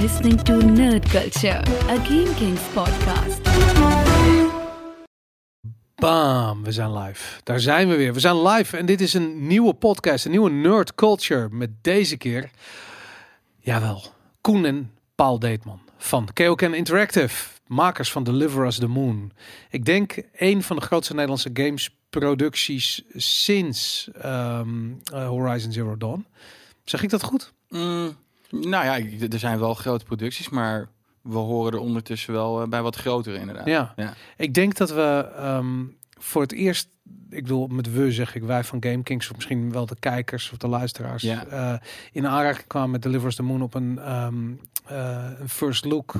listening to Nerd Culture, a Game Kings podcast. Bam, we zijn live. Daar zijn we weer. We zijn live en dit is een nieuwe podcast, een nieuwe Nerd Culture. Met deze keer, jawel, Koen en Paul Deetman van Keoken Interactive, makers van Deliver Us the Moon. Ik denk een van de grootste Nederlandse gamesproducties sinds ehm, eh, Horizon Zero Dawn. Zeg ik dat goed? Mm, nou ja, er zijn wel grote producties, maar we horen er ondertussen wel eh, bij wat grotere inderdaad. Ja. Ja. Ik denk dat we ehm, voor het eerst, ik bedoel met we zeg ik wij van GameKings of misschien wel de kijkers of de luisteraars, Ja. eh, in aanraking kwamen met Delivers the Moon op een, ehm, eh, een first look.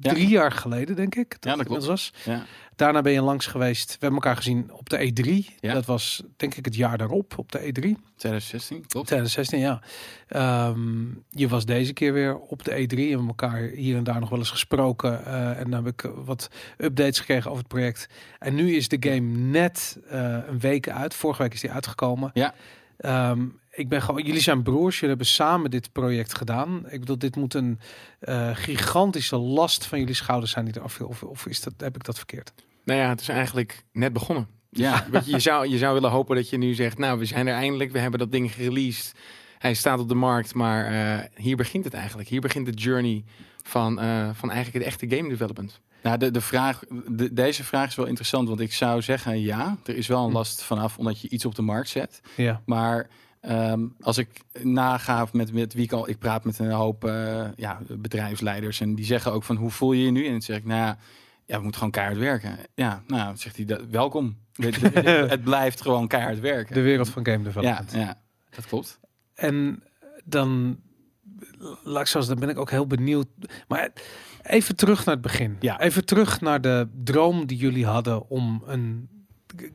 Ja. Drie jaar geleden, denk ik. Ja, dat het klopt. was. Ja. Daarna ben je langs geweest. We hebben elkaar gezien op de E3. Ja. Dat was denk ik het jaar daarop op de E E3. 2016, klopt. 2016, ja. Ehm, je was deze keer weer op de E3. We hebben elkaar hier en daar nog wel eens gesproken. eh, en dan heb ik wat updates gekregen over het project. En nu is de game net eh, een week uit. Vorige week is die uitgekomen. Ja. Ehm, ik ben gewoon, jullie zijn broers, jullie hebben samen dit project gedaan. Ik bedoel, dit moet een eh, gigantische last van jullie schouders zijn die er afviel. Of, of is dat, heb ik dat verkeerd? Nou ja, het is eigenlijk net begonnen. Ja, Weet je, je, zou, je zou willen hopen dat je nu zegt, nou, we zijn er eindelijk, we hebben dat ding gereleased. Hij staat op de markt, maar eh, hier begint het eigenlijk. Hier begint de journey van, eh, van eigenlijk het echte game development. nou, de, de vraag, de, deze vraag is wel interessant, want ik zou zeggen ja, er is wel een Hm. last vanaf omdat je iets op de markt zet. Ja. Maar ehm, als ik naga met, met wie ik al, ik praat met een hoop eh, ja, bedrijfsleiders en die zeggen ook van hoe voel je je nu? En dan zeg ik, nou ja, ja, we moeten gewoon keihard werken. Ja, nou, zegt hij, dat, welkom. Het blijft gewoon keihard werken. De wereld van game ja, development. ja, dat klopt. En dan, zeggen, dan ben ik ook heel benieuwd. Maar even terug naar het begin. Ja. Even terug naar de droom die jullie hadden om een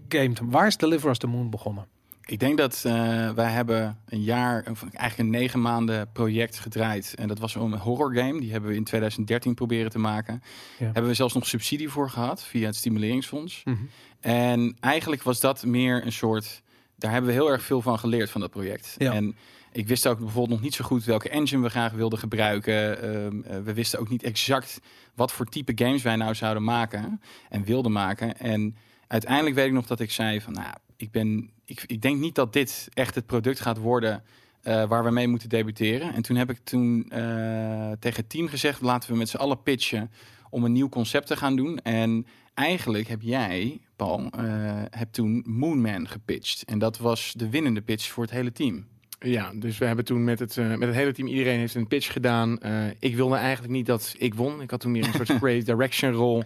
game te... Waar is Deliver Us the Moon begonnen? Ik denk dat eh, wij hebben een jaar, of eigenlijk een negen maanden project gedraaid. En dat was een horror game. Die hebben we in 2013 proberen te maken. Ja. Hebben we zelfs nog subsidie voor gehad via het Stimuleringsfonds. En eigenlijk was dat meer een soort. Daar hebben we heel erg veel van geleerd van dat project. Ja. En ik wist ook bijvoorbeeld nog niet zo goed welke engine we graag wilden gebruiken. Ehm, eh, we wisten ook niet exact wat voor type games wij nou zouden maken en wilden maken. En uiteindelijk weet ik nog dat ik zei van, nou, ik ben, ik, ik denk niet dat dit echt het product gaat worden. eh, waar we mee moeten debuteren. En toen heb ik toen eh, tegen het team gezegd: laten we met z'n allen pitchen om een nieuw concept te gaan doen. En eigenlijk heb jij, Paul, heb toen Moonman gepitcht. En dat was de winnende pitch voor het hele team. Ja, dus we hebben toen met het, met het hele team, iedereen heeft een pitch gedaan. Ik wilde eigenlijk niet dat ik won. Ik had toen meer een soort creative direction rol.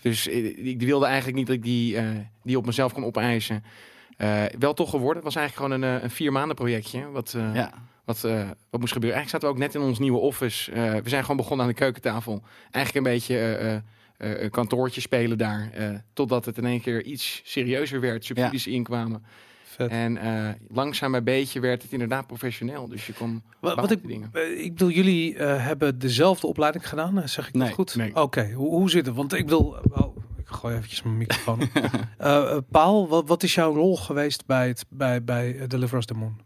Dus eh, ik wilde eigenlijk niet dat ik die, die op mezelf kon opeisen. Eh, wel toch geworden. Het was eigenlijk gewoon een, eh, een vier maanden projectje. Wat, eh, Ja, wat, wat moest gebeuren. Eigenlijk zaten we ook net in ons nieuwe office. We zijn gewoon begonnen aan de keukentafel. Eigenlijk een beetje een kantoortje spelen daar. totdat het in één keer iets serieuzer werd. Subsidies inkwamen. Vet. En langzaam bij beetje werd het inderdaad professioneel. Dus je kon Wat, wat ik, dingen. ik bedoel, jullie hebben dezelfde opleiding gedaan, zeg ik dat Nee, goed? nee. Oké, hoe, hoe zit het? Want ik wil... Gooi eventjes mijn microfoon op. Eh, eh, Paul, wat, wat is jouw rol geweest bij, het, bij, bij Deliver Us the Moon?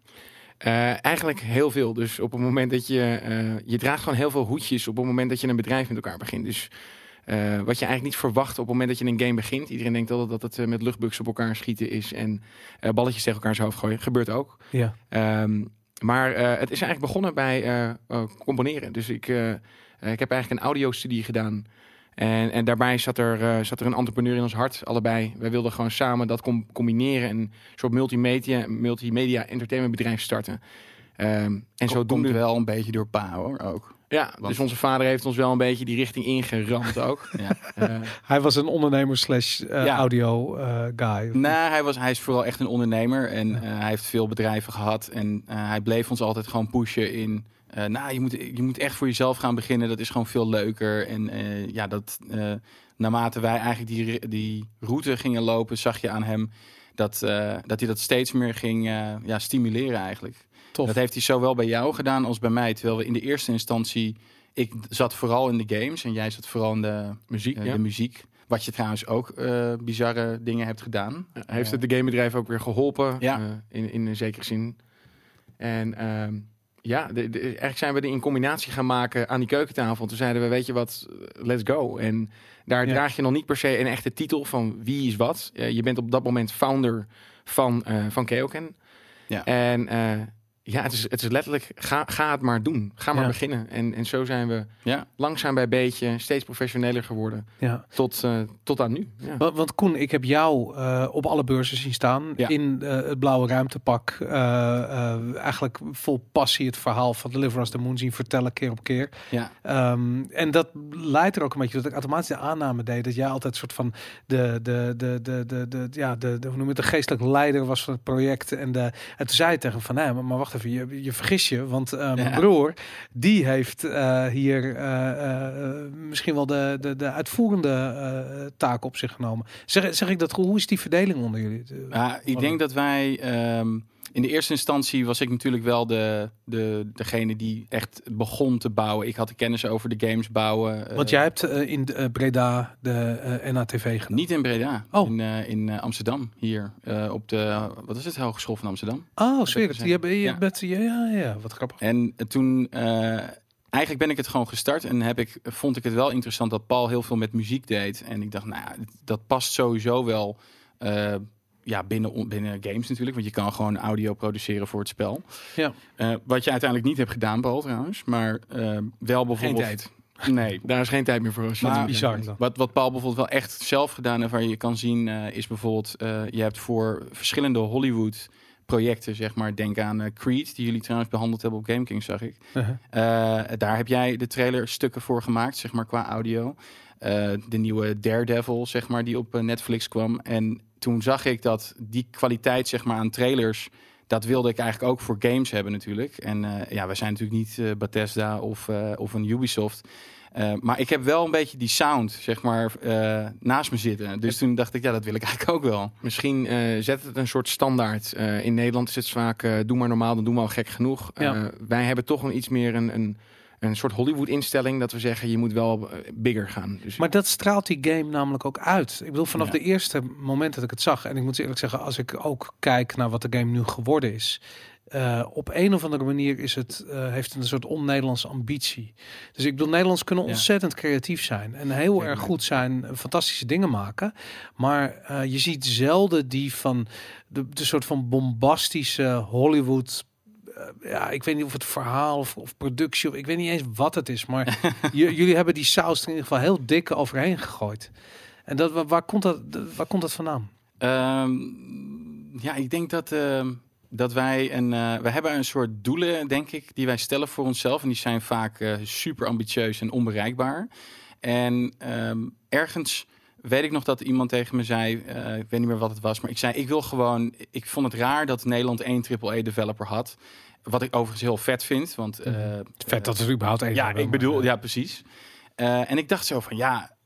Eh, eigenlijk heel veel. Dus op het moment dat je... je draagt gewoon heel veel hoedjes op het moment dat je een bedrijf met elkaar begint. Dus wat je eigenlijk niet verwacht op het moment dat je een game begint. Iedereen denkt altijd dat het met luchtbugs op elkaar schieten is. En balletjes tegen elkaar zijn hoofd gooien. Gebeurt ook. Ja. Ehm, maar het is eigenlijk begonnen bij componeren. Dus ik, ik heb eigenlijk een audiostudie gedaan. En, en daarbij zat er, eh, zat er een entrepreneur in ons hart, allebei. Wij wilden gewoon samen dat com- combineren en een soort multimedia, multimedia entertainmentbedrijf starten. Ehm, en zo doen komt wel een beetje door pa hoor, ook. Ja, Want- dus onze vader heeft ons wel een beetje die richting ingeramd ook. Ja. Eh, Hij was een ondernemer slash eh, Ja. audio eh, guy. Nee, hij, was, hij is vooral echt een ondernemer en eh, hij heeft veel bedrijven gehad. En eh, hij bleef ons altijd gewoon pushen in. Eh, nou, je moet, je moet echt voor jezelf gaan beginnen. Dat is gewoon veel leuker. En eh, ja, dat, eh, naarmate wij eigenlijk die, die route gingen lopen, zag je aan hem dat, dat hij dat steeds meer ging ja, stimuleren eigenlijk. Tof. Dat heeft hij zowel bij jou gedaan als bij mij. Terwijl we in de eerste instantie, ik zat vooral in de games en jij zat vooral in de muziek, ja. de muziek. Wat je trouwens ook bizarre dingen hebt gedaan. Heeft het de gamebedrijf ook weer geholpen. Ja. in, in een zekere zin. En ehm, ja, de, de- eigenlijk zijn we die in combinatie gaan maken aan die keukentafel. Toen zeiden we, weet je wat, let's go. En daar Ja. draag je nog niet per se een echte titel van wie is wat. Eh, je bent op dat moment founder van, eh van Keoken. Ja. En eh, ja, het is, het is letterlijk, ga, ga het maar doen. Ga maar Ja. beginnen. En, en zo zijn we Ja, langzaam bij beetje steeds professioneler geworden. Ja. Tot, eh, tot aan nu. Ja. Want, want Koen, ik heb jou eh, op alle beurzen zien staan Ja. in eh, het blauwe ruimtepak. eh, eh, eigenlijk vol passie het verhaal van Deliver Us the Moon zien vertellen keer op keer. ja. Ehm, en dat leidt er ook een beetje dat ik automatisch de aanname deed dat jij altijd een soort van de, de, de, de, de, de, ja, de, de, hoe noem je het, de geestelijk leider was van het project. En, de, en toen zei tegen hem van, nee, maar, maar wacht even, je, je vergis je, want eh, mijn Ja. broer, die heeft eh, hier eh, misschien wel de, de, de uitvoerende taak op zich genomen. Zeg, zeg ik dat goed? Hoe is die verdeling onder jullie? Ja, ik denk dat wij ehm, in de eerste instantie was ik natuurlijk wel de, de, degene die echt begon te bouwen. Ik had de kennis over de games bouwen. eh, Want jij hebt eh, in eh, Breda de eh NATV gedaan. Niet in Breda, Oh. in, in Amsterdam, hier op de, wat is het, Hogeschool van Amsterdam. Oh, het. gezegd. Je, Ja. bent, ja, ja, ja, wat grappig. En toen, eigenlijk ben ik het gewoon gestart en heb ik, vond ik het wel interessant dat Paul heel veel met muziek deed. En ik dacht, nou ja, dat past sowieso wel ja, binnen, binnen games natuurlijk, want je kan gewoon audio produceren voor het spel. Ja. Eh, wat je uiteindelijk niet hebt gedaan, Paul trouwens, maar eh, wel bijvoorbeeld... tijd. Nee, Daar is geen tijd meer voor. Maar- het- Bizar wat, wat Paul bijvoorbeeld wel echt zelf gedaan heeft, waar je kan zien, eh, is bijvoorbeeld, eh, je hebt voor verschillende Hollywood projecten, zeg maar, denk aan Creed, die jullie trouwens behandeld hebben op GameKings, zag ik. Uh-huh. Eh, daar heb jij de trailer stukken voor gemaakt, zeg maar, qua audio. Eh, de nieuwe Daredevil, zeg maar, die op Netflix kwam. En toen zag ik dat die kwaliteit, zeg maar, aan trailers, dat wilde ik eigenlijk ook voor games hebben natuurlijk. En eh, ja, wij zijn natuurlijk niet eh, Bethesda of, eh, of een Ubisoft. Eh, maar ik heb wel een beetje die sound, zeg maar, eh, naast me zitten. Dus toen dacht ik, ja, dat wil ik eigenlijk ook wel. Misschien eh, zet het een soort standaard. Eh, in Nederland is het vaak, eh, doe maar normaal, dan doe maar al gek genoeg. Ja. Eh, wij hebben toch een iets meer een, een, een soort Hollywood-instelling dat we zeggen, je moet wel eh, bigger gaan. Dus Maar dat straalt die game namelijk ook uit. Ik bedoel, vanaf Ja. de eerste moment dat ik het zag, en ik moet eerlijk zeggen, als ik ook kijk naar wat de game nu geworden is, eh, op een of andere manier is het, eh, heeft een soort on-Nederlandse ambitie. Dus ik bedoel, Nederlands kunnen Ja. ontzettend creatief zijn en heel Ja, erg goed zijn, fantastische dingen maken. Maar je ziet zelden die van de, de soort van bombastische Hollywood. Eh, ja, ik weet niet of het verhaal of, of productie, of ik weet niet eens wat het is, maar jullie hebben die saus er in ieder geval heel dik overheen gegooid. En dat, waar, waar komt dat, waar komt dat vandaan? Ehm, ja, ik denk dat, ehm, dat wij een. eh we hebben een soort doelen, denk ik, die wij stellen voor onszelf. En die zijn vaak eh, super ambitieus en onbereikbaar. En ehm, ergens weet ik nog dat iemand tegen me zei, eh, ik weet niet meer wat het was, maar ik zei: Ik wil gewoon. Ik vond het raar dat Nederland één AAA-developer had. Wat ik overigens heel vet vind. Want, eh, Vet dat er überhaupt één ja, ik bedoel, eh, ja, precies. En ik dacht zo van, ja,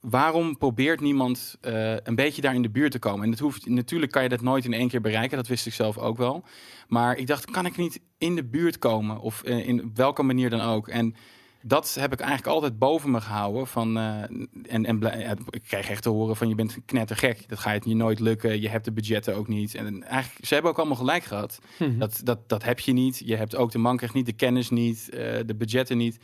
waarom probeert niemand een beetje daar in de buurt te komen? En dat hoeft, natuurlijk kan je dat nooit in één keer bereiken, dat wist ik zelf ook wel. Maar ik dacht, kan ik niet in de buurt komen? Of in welke manier dan ook? En dat heb ik eigenlijk altijd boven me gehouden. Van, eh, en, en ik kreeg echt te horen van je bent knettergek. Dat gaat je nooit lukken. Je hebt de budgetten ook niet. En eigenlijk, ze hebben ook allemaal gelijk gehad. Mhm. Dat, dat, dat heb je niet. Je hebt ook de mankracht niet, de kennis niet, eh, de budgetten niet.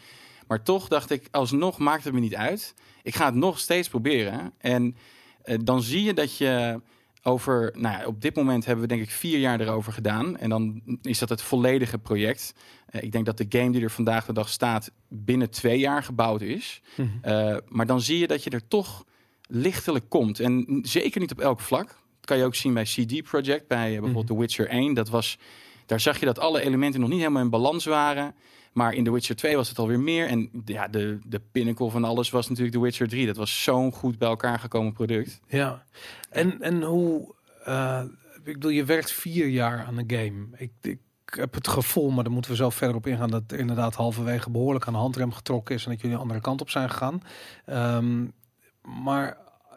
Maar toch dacht ik, alsnog maakt het me niet uit. Ik ga het nog steeds proberen. En eh, dan zie je dat je over, nou ja, op dit moment hebben we denk ik vier jaar erover gedaan. En dan is dat het volledige project. Eh, ik denk dat de game die er vandaag de dag staat binnen twee jaar gebouwd is. Mhm. Eh, maar dan zie je dat je er toch lichtelijk komt. En zeker niet op elk vlak. Dat kan je ook zien bij CD Projekt, bij eh, bijvoorbeeld The Witcher 1. Dat was, daar zag je dat alle elementen nog niet helemaal in balans waren. Maar in The Witcher 2 was het alweer meer. En ja, de, de pinnacle van alles was natuurlijk The Witcher 3. Dat was zo'n goed bij elkaar gekomen product. Ja, en, en hoe, eh, ik bedoel, je werkt vier jaar aan een game. Ik, ik heb het gevoel, maar daar moeten we zo verder op ingaan, dat er inderdaad halverwege behoorlijk aan de handrem getrokken is en dat jullie een andere kant op zijn gegaan. Ehm, maar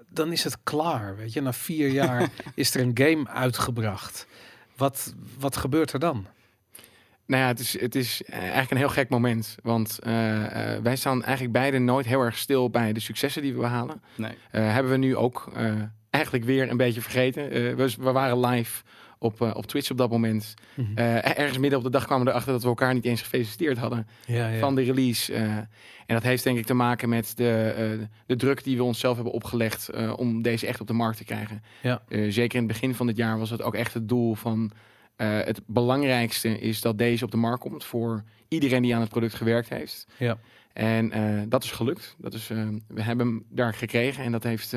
dan is het klaar, weet je. Na vier jaar is er een game uitgebracht. Wat, wat gebeurt er dan? Nou ja, het is, het is eh, eigenlijk een heel gek moment. Want eh, eh, wij staan eigenlijk beide nooit heel erg stil bij de successen die we behalen. Nee. Eh, hebben we nu ook eh, eigenlijk weer een beetje vergeten. Eh, we, we waren live op, eh, op Twitch op dat moment. Mhm. Eh, ergens midden op de dag kwamen we erachter dat we elkaar niet eens gefeliciteerd hadden ja, ja. van de release. eh. en dat heeft denk ik te maken met de, eh, de druk die we onszelf hebben opgelegd eh, om deze echt op de markt te krijgen. Ja. Eh, zeker in het begin van dit jaar was het ook echt het doel van eh, het belangrijkste is dat deze op de markt komt voor iedereen die aan het product gewerkt heeft. Ja. En eh, dat is gelukt. Dat is, eh, we hebben hem daar gekregen en dat heeft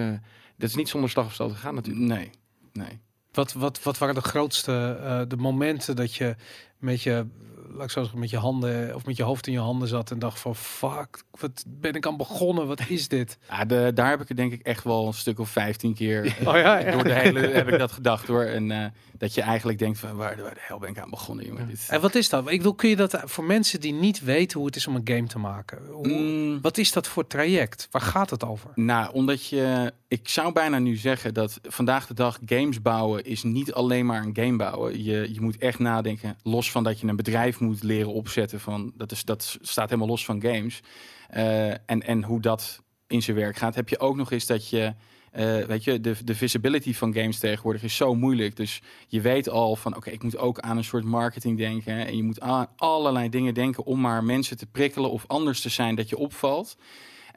dat is niet zonder slag of stoot gegaan natuurlijk. Nee, nee. Wat, wat, wat waren de grootste de momenten dat je met je, laat ik zo zeggen, met je handen of met je hoofd in je handen zat en dacht van fuck, wat ben ik aan begonnen? Wat is dit? Ja, de, daar heb ik het denk ik echt wel een stuk of 15 keer eh, Oh ja, door de hele heb ik dat gedacht hoor. En eh, dat je eigenlijk denkt van waar, waar de hel ben ik aan begonnen, jongen. Dit, En wat is dat? Ik wil, kun je dat voor mensen die niet weten hoe het is om een game te maken? Hoe, Mm, Wat is dat voor traject? Waar gaat het over? Nou, omdat je, ik zou bijna nu zeggen dat vandaag de dag games bouwen is niet alleen maar een game bouwen. Je, je moet echt nadenken, los van dat je een bedrijf moet leren opzetten. Van, dat, is, dat staat helemaal los van games. Eh, en, en hoe dat in zijn werk gaat, heb je ook nog eens dat je, eh, weet je, de, de visibility van games tegenwoordig is zo moeilijk. Dus je weet al van, oké, ik moet ook aan een soort marketing denken. En je moet aan allerlei dingen denken om maar mensen te prikkelen of anders te zijn dat je opvalt.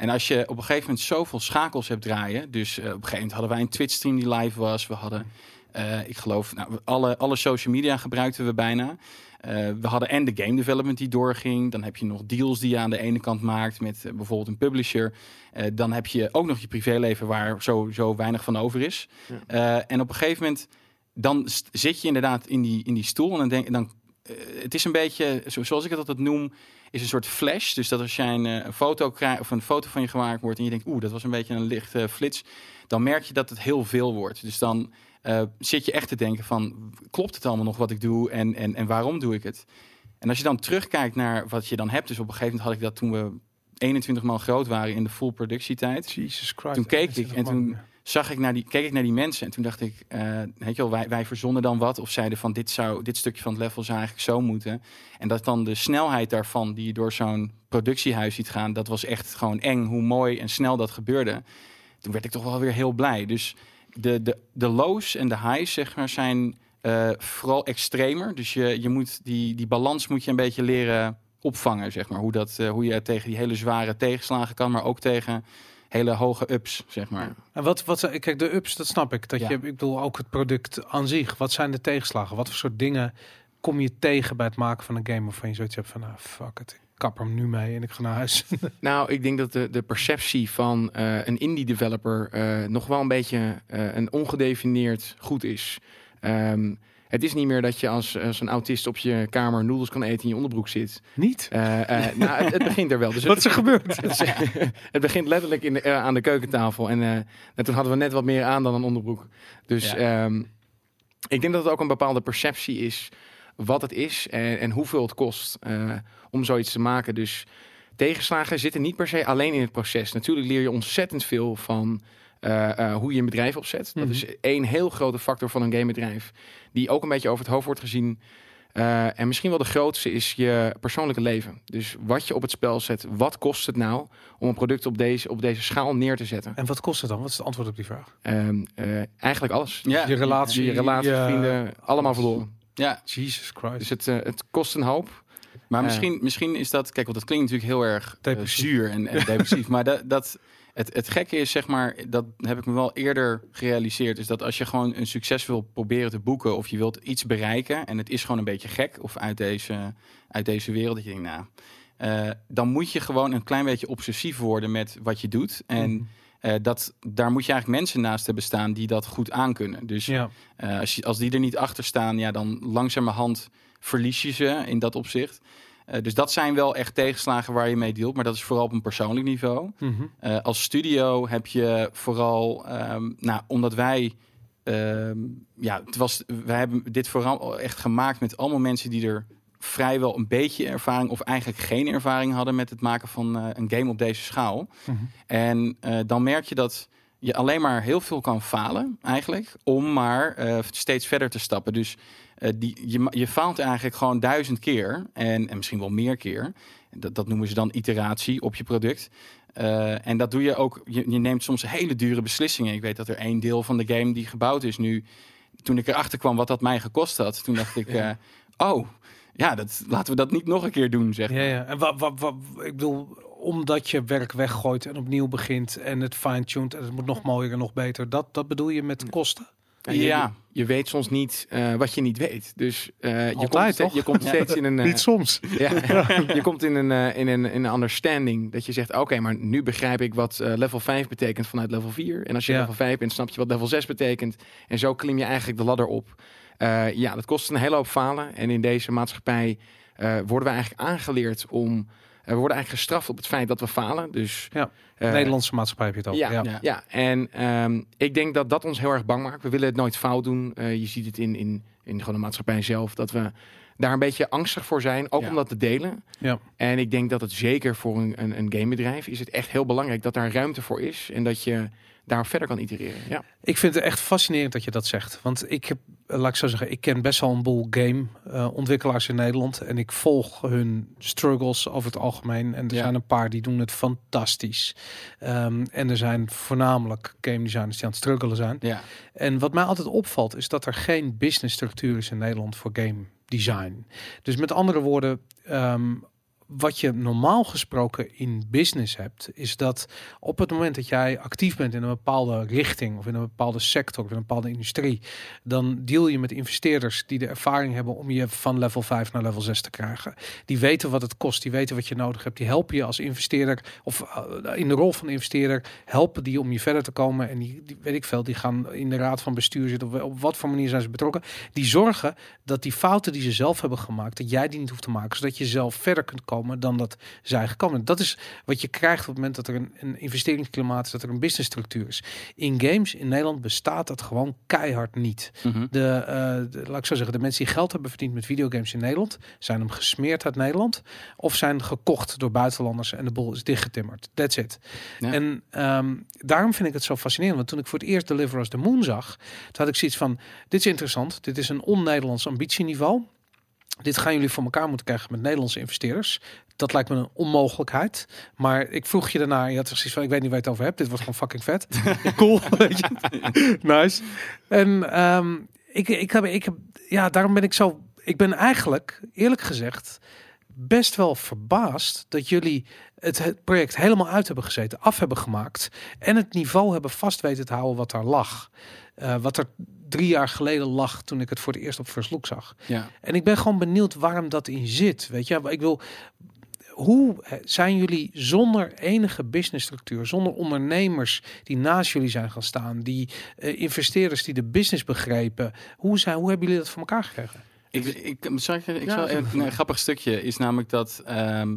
En als je op een gegeven moment zoveel schakels hebt draaien. Dus eh, op een gegeven moment hadden wij een Twitch stream die live was. We hadden, eh, ik geloof, nou, alle, alle social media gebruikten we bijna. Eh, we hadden en de game development die doorging. Dan heb je nog deals die je aan de ene kant maakt met eh, bijvoorbeeld een publisher. Dan heb je ook nog je privéleven waar sowieso weinig van over is. En op een gegeven moment dan zit je inderdaad in die, in die stoel en dan denk dan het is een beetje, zo- zoals ik het altijd noem, is een soort flash. Dus dat als jij een, een foto krijgt of een foto van je gemaakt wordt en je denkt, oeh, dat was een beetje een licht eh, flits, dan merk je dat het heel veel wordt. Dus dan eh, zit je echt te denken van, klopt het allemaal nog wat ik doe en, en, en waarom doe ik het? En als je dan terugkijkt naar wat je dan hebt, dus op een gegeven moment had ik dat toen we 21 maal groot waren in de full productietijd Jesus Christ. Toen keek ik en toen- zag ik naar die, keek ik naar die mensen en toen dacht ik, eh, weet je wel, wij, wij verzonnen dan wat of zeiden van dit zou, dit stukje van het level zou eigenlijk zo moeten. En dat dan de snelheid daarvan die je door zo'n productiehuis ziet gaan, dat was echt gewoon eng hoe mooi en snel dat gebeurde. Toen werd ik toch wel weer heel blij. Dus de, de, de lows en de highs zeg maar zijn eh, vooral extremer. Dus je, je moet die, die balans moet je een beetje leren opvangen, zeg maar. Hoe, dat, eh, hoe je tegen die hele zware tegenslagen kan, maar ook tegen hele hoge ups, zeg maar. En wat, wat, kijk, de ups, dat snap ik. Dat Ja. je, ik bedoel, ook het product aan zich. Wat zijn de tegenslagen? Wat voor soort dingen kom je tegen bij het maken van een game waarvan je zoiets hebt van, nou, fuck it, kap er nu mee en ik ga naar huis. Nou, ik denk dat de, de perceptie van eh, een indie developer eh, nog wel een beetje eh, een ongedefinieerd goed is. Ehm, het is niet meer dat je als, als een autist op je kamer noedels kan eten in je onderbroek zit. Niet? Nou, het, het begint er wel. Dus Wat is er gebeurd? het, begint letterlijk in de, aan de keukentafel. En, en toen hadden we net wat meer aan dan een onderbroek. Dus Ja. ehm, ik denk dat het ook een bepaalde perceptie is wat het is en, en hoeveel het kost eh, om zoiets te maken. Dus tegenslagen zitten niet per se alleen in het proces. Natuurlijk leer je ontzettend veel van eh, eh, hoe je een bedrijf opzet. Mhm. Dat is één heel grote factor van een gamebedrijf die ook een beetje over het hoofd wordt gezien. Eh, en misschien wel de grootste is je persoonlijke leven. Dus wat je op het spel zet, wat kost het nou om een product op deze, op deze schaal neer te zetten? En wat kost het dan? Wat is het antwoord op die vraag? Ehm, eh, eigenlijk alles. Ja, je relatie, Je relatie, je- vrienden, allemaal verloren. Ja. Jesus Christ. Dus het, eh, het kost een hoop. Maar misschien, misschien is dat, kijk, want dat klinkt natuurlijk heel erg eh, Depressief. zuur en, en depressief. maar dat, dat, het, het gekke is, zeg maar, dat heb ik me wel eerder gerealiseerd, is dat als je gewoon een succes wil proberen te boeken of je wilt iets bereiken en het is gewoon een beetje gek of uit deze, uit deze wereld, dat je denkt, nou, eh, dan moet je gewoon een klein beetje obsessief worden met wat je doet. En Mhm. Eh, dat, daar moet je eigenlijk mensen naast hebben staan die dat goed aankunnen. Dus Ja. eh, als, je, als die er niet achter staan, ja, dan langzamerhand verlies je ze in dat opzicht. Eh, dus dat zijn wel echt tegenslagen waar je mee dealt, maar dat is vooral op een persoonlijk niveau. Mhm. Als studio heb je vooral, ehm, nou, omdat wij, ehm, ja, het was, wij hebben dit vooral echt gemaakt met allemaal mensen die er vrijwel een beetje ervaring of eigenlijk geen ervaring hadden met het maken van eh, een game op deze schaal. Mhm. En eh, dan merk je dat je alleen maar heel veel kan falen, eigenlijk, om maar eh, steeds verder te stappen. Dus die, je, je faalt eigenlijk gewoon duizend keer en, en misschien wel meer keer. Dat, dat noemen ze dan iteratie op je product. En dat doe je ook. Je, je neemt soms hele dure beslissingen. Ik weet dat er één deel van de game die gebouwd is nu. toen ik erachter kwam wat dat mij gekost had, toen dacht ik, oh, ja, dat, laten we dat niet nog een keer doen, zeg Ja, maar. ja. En wat, wat, wat, ik bedoel, omdat je werk weggooit en opnieuw begint en het fine-tuned en het moet nog mooier en nog beter. Dat, dat bedoel je met kosten? Ja, je, Ja. je, je weet soms niet eh, wat je niet weet. Dus eh, je, komt, toch? je komt steeds in een... eh, Niet soms. ja, je komt in een, eh, in een, in een understanding dat je zegt, oké, maar nu begrijp ik wat eh, level 5 betekent vanuit level 4. En als je Ja. level 5 bent, snap je wat level 6 betekent. En zo klim je eigenlijk de ladder op. Eh, ja, dat kost een hele hoop falen. En in deze maatschappij eh, worden we eigenlijk aangeleerd om... eh, we worden eigenlijk gestraft op het feit dat we falen. Dus, Ja. Nederlandse maatschappij heb je het over. ja, Ja. en ehm, ik denk dat dat ons heel erg bang maakt. We willen het nooit fout doen. Je ziet het in, in, in gewoon de maatschappij zelf, dat we daar een beetje angstig voor zijn, ook Ja. om dat te delen. Ja. En ik denk dat het zeker voor een, een, een gamebedrijf is het echt heel belangrijk dat daar ruimte voor is en dat je daar verder kan itereren. Ja. Ik vind het echt fascinerend dat je dat zegt. Want ik heb, eh, laat ik zo zeggen, ik ken best wel een boel game eh, ontwikkelaars in Nederland. En ik volg hun struggles over het algemeen. En er Ja. zijn een paar die doen het fantastisch. Ehm, en er zijn voornamelijk game designers die aan het struggelen zijn. Ja. En wat mij altijd opvalt is dat er geen business structuur is in Nederland voor game design. Dus met andere woorden, ehm, wat je normaal gesproken in business hebt, is dat op het moment dat jij actief bent in een bepaalde richting of in een bepaalde sector of in een bepaalde industrie, dan deal je met investeerders die de ervaring hebben om je van level 5 naar level 6 te krijgen. Die weten wat het kost, die weten wat je nodig hebt, die helpen je als investeerder of eh, in de rol van investeerder helpen die om je verder te komen en die, die weet ik veel, die gaan in de raad van bestuur zitten of op wat voor manier zijn ze betrokken. Die zorgen dat die fouten die ze zelf hebben gemaakt, dat jij die niet hoeft te maken, zodat je zelf verder kunt komen dan dat zij gekomen. Dat is wat je krijgt op het moment dat er een, een investeringsklimaat is, dat er een businessstructuur is. In games in Nederland bestaat dat gewoon keihard niet. Mhm. De, eh, de- laat ik zo zeggen, de mensen die geld hebben verdiend met videogames in Nederland, zijn hem gesmeerd uit Nederland of zijn gekocht door buitenlanders en de boel is dichtgetimmerd. That's it. Ja. En ehm, daarom vind ik het zo fascinerend. Want toen ik voor het eerst Deliver Us the Moon zag, toen had ik zoiets van, dit is interessant. Dit is een on-Nederlands ambitieniveau. Dit gaan jullie voor elkaar moeten krijgen met Nederlandse investeerders. Dat lijkt me een onmogelijkheid. Maar ik vroeg je daarna, je had zoiets van, ik weet niet waar je het over hebt. Dit wordt gewoon fucking vet. cool, weet je. Nice. En ehm, ik, ik, heb, ik heb, ja, daarom ben ik zo, ik ben eigenlijk, eerlijk gezegd, best wel verbaasd dat jullie het, het project helemaal uit hebben gezeten, af hebben gemaakt en het niveau hebben vast weten te houden wat daar lag. Eh, wat er drie jaar geleden lag toen ik het voor het eerst op First Look zag. Ja. En ik ben gewoon benieuwd waarom dat in zit. Weet je, ik wil. Hoe zijn jullie zonder enige businessstructuur, zonder ondernemers die naast jullie zijn gaan staan, die eh, investeerders die de business begrepen, hoe, zijn, hoe hebben jullie dat voor elkaar gekregen? Ik, ik, ik, ik Ja, zal, een, een grappig stukje is namelijk dat ehm,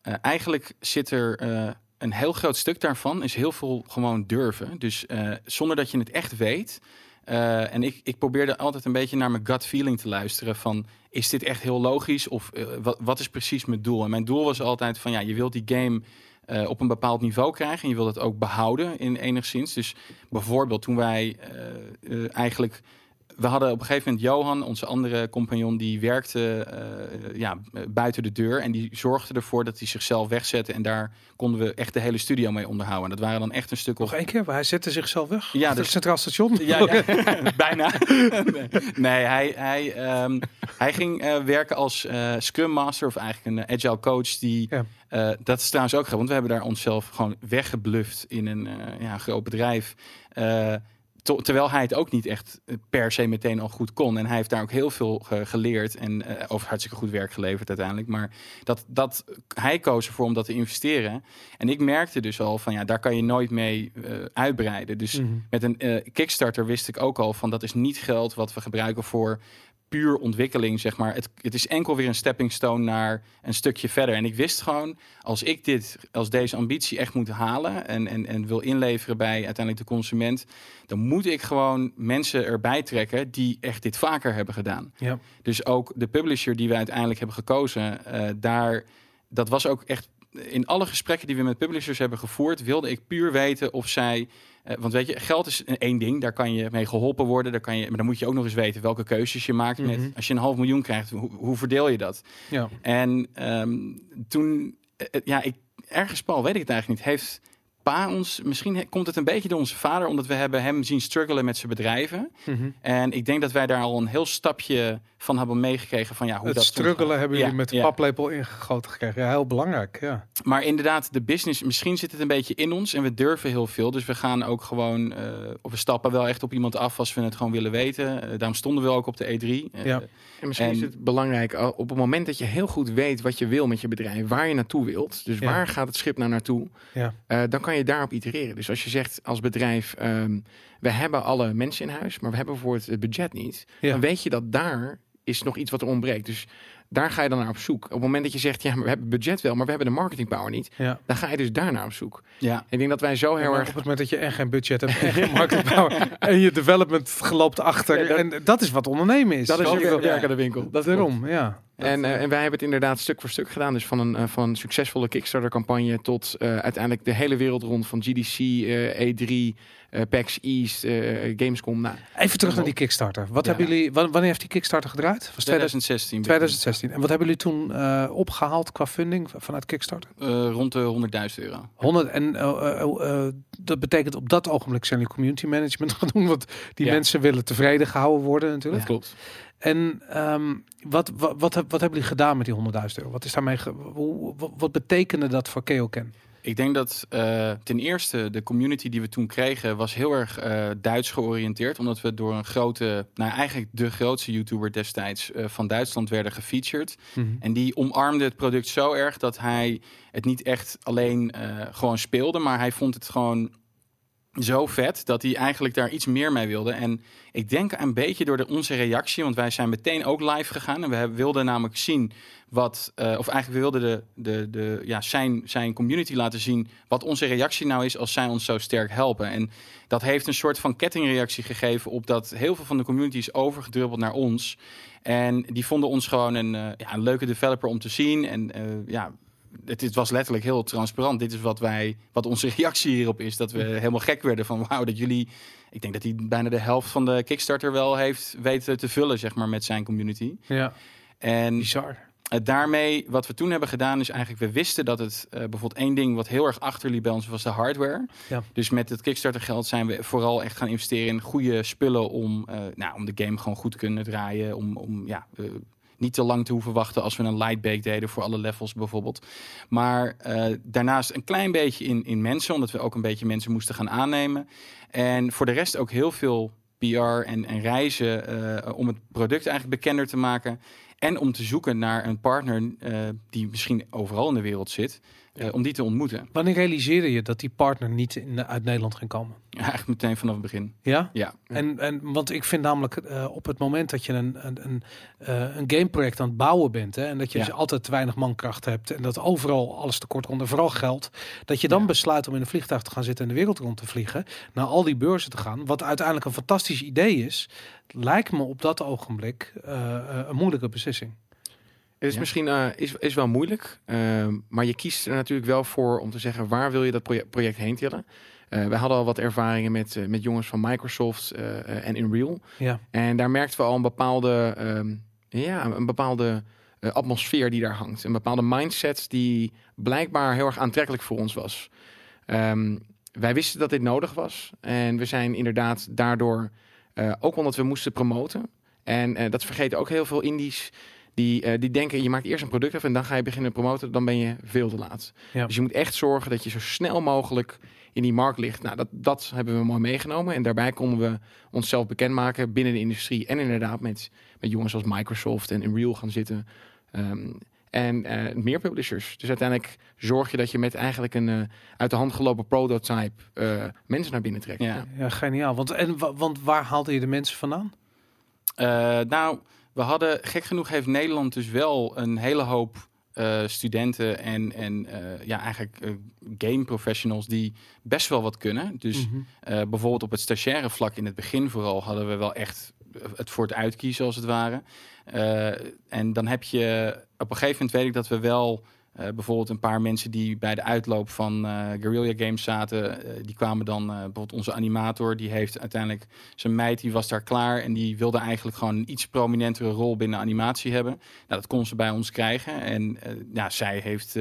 eh, eigenlijk zit er eh, een heel groot stuk daarvan is heel veel gewoon durven. Dus zonder dat je het echt weet. Eh, en ik, ik probeerde altijd een beetje naar mijn gut feeling te luisteren van is dit echt heel logisch of eh, wat, wat is precies mijn doel? En mijn doel was altijd van ja, je wilt die game eh, op een bepaald niveau krijgen en je wilt het ook behouden in enigszins. Dus bijvoorbeeld toen wij eigenlijk we hadden op een gegeven moment Johan, onze andere compagnon, die werkte eh, ja, buiten de deur. En die zorgde ervoor dat hij zichzelf wegzette. En daar konden we echt de hele studio mee onderhouden. En dat waren dan echt een stuk Nog of... één keer, hij zette zichzelf weg. Ja, het dus- Centraal Station. Ja, ja, bijna. nee, nee, hij, hij, ehm, hij ging eh, werken als eh, Scrum Master of eigenlijk een agile coach. Die, Ja. dat is trouwens ook grappig, want we hebben daar onszelf gewoon weggebluft in een ja, groot bedrijf. Terwijl hij het ook niet echt eh, per se meteen al goed kon. En hij heeft daar ook heel veel ge- geleerd en eh, over hartstikke goed werk geleverd uiteindelijk. Maar dat, dat, hij koos ervoor om dat te investeren. En ik merkte dus al van ja, daar kan je nooit mee eh, uitbreiden. Dus Mhm. met een eh, Kickstarter wist ik ook al van dat is niet geld wat we gebruiken voor puur ontwikkeling, zeg maar. Het, het is enkel weer een stepping stone naar een stukje verder. En ik wist gewoon, als ik dit, als deze ambitie echt moet halen en, en, en wil inleveren bij uiteindelijk de consument, dan moet ik gewoon mensen erbij trekken die echt dit vaker hebben gedaan. Ja. Dus ook de publisher die we uiteindelijk hebben gekozen, eh, daar, dat was ook echt in alle gesprekken die we met publishers hebben gevoerd, wilde ik puur weten of zij. Eh, want weet je, geld is één ding, daar kan je mee geholpen worden. Daar kan je, maar dan moet je ook nog eens weten welke keuzes je maakt. Mhm. met, als je een half miljoen krijgt, hoe, hoe verdeel je dat? Ja. En ehm, toen, eh, eh, ja, ik, ergens Paul, weet ik het eigenlijk niet, heeft pa ons, misschien komt het een beetje door onze vader, omdat we hebben hem zien struggelen met zijn bedrijven. Mhm. En ik denk dat wij daar al een heel stapje van hebben meegekregen van ja, hoe Het dat struggelen hebben jullie Ja, met de ja. paplepel ingegoten gekregen. Ja, heel belangrijk. Ja. Maar inderdaad, de business, misschien zit het een beetje in ons en we durven heel veel. Dus we gaan ook gewoon, eh, of we stappen wel echt op iemand af als we het gewoon willen weten. Eh, daarom stonden we ook op de E3. Eh, Ja. En misschien En- is het belangrijk op het moment dat je heel goed weet wat je wil met je bedrijf, waar je naartoe wilt, dus Ja. waar gaat het schip nou naartoe, Ja. eh, dan kan je daarop itereren. Dus als je zegt als bedrijf, ehm, we hebben alle mensen in huis, maar we hebben bijvoorbeeld het budget niet, Ja. dan weet je dat daar is nog iets wat er ontbreekt. Dus daar ga je dan naar op zoek. Op het moment dat je zegt, ja, maar we hebben budget wel, maar we hebben de marketing power niet, Ja. dan ga je dus daar naar op zoek. ja. Ik denk dat wij zo heel erg Op het moment dat je en geen budget hebt en geen marketing power en je development geloopt achter. Ja, dat- en dat is wat ondernemen is. dat is je wil- werk aan de winkel. Dat Daarom, ja. En, eh, en wij hebben het inderdaad stuk voor stuk gedaan. Dus van een, eh, van een succesvolle Kickstarter-campagne tot eh, uiteindelijk de hele wereld rond. Van GDC, eh, E3, eh, PAX East, eh, Gamescom. Nou, Even terug naar die Kickstarter. Wat Ja. hebben jullie, wa- wanneer heeft die Kickstarter gedraaid? Was 2000 2016. 2016. En wat hebben jullie toen eh, opgehaald qua funding vanuit Kickstarter? Eh, rond de 100.000 euro. 100 en eh, eh, eh, dat betekent op dat ogenblik zijn jullie community management gaan doen, want die Ja. mensen willen tevreden gehouden worden natuurlijk. dat klopt. En ehm, wat, wat, wat, wat hebben jullie gedaan met die 100.000 euro? Wat is daarmee? hoe, wat, wat betekende dat voor Keoken? Ik denk dat eh, ten eerste de community die we toen kregen was heel erg eh, Duits georiënteerd. Omdat we door een grote, nou eigenlijk de grootste YouTuber destijds eh, van Duitsland werden gefeatured. En die omarmde het product zo erg dat hij het niet echt alleen gewoon speelde, maar hij vond het gewoon zo vet dat hij eigenlijk daar iets meer mee wilde. En ik denk een beetje door de, onze reactie, want wij zijn meteen ook live gegaan en we wilden namelijk zien wat, eh, of eigenlijk we wilden de, de, de, ja, zijn, zijn community laten zien wat onze reactie nou is als zij ons zo sterk helpen. En dat heeft een soort van kettingreactie gegeven op dat heel veel van de community is overgedruppeld naar ons. En die vonden ons gewoon een, eh, ja, een leuke developer om te zien. En eh, ja, het, het was letterlijk heel transparant. Dit is wat wij, wat onze reactie hierop is. Dat we helemaal gek werden van wauw, dat jullie. Ik denk dat hij bijna de helft van de Kickstarter wel heeft weten te vullen, zeg maar, met zijn community. Ja, En bizar. daarmee, wat we toen hebben gedaan, is eigenlijk, we wisten dat het eh, bijvoorbeeld één ding wat heel erg achterliep bij ons was de hardware. Ja. Dus met het Kickstarter geld zijn we vooral echt gaan investeren in goede spullen om, eh, nou, om de game gewoon goed te kunnen draaien. Om, om ja, eh, niet te lang te hoeven wachten als we een light bake deden voor alle levels bijvoorbeeld. Maar eh, daarnaast een klein beetje in, in mensen, omdat we ook een beetje mensen moesten gaan aannemen. En voor de rest ook heel veel PR en, en reizen eh, om het product eigenlijk bekender te maken. En om te zoeken naar een partner eh, die misschien overal in de wereld zit, eh, om die te ontmoeten. Wanneer realiseerde je dat die partner niet in, uit Nederland ging komen? Eigenlijk meteen vanaf het begin. Ja? Ja. En, en want ik vind namelijk eh, op het moment dat je een, een, een, eh, een gameproject aan het bouwen bent, hè, en dat je Ja. dus altijd te weinig mankracht hebt en dat overal alles tekort komt en vooral geld, dat je dan Ja. besluit om in een vliegtuig te gaan zitten en de wereld rond te vliegen, naar al die beurzen te gaan, wat uiteindelijk een fantastisch idee is, lijkt me op dat ogenblik een moeilijke beslissing. Het is Ja. misschien eh, is, is wel moeilijk, ehm, maar je kiest er natuurlijk wel voor om te zeggen waar wil je dat proje- project heen tillen. Eh we hadden al wat ervaringen met, eh, met jongens van Microsoft en Unreal. Ja, En daar merkten we al een bepaalde, ehm, ja, een bepaalde atmosfeer die daar hangt. Een bepaalde mindset die blijkbaar heel erg aantrekkelijk voor ons was. Ehm, wij wisten dat dit nodig was. En we zijn inderdaad daardoor, ook omdat we moesten promoten. En dat vergeten ook heel veel indies. Die, eh, die denken, je maakt eerst een product af en dan ga je beginnen promoten. Dan ben je veel te laat. Ja. Dus je moet echt zorgen dat je zo snel mogelijk in die markt ligt. Nou, dat, dat hebben we mooi meegenomen. En daarbij konden we onszelf bekendmaken binnen de industrie. En inderdaad met, met jongens als Microsoft en Unreal gaan zitten. Ehm, en eh, meer publishers. Dus uiteindelijk zorg je dat je met eigenlijk een eh, uit de hand gelopen prototype eh, mensen naar binnen trekt. Ja. ja geniaal. Want, en, wa- want waar haalde je de mensen vandaan? Eh, nou, we hadden, gek genoeg heeft Nederland dus wel een hele hoop eh, studenten en, en eh, ja, eigenlijk eh, game professionals die best wel wat kunnen. Dus Mhm. bijvoorbeeld op het stagiaire vlak in het begin vooral hadden we wel echt het voor het uitkiezen als het ware. En dan heb je op een gegeven moment weet ik dat we wel Eh, bijvoorbeeld een paar mensen die bij de uitloop van eh Guerrilla Games zaten, eh, die kwamen dan, bijvoorbeeld onze animator, die heeft uiteindelijk zijn meid, die was daar klaar en die wilde eigenlijk gewoon een iets prominentere rol binnen animatie hebben. Nou, dat kon ze bij ons krijgen en ja, zij heeft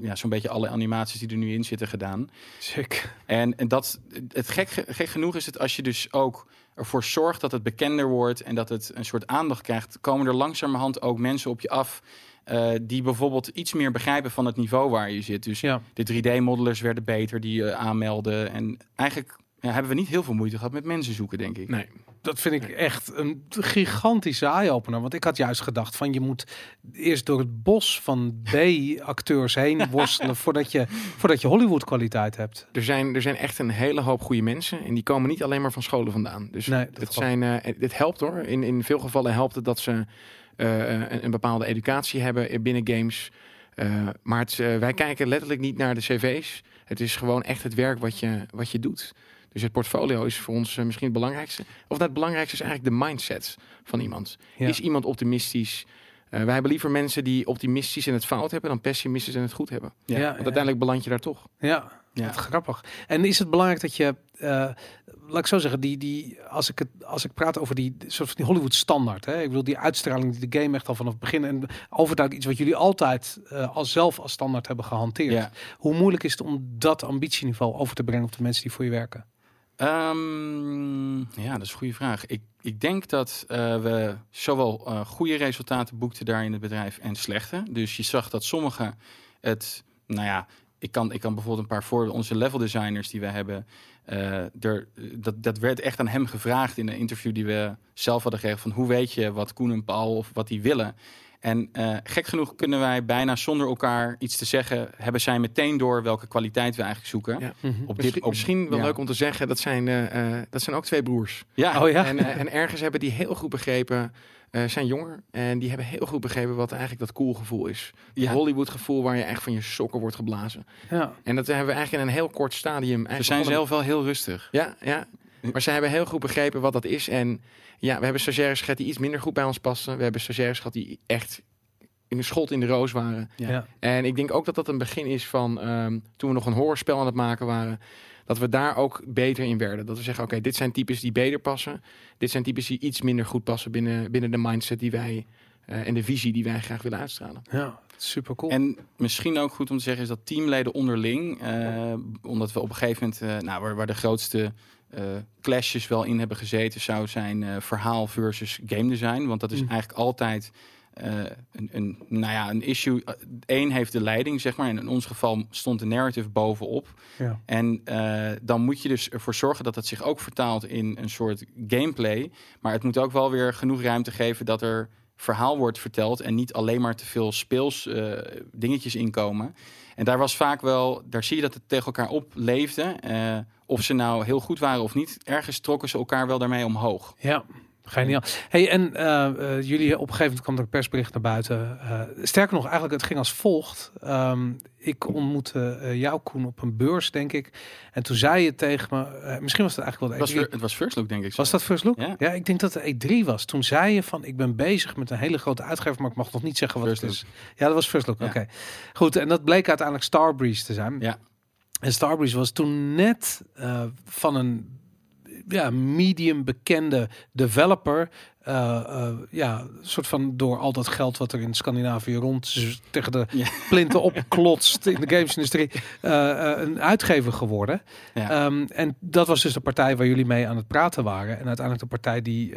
ja, zo'n beetje alle animaties die er nu in zitten gedaan. Sick. En, en dat, het gek, ge- gek genoeg is het als je dus ook ervoor zorgt dat het bekender wordt en dat het een soort aandacht krijgt, komen er langzamerhand ook mensen op je af eh, die bijvoorbeeld iets meer begrijpen van het niveau waar je zit. Dus Ja. de 3D-modelers werden beter die je aanmelden. En eigenlijk ja, hebben we niet heel veel moeite gehad met mensen zoeken, denk ik. Nee. Dat vind ik echt een gigantische eye-opener. Want ik had juist gedacht van je moet eerst door het bos van B-acteurs heen worstelen voordat je, voordat je Hollywood kwaliteit hebt. Er zijn, er zijn echt een hele hoop goede mensen. En die komen niet alleen maar van scholen vandaan. Dus Nee, dat het, zijn, eh, dit helpt hoor. In, in veel gevallen helpt het dat ze een, een bepaalde educatie hebben binnen games. Eh, maar het, eh, wij kijken letterlijk niet naar de cv's. Het is gewoon echt het werk wat je, wat je doet. Dus het portfolio is voor ons eh, misschien het belangrijkste. Of dat het belangrijkste is eigenlijk de mindset van iemand. Ja. Is iemand optimistisch? Eh, wij hebben liever mensen die optimistisch en het fout hebben... dan pessimistisch en het goed hebben. Ja, Want uiteindelijk beland je daar toch. ja, Ja. Wat grappig. En is het belangrijk dat je, eh, laat ik zo zeggen, die, die, als, ik het, als ik praat over die soort van die Hollywood standaard, hè, ik bedoel die uitstraling die de game echt al vanaf het begin en overduidelijk iets wat jullie altijd eh, als zelf als standaard hebben gehanteerd. Ja. Hoe moeilijk is het om dat ambitieniveau over te brengen op de mensen die voor je werken? Ehm, ja, dat is een goede vraag. Ik, ik denk dat eh, we zowel goede resultaten boekten daar in het bedrijf en slechte. Dus je zag dat sommigen het, nou ja, ik kan, ik kan bijvoorbeeld een paar voorbeelden, onze level designers die we hebben, er, dat, dat werd echt aan hem gevraagd in een interview die we zelf hadden gegeven van hoe weet je wat Koen en Paul of wat die willen. En eh, gek genoeg kunnen wij bijna zonder elkaar iets te zeggen, hebben zij meteen door welke kwaliteit we eigenlijk zoeken. Ja. Op Misschien, op- misschien wel ja. leuk om te zeggen, dat zijn, eh, eh, dat zijn ook twee broers. Ja, Oh ja? En, en ergens hebben die heel goed begrepen, eh, zijn jonger. En die hebben heel goed begrepen wat eigenlijk dat cool gevoel is. Het Ja. Hollywood gevoel waar je echt van je sokken wordt geblazen. Ja. En dat hebben we eigenlijk in een heel kort stadium. Ze zijn zelf wel heel rustig. Ja, ja. Maar ze hebben heel goed begrepen wat dat is. En ja, we hebben stagiaires gehad die iets minder goed bij ons passen. We hebben stagiaires gehad die echt in de schot in de roos waren. Ja. En ik denk ook dat dat een begin is van ehm, toen we nog een horrorspel aan het maken waren. Dat we daar ook beter in werden. Dat we zeggen, oké, dit zijn types die beter passen. Dit zijn types die iets minder goed passen binnen, binnen de mindset die wij eh, en de visie die wij graag willen uitstralen. ja, super cool. En misschien ook goed om te zeggen is dat teamleden onderling, eh, omdat we op een gegeven moment, eh, nou, waar, waar de grootste clashes wel in hebben gezeten, zou zijn eh, verhaal versus game design. Want dat is Mm. eigenlijk altijd eh, een, een, nou ja, een issue. Eén heeft de leiding, zeg maar. En in ons geval stond de narrative bovenop. ja. En eh, dan moet je dus ervoor zorgen dat het zich ook vertaalt in een soort gameplay. Maar het moet ook wel weer genoeg ruimte geven dat er verhaal wordt verteld en niet alleen maar te veel speels eh, dingetjes inkomen. En daar was vaak wel, daar zie je dat het tegen elkaar opleefde. Eh of ze nou heel goed waren of niet, ergens trokken ze elkaar wel daarmee omhoog. Ja, geniaal. Hey, en eh, eh, jullie op een gegeven moment kwam er een persbericht naar buiten. Eh, sterker nog, eigenlijk het ging als volgt. Ehm, ik ontmoette eh, jou, Koen, op een beurs, denk ik. En toen zei je tegen me, eh, misschien was het eigenlijk wel Het de was, E3. fir- het was First Look, denk ik. Was dat First Look? Ja. ik denk dat het de E3 was. Toen zei je van, ik ben bezig met een hele grote uitgever, maar ik mag nog niet zeggen wat First het is. Ja, dat was First Look, Ja. oké. Goed, en dat bleek uiteindelijk Starbreeze te zijn. Ja. En Starbreeze was toen net eh, van een ja, medium bekende developer. eh, ja, een soort van door al dat geld wat er in Scandinavië rond tegen de Ja. plinten opklotst in de gamesindustrie, eh, een uitgever geworden. Ja. Ehm, en dat was dus de partij waar jullie mee aan het praten waren. En uiteindelijk de partij die,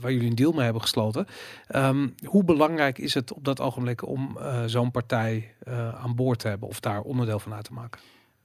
waar jullie een deal mee hebben gesloten. Ehm, hoe belangrijk is het op dat ogenblik om zo'n partij aan boord te hebben of daar onderdeel van uit te maken?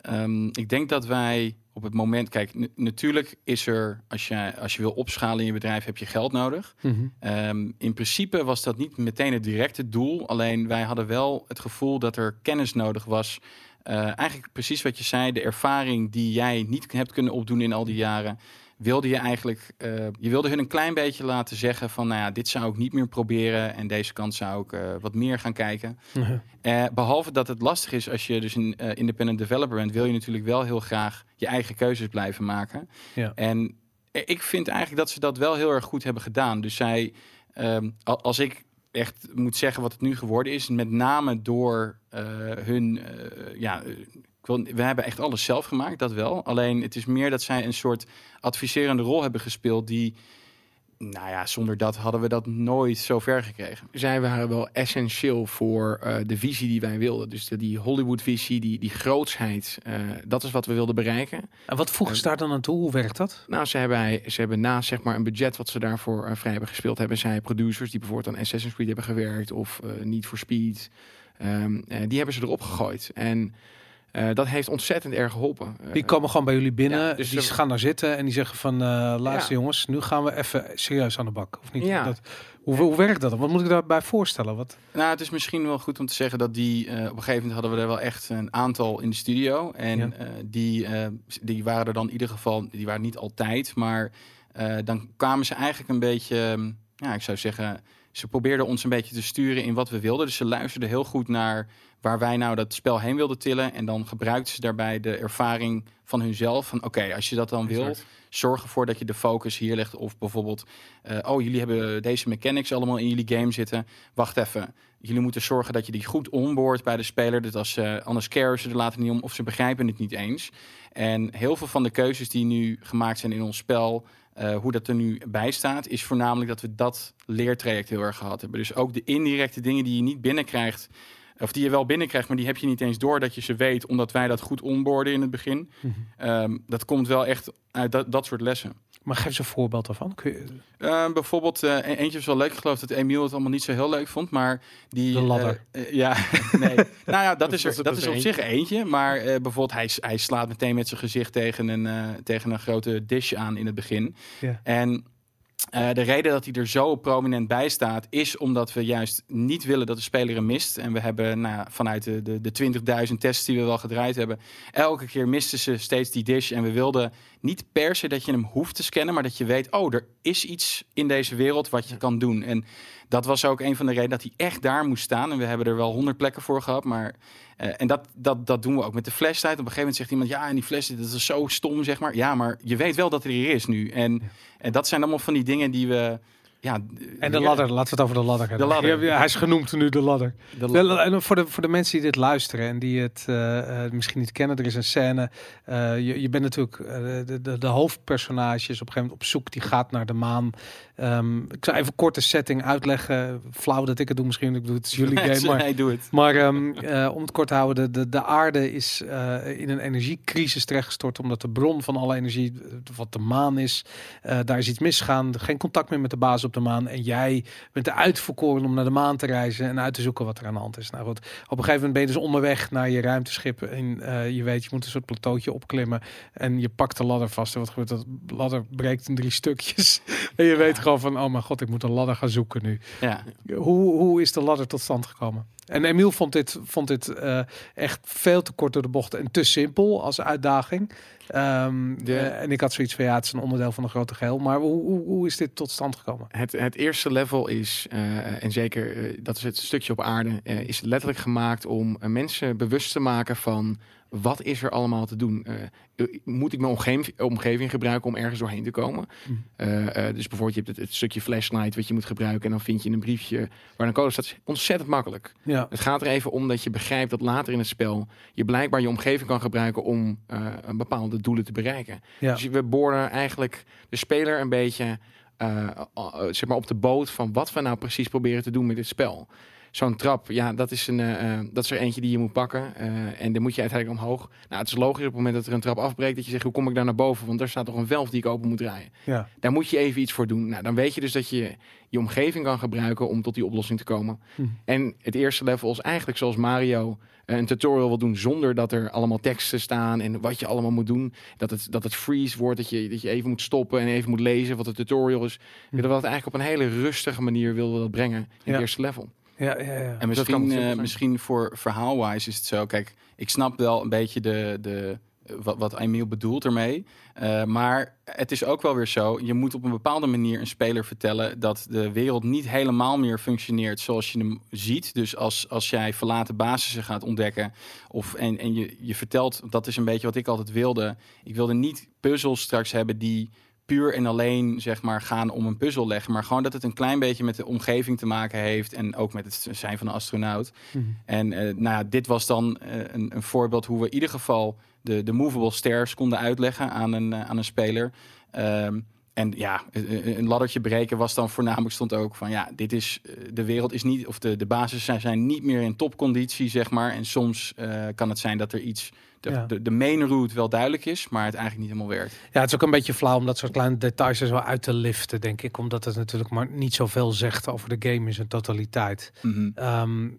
Ehm, ik denk dat wij op het moment, kijk, natuurlijk is er, als je, als je wil opschalen in je bedrijf, heb je geld nodig. Ehm, in principe was dat niet meteen het directe doel. Alleen wij hadden wel het gevoel dat er kennis nodig was. Eh, eigenlijk precies wat je zei, de ervaring die jij niet hebt kunnen opdoen in al die jaren. Wilde je eigenlijk, eh, je wilde hun een klein beetje laten zeggen van, nou ja, dit zou ik niet meer proberen en deze kant zou ik eh, wat meer gaan kijken. Mhm. Eh, behalve dat het lastig is als je dus een independent developer bent, wil je natuurlijk wel heel graag je eigen keuzes blijven maken. Ja. En ik vind eigenlijk dat ze dat wel heel erg goed hebben gedaan. Dus zij, ehm, al- als ik echt moet zeggen wat het nu geworden is. Met name door hun, ja, we hebben echt alles zelf gemaakt, dat wel. Alleen het is meer dat zij een soort adviserende rol hebben gespeeld die, nou ja, zonder dat hadden we dat nooit zo ver gekregen. Zij waren wel essentieel voor eh, de visie die wij wilden. Dus de, die Hollywood-visie, die, die grootsheid, eh, dat is wat we wilden bereiken. En wat voegen ze daar dan aan toe? Hoe werkt dat? Nou, ze hebben, ze hebben naast zeg maar, een budget wat ze daarvoor eh, vrij hebben gespeeld, hebben zij producers die bijvoorbeeld aan Assassin's Creed hebben gewerkt of eh Need for Speed. Ehm, eh, die hebben ze erop gegooid. En eh, dat heeft ontzettend erg geholpen. Eh, Die komen gewoon bij jullie binnen, ja, dus die ze- gaan daar zitten en die zeggen van, eh Ja. jongens, nu gaan we even serieus aan de bak. Of niet? Ja. Dat, hoe, hoe werkt dat? Wat moet ik daarbij voorstellen? Wat? Nou, het is misschien wel goed om te zeggen dat die, eh, op een gegeven moment hadden we er wel echt een aantal in de studio. En Ja. eh, die, eh, die waren er dan in ieder geval, die waren niet altijd, maar eh, dan kwamen ze eigenlijk een beetje, ja, ik zou zeggen, ze probeerden ons een beetje te sturen in wat we wilden. Dus ze luisterden heel goed naar waar wij nou dat spel heen wilden tillen. En dan gebruikten ze daarbij de ervaring van hunzelf. Van oké, als je dat dan wil, zorg ervoor dat je de focus hier legt. Of bijvoorbeeld, eh, oh, jullie hebben deze mechanics allemaal in jullie game zitten. Wacht even. Jullie moeten zorgen dat je die goed onboord bij de speler. Dus als ze, anders caren ze er later niet om of ze begrijpen het niet eens. En heel veel van de keuzes die nu gemaakt zijn in ons spel, eh, hoe dat er nu bij staat, is voornamelijk dat we dat leertraject heel erg gehad hebben. Dus ook de indirecte dingen die je niet binnenkrijgt, of die je wel binnenkrijgt, maar die heb je niet eens door dat je ze weet, omdat wij dat goed onboorden in het begin. Ehm, dat komt wel echt uit dat, dat soort lessen. Maar geef eens een voorbeeld daarvan. Kun je, Eh, bijvoorbeeld, e- eentje was wel leuk. Ik geloof dat Emiel het allemaal niet zo heel leuk vond. Maar die. De ladder. eh, eh, ja, nee. nou ja, dat is, er, dat dat is is er op zich eentje. Maar bijvoorbeeld, hij, hij slaat meteen met zijn gezicht tegen een, tegen een grote dish aan in het begin. Ja. En. Eh, de reden dat hij er zo prominent bij staat, is omdat we juist niet willen dat de speler hem mist. En we hebben nou, vanuit de, de, de 20.000 tests die we wel gedraaid hebben, elke keer misten ze steeds die dish. En we wilden niet per se dat je hem hoeft te scannen, maar dat je weet, oh, er is iets in deze wereld wat je kan doen. En dat was ook een van de redenen dat hij echt daar moest staan. En we hebben er wel honderd plekken voor gehad, maar... eh, en dat, dat, dat doen we ook met de flashlight. Op een gegeven moment zegt iemand, ja, en die flashlight, dat is zo stom, zeg maar. Ja, maar je weet wel dat hij er is nu. En, en dat zijn allemaal van die dingen die we... Ja, en de ladder, laten we het over de ladder hebben. De ladder. Ja, hij is genoemd nu de ladder. de en voor, de, voor de mensen die dit luisteren en die het eh, eh, misschien niet kennen, er is een scène. eh, je, je bent natuurlijk de, de, de hoofdpersonage is op een gegeven moment op zoek, die gaat naar de maan. Ehm, ik zal even kort de setting uitleggen. Flauw dat ik het doe, misschien. Ik doe het is jullie game, maar Nee, doe het. maar ehm, eh, om het kort te houden, de, de, de aarde is in een energiecrisis terechtgestort. Omdat de bron van alle energie, wat de maan is, daar is iets misgegaan. Geen contact meer met de baas op de maan. En jij bent eruit verkoren om naar de maan te reizen en uit te zoeken wat er aan de hand is. Nou goed, op een gegeven moment ben je dus onderweg naar je ruimteschip. En eh, je weet, je moet een soort plateautje opklimmen. En je pakt de ladder vast. En wat gebeurt? Dat ladder breekt in drie stukjes. en je weet gewoon van, oh mijn god, ik moet een ladder gaan zoeken nu. Ja. Hoe, hoe is de ladder tot stand gekomen? En Emiel vond dit, vond dit eh, echt veel te kort door de bocht en te simpel als uitdaging. Ehm, De- eh, en ik had zoiets van ja, het is een onderdeel van een grote geheel. Maar hoe, hoe, hoe is dit tot stand gekomen? Het, het eerste level is, eh, en zeker eh, dat is het stukje op aarde, is letterlijk gemaakt om mensen bewust te maken van wat is er allemaal te doen. Eh, moet ik mijn omgeving, omgeving gebruiken om ergens doorheen te komen? Mm. Eh, eh, dus bijvoorbeeld je hebt het, het stukje flashlight wat je moet gebruiken en dan vind je een briefje waar een code staat. Ontzettend makkelijk. Ja, Het gaat er even om dat je begrijpt dat later in het spel je blijkbaar je omgeving kan gebruiken om een bepaalde doelen te bereiken. ja. Dus we boren eigenlijk de speler een beetje zeg maar op de boot van wat we nou precies proberen te doen met dit spel. Zo'n trap, ja, dat is, een, eh, eh, dat is er eentje die je moet pakken. eh, en dan moet je uiteindelijk omhoog. Nou, het is logisch op het moment dat er een trap afbreekt, dat je zegt, hoe kom ik daar naar boven? Want daar staat toch een velf die ik open moet draaien. ja. Daar moet je even iets voor doen. Nou, dan weet je dus dat je je omgeving kan gebruiken om tot die oplossing te komen. Hm. En het eerste level is eigenlijk zoals Mario een tutorial wil doen zonder dat er allemaal teksten staan en wat je allemaal moet doen. Dat het, dat het freeze wordt, dat je, dat je even moet stoppen en even moet lezen wat de tutorial is. Hm. Dat we dat eigenlijk op een hele rustige manier wilden dat brengen in Ja. het eerste level. Ja, ja, ja. En misschien, zijn. misschien voor verhaalwise is het zo. Kijk, ik snap wel een beetje de, de, wat, wat Emiel bedoelt ermee. Eh, maar het is ook wel weer zo. Je moet op een bepaalde manier een speler vertellen dat de wereld niet helemaal meer functioneert zoals je hem ziet. Dus als, als jij verlaten basissen gaat ontdekken. Of, en en je, je vertelt, dat is een beetje wat ik altijd wilde. Ik wilde niet puzzels straks hebben die puur en alleen zeg maar gaan om een puzzel leggen, maar gewoon dat het een klein beetje met de omgeving te maken heeft en ook met het zijn van een astronaut. Mhm. En eh, nou ja, dit was dan eh, een, een voorbeeld hoe we in ieder geval de, de movable stairs konden uitleggen aan een, eh, aan een speler. Ehm, en ja, een laddertje breken was dan voornamelijk stond ook van ja, dit is de wereld is niet of de, de basis zijn, zijn niet meer in topconditie, zeg maar. En soms kan het zijn dat er iets, de, Ja. de, de main route wel duidelijk is, maar het eigenlijk niet helemaal werkt. Ja, het is ook een beetje flauw om dat soort kleine details er zo uit te liften, denk ik. Omdat het natuurlijk maar niet zoveel zegt over de game in zijn totaliteit. Mhm. Ehm,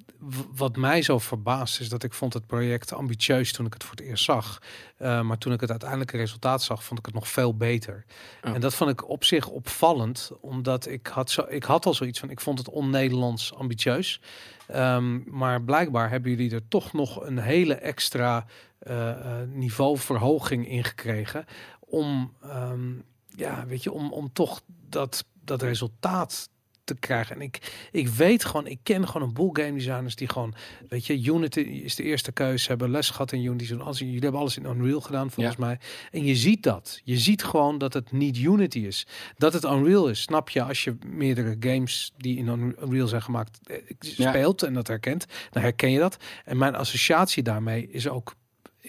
wat mij zo verbaast is dat ik vond het project ambitieus toen ik het voor het eerst zag. Uh, maar toen ik het uiteindelijke resultaat zag, vond ik het nog veel beter. Oh. En dat vond ik op zich opvallend, omdat ik had, zo, ik had al zoiets van, ik vond het on-Nederlands ambitieus. Ehm, maar blijkbaar hebben jullie er toch nog een hele extra eh, eh, niveauverhoging in gekregen. Om, ehm, ja, weet je, om, om toch dat, dat resultaat te krijgen. En ik, ik weet gewoon, ik ken gewoon een boel game designers die gewoon, weet je, Unity is de eerste keuze, hebben les gehad in Unity. Alles, jullie hebben alles in Unreal gedaan, volgens mij. En je ziet dat. Je ziet gewoon dat het niet Unity is. Dat het Unreal is, snap je, als je meerdere games die in Unreal zijn gemaakt eh, speelt en dat herkent, dan herken je dat. En mijn associatie daarmee is ook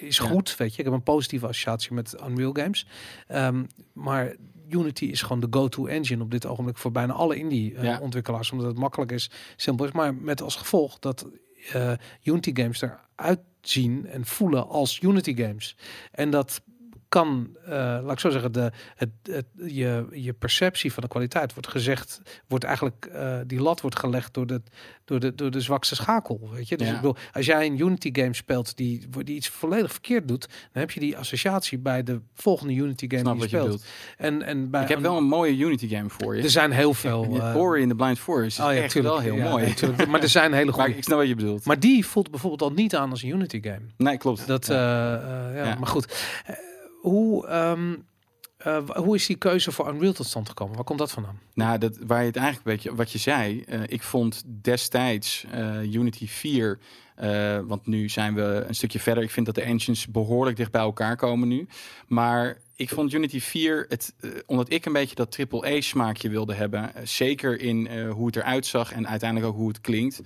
is Ja. goed, weet je. Ik heb een positieve associatie met Unreal games. Ehm, maar Unity is gewoon de go-to engine op dit ogenblik voor bijna alle indie eh, Ja. omdat het makkelijk is, simpel is. Maar met als gevolg dat eh, Unity games eruit zien en voelen als Unity games. En dat kan, eh, laat ik zo zeggen, de, het, het, je, je perceptie van de kwaliteit wordt gezegd, wordt eigenlijk, eh, die lat wordt gelegd door de, door de, door de zwakste schakel. Weet je? Dus Ja. ik bedoel, als jij een Unity game speelt die, die iets volledig verkeerd doet, dan heb je die associatie bij de volgende Unity game Snap die je speelt. En, en bij Ik heb wel een mooie Unity game voor je. er zijn heel veel. Eh, Ori in the Blind Forest is oh ja, echt tuurlijk, wel heel ja, mooi. tuurlijk. maar er zijn hele goede. ik snap wat je bedoelt. Maar die voelt bijvoorbeeld al niet aan als een Unity game. nee, klopt. Dat, eh, eh, Ja. maar goed. Hoe, ehm, eh, hoe is die keuze voor Unreal tot stand gekomen? Waar komt dat vandaan? Nou, dat, waar je het eigenlijk een beetje, wat je zei, eh, ik vond destijds eh, Unity 4, eh, want nu zijn we een stukje verder. Ik vind dat de engines behoorlijk dicht bij elkaar komen nu. Maar ik vond Unity 4, het, omdat ik een beetje dat triple smaakje wilde hebben, zeker in hoe het eruit zag en uiteindelijk ook hoe het klinkt.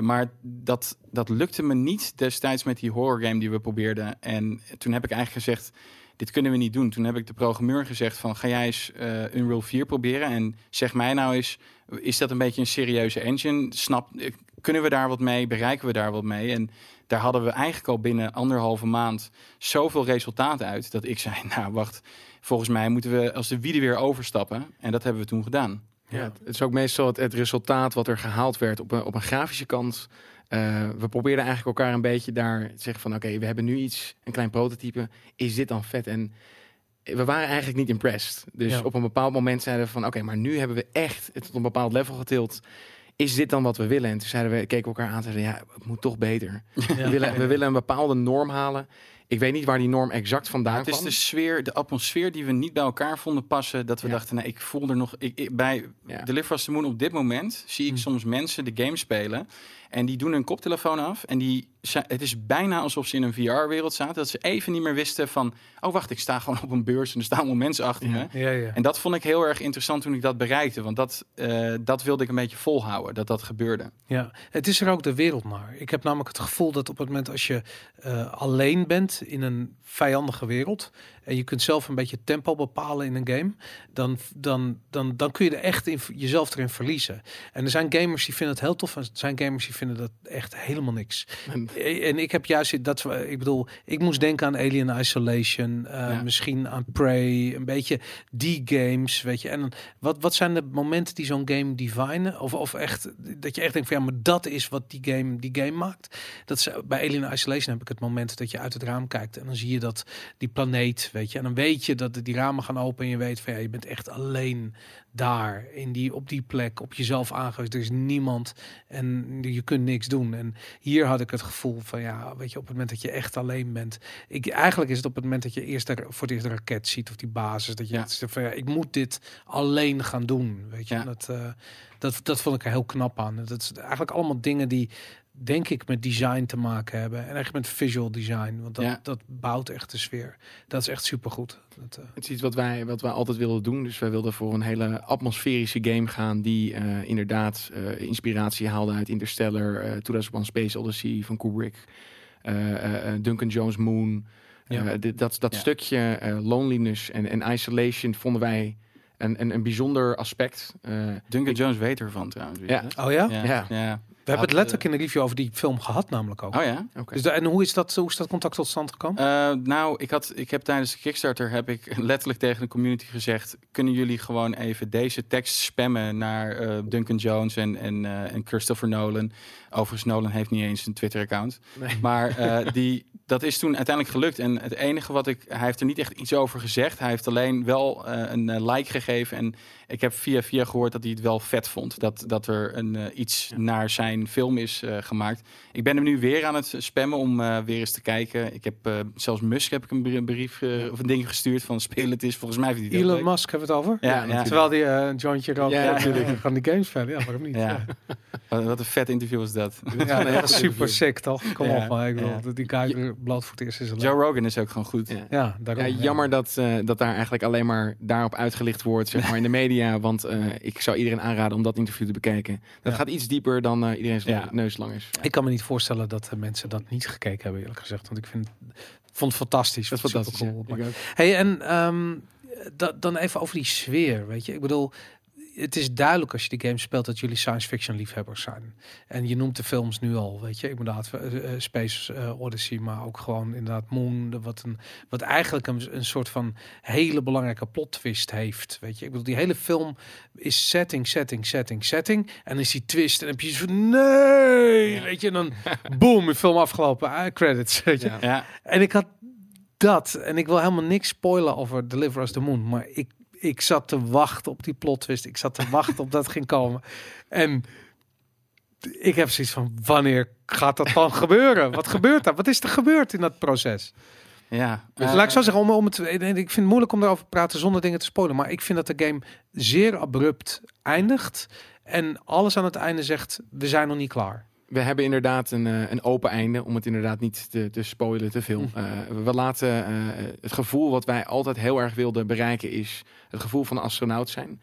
Maar dat, dat lukte me niet destijds met die horror game die we probeerden. En toen heb ik eigenlijk gezegd, dit kunnen we niet doen. Toen heb ik de programmeur gezegd van ga jij eens eh, Unreal 4 proberen en zeg mij nou eens, is dat een beetje een serieuze engine? Snap, eh, kunnen we daar wat mee? Bereiken we daar wat mee? En daar hadden we eigenlijk al binnen anderhalve maand zoveel resultaat uit dat ik zei, nou wacht, volgens mij moeten we als de wielen weer overstappen. En dat hebben we toen gedaan. Ja, het het is ook meestal het, het resultaat wat er gehaald werd op een, op een grafische kant. Eh, we probeerden eigenlijk elkaar een beetje daar te zeggen van... oké, we hebben nu iets, een klein prototype. Is dit dan vet? En we waren eigenlijk niet impressed. Dus Ja. op een bepaald moment zeiden we van... oké, maar nu hebben we echt het tot een bepaald level getild. Is dit dan wat we willen? En toen zeiden we, keken we elkaar aan en zeiden... ja, het moet toch beter. We, willen, we willen een bepaalde norm halen. Ik weet niet waar die norm exact vandaan het is kwam. de sfeer, de atmosfeer die we niet bij elkaar vonden passen. Dat we Ja. dachten, nee, ik voel er nog. Ik, ik- bij Ja. Deliver Us the Moon op dit moment zie ik Hm. soms mensen de game spelen. En die doen hun koptelefoon af. En die, het is bijna alsof ze in een VR-wereld zaten. Dat ze even niet meer wisten van. Oh, wacht, ik sta gewoon op een beurs en er staan allemaal mensen achter me. Ja, ja. En dat vond ik heel erg interessant toen ik dat bereikte. Want dat, eh, dat wilde ik een beetje volhouden, dat dat gebeurde. Ja, het is er ook de wereld naar. Ik heb namelijk het gevoel dat op het moment als je eh, alleen bent in een vijandige wereld en je kunt zelf een beetje tempo bepalen in een game, dan, dan, dan, dan kun je er echt in, jezelf erin verliezen. En er zijn gamers die vinden het heel tof en er zijn gamers die vinden dat echt helemaal niks. En ik heb juist dat ik bedoel, ik moest denken aan Alien Isolation, eh, Ja. misschien aan Prey, een beetje die games, weet je. En wat, wat zijn de momenten die zo'n game divinen? Of, of echt dat je echt denkt van ja, maar dat is wat die game die game maakt. Dat is, bij Alien Isolation heb ik het moment dat je uit het raam kijkt en dan zie je dat die planeet, weet je. En dan weet je dat die ramen gaan open en je weet van ja, je bent echt alleen daar in die op die plek op jezelf aangewezen. Er is niemand en je kunt niks doen. En hier had ik het gevoel van ja, weet je, op het moment dat je echt alleen bent. Ik, eigenlijk is het op het moment dat je eerst de, voor het eerst de raket ziet of die basis, dat je Ja. het van ja, ik moet dit alleen gaan doen. Weet je, Ja. Dat, eh, dat, dat vond ik er heel knap aan. Dat is eigenlijk allemaal dingen die denk ik, met design te maken hebben. En echt met visual design. Want dat, Ja. dat bouwt echt de sfeer. Dat is echt supergoed. Dat, eh, Het is iets wat wij, wat wij altijd wilden doen. Dus wij wilden voor een hele atmosferische game gaan. Die eh, inderdaad eh, inspiratie haalde uit Interstellar, eh 2001 Space Odyssey van Kubrick. eh, eh, eh, Duncan Jones Moon. Ja. Eh, dit- dat dat Ja. stukje eh, loneliness en, en isolation vonden wij een, een, een bijzonder aspect. Eh, Duncan Jones weet ervan trouwens. Ja. oh ja? Ja. Ja. We hebben het letterlijk in de review over die film gehad namelijk ook. Oh ja? Oké. Dus da- en hoe is, dat, hoe is dat contact tot stand gekomen? Eh, nou, ik, had, ik heb tijdens de Kickstarter heb ik letterlijk tegen de community gezegd: kunnen jullie gewoon even deze tekst spammen naar eh, Duncan Jones en, en, eh, en Christopher Nolan? Overigens, Nolan heeft niet eens een Twitter-account. Nee. Maar eh, die, dat is toen uiteindelijk gelukt. En het enige wat ik. Hij heeft er niet echt iets over gezegd. Hij heeft alleen wel eh, een like gegeven. En ik heb via via gehoord dat hij het wel vet vond. Dat, dat er een, eh, iets naar zijn film is eh, gemaakt. Ik ben hem nu weer aan het spammen om eh, weer eens te kijken. Ik heb eh, zelfs Musk heb ik een brie- brief of een ding gestuurd van speel het is. Volgens mij vindt hij het ook Elon leuk. Musk hebben we het over? Ja, Ja, ja, natuurlijk. Terwijl die eh, een jointje rookt. Ja, natuurlijk. Gaan die games spelen. Ja, waarom niet? Ja. Wat, een vet interview was dat. Ja, nee, dat is super sick toch? Kom Ja, op, maar ik bedoel, ja. die voor het eerst is Joe Rogan is ook gewoon goed. Ja. Ja, daarom. Ja, jammer dat, eh, dat daar eigenlijk alleen maar daarop uitgelicht wordt, zeg maar, in de media. Want eh, ik zou iedereen aanraden om dat interview te bekijken. Dat Ja. gaat iets dieper dan eh iedereen zijn Ja. neus lang is. Ik kan me niet voorstellen dat de mensen dat niet gekeken hebben, eerlijk gezegd. Want ik vind, vond het fantastisch. Dat is fantastisch. supercool. ja. Hey, en da- dan even over die sfeer, weet je. Ik bedoel, het is duidelijk als je die game speelt dat jullie science fiction liefhebbers zijn. En je noemt de films nu al, weet je. Inderdaad, eh, eh, Space eh, Odyssey, maar ook gewoon inderdaad Moon. de- Wat, een, wat eigenlijk een, een soort van hele belangrijke plot twist heeft, weet je. Ik bedoel, die hele film is setting, setting, setting, setting. En dan is die twist en dan heb je zo van, nee, weet je. En dan, boom, de film afgelopen, credits, weet je. Ja, En ik had dat. En ik wil helemaal niks spoilen over Deliver Us the Moon. Maar ik, ik zat te wachten op die plot twist. Ik zat te wachten op dat ging komen. En ik heb zoiets van, wanneer gaat dat dan gebeuren? Wat gebeurt daar? Wat is er gebeurd in dat proces? ja. Dus laat ik zo zeggen, om, om het, ik vind het moeilijk om daarover te praten zonder dingen te spoilen. Maar ik vind dat de game zeer abrupt eindigt. En alles aan het einde zegt, we zijn nog niet klaar. We hebben inderdaad een, eh, een open einde, om het inderdaad niet te, te spoilen te veel. Hm. Eh, we laten eh, het gevoel wat wij altijd heel erg wilden bereiken is het gevoel van astronaut zijn.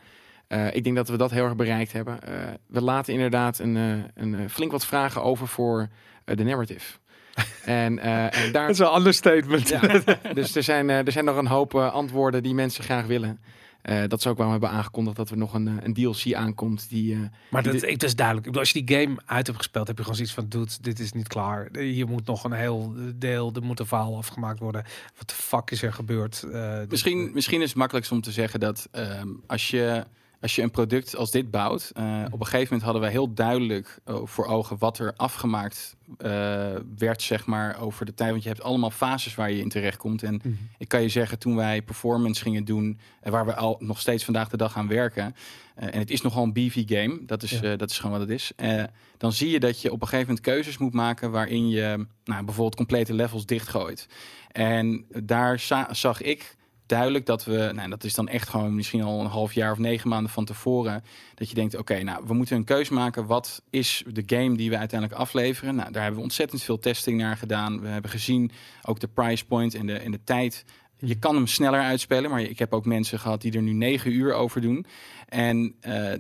Ik denk dat we dat heel erg bereikt hebben. We laten inderdaad een, een flink wat vragen over voor de narrative. en, en daar, Dat is een understatement. Ja, dus er zijn, er zijn nog een hoop antwoorden die mensen graag willen. Eh, dat is ook waarom we hebben aangekondigd dat er nog een, eh, een DLC aankomt. Die, eh, Maar dat, Dit- ik, dat is duidelijk. Ik bedoel, Als je die game uit hebt gespeeld, heb je gewoon zoiets van, dude, dit is niet klaar. Hier moet nog een heel deel, er moet een verhaal afgemaakt worden. Wat de fuck is er gebeurd? Eh, dit- Misschien, misschien is het makkelijkst om te zeggen dat ehm, als, je, als je een product als dit bouwt, eh, op een gegeven moment hadden wij heel duidelijk voor ogen wat er afgemaakt eh, werd, zeg maar, over de tijd. Want je hebt allemaal fases waar je in terecht komt. En Mhm. ik kan je zeggen, toen wij performance gingen doen, en waar we al nog steeds vandaag de dag aan werken, eh, en het is nogal een beefy game, dat is, Ja. eh, dat is gewoon wat het is. Eh, dan zie je dat je op een gegeven moment keuzes moet maken waarin je nou, bijvoorbeeld complete levels dichtgooit. En daar za- zag ik duidelijk dat we, nou, dat is dan echt gewoon misschien al een half jaar of negen maanden van tevoren, dat je denkt, oké, nou, we moeten een keus maken. Wat is de game die we uiteindelijk afleveren? Nou, daar hebben we ontzettend veel testing naar gedaan. We hebben gezien ook de price point en de, en de tijd. Je kan hem sneller uitspelen, maar ik heb ook mensen gehad die er nu negen uur over doen. En eh,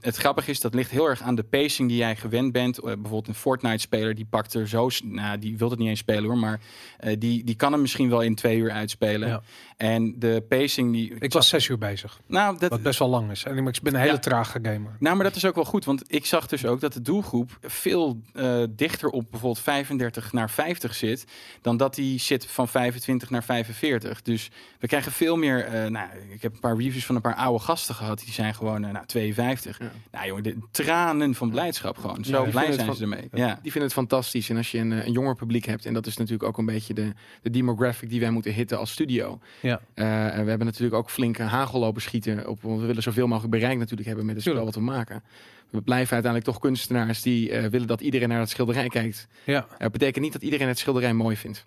het grappige is, dat ligt heel erg aan de pacing die jij gewend bent. Eh, bijvoorbeeld een Fortnite-speler, die pakt er zo... Nou, die wil het niet eens spelen hoor, maar eh, die, die kan hem misschien wel in twee uur uitspelen. Ja. En de pacing die... Ik was zes uur bezig, Nou, dat, wat best wel lang is. En ik ben een hele Ja. trage gamer. nou, maar dat is ook wel goed, want ik zag dus ook dat de doelgroep veel eh, dichter op bijvoorbeeld 35 naar 50 zit, dan dat die zit van 25 naar 45. Dus we krijgen veel meer. nou, ik heb een paar reviews van een paar oude gasten gehad, die zijn gewoon nou, 52. Ja. Nou, jongen, de tranen van blijdschap gewoon. Zo Ja, blij zijn van- ze ermee. Ja. Die vinden het fantastisch. En als je een, eh, een jonger publiek hebt, en dat is natuurlijk ook een beetje de, de demographic die wij moeten hitten als studio. Ja. Eh, en we hebben natuurlijk ook flinke hagel lopen schieten. Op, want we willen zoveel mogelijk bereik natuurlijk hebben met het spel wat we maken. we blijven uiteindelijk toch kunstenaars die eh, willen dat iedereen naar het schilderij kijkt. Ja. Dat betekent niet dat iedereen het schilderij mooi vindt.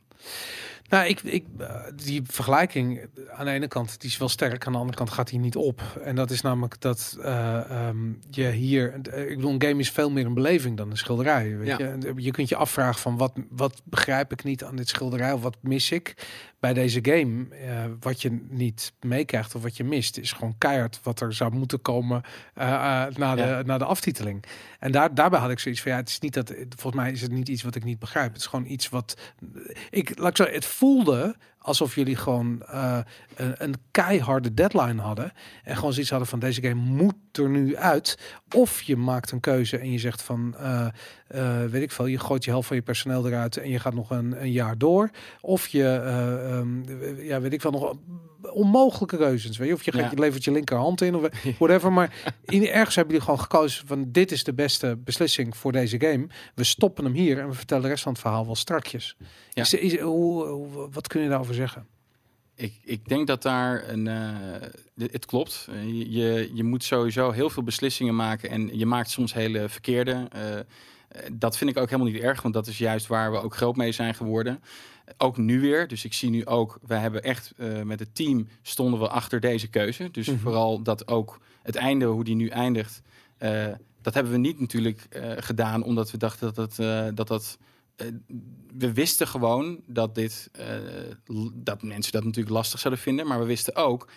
Nou, ik, ik, eh, die vergelijking aan de ene kant die is wel sterk, aan de andere kant gaat hij niet op. En dat is namelijk dat eh, ehm, je hier, eh, ik bedoel, een game is veel meer een beleving dan een schilderij. Weet Ja. je? Je kunt je afvragen van wat, wat begrijp ik niet aan dit schilderij of wat mis ik bij deze game. Wat je niet meekrijgt of wat je mist, is gewoon keihard wat er zou moeten komen eh, na, de, Ja. na de aftiteling. En daar, daarbij had ik zoiets van ja, het is niet dat, volgens mij is het niet iets wat ik niet begrijp. Het is gewoon iets wat ik, laat ik zo, het voelde alsof jullie gewoon eh, een, een keiharde deadline hadden. En gewoon zoiets hadden van deze game moet er nu uit. Of je maakt een keuze en je zegt van, eh, eh, weet ik veel, je gooit je helft van je personeel eruit en je gaat nog een, een jaar door. Of je, eh, ehm, ja, weet ik veel, nog onmogelijke keuzes. Weet je? Of je, gaat, Ja. je levert je linkerhand in of whatever. Maar in, ergens hebben jullie gewoon gekozen van dit is de beste beslissing voor deze game. We stoppen hem hier en we vertellen de rest van het verhaal wel strakjes. Ja. Is, is, hoe, hoe- wat kun je daarover zeggen? Ik, ik denk dat daar een. eh, het klopt. Je- je, moet sowieso heel veel beslissingen maken en je maakt soms hele verkeerde. Eh, dat vind ik ook helemaal niet erg, want dat is juist waar we ook groot mee zijn geworden. Ook nu weer. Dus ik zie nu ook, wij hebben echt eh, met het team stonden we achter deze keuze. Dus Mhm. vooral dat ook het einde, hoe die nu eindigt, dat hebben we niet natuurlijk gedaan omdat we dachten dat dat. dat, dat we wisten gewoon dat dit eh, dat mensen dat natuurlijk lastig zouden vinden, maar we wisten ook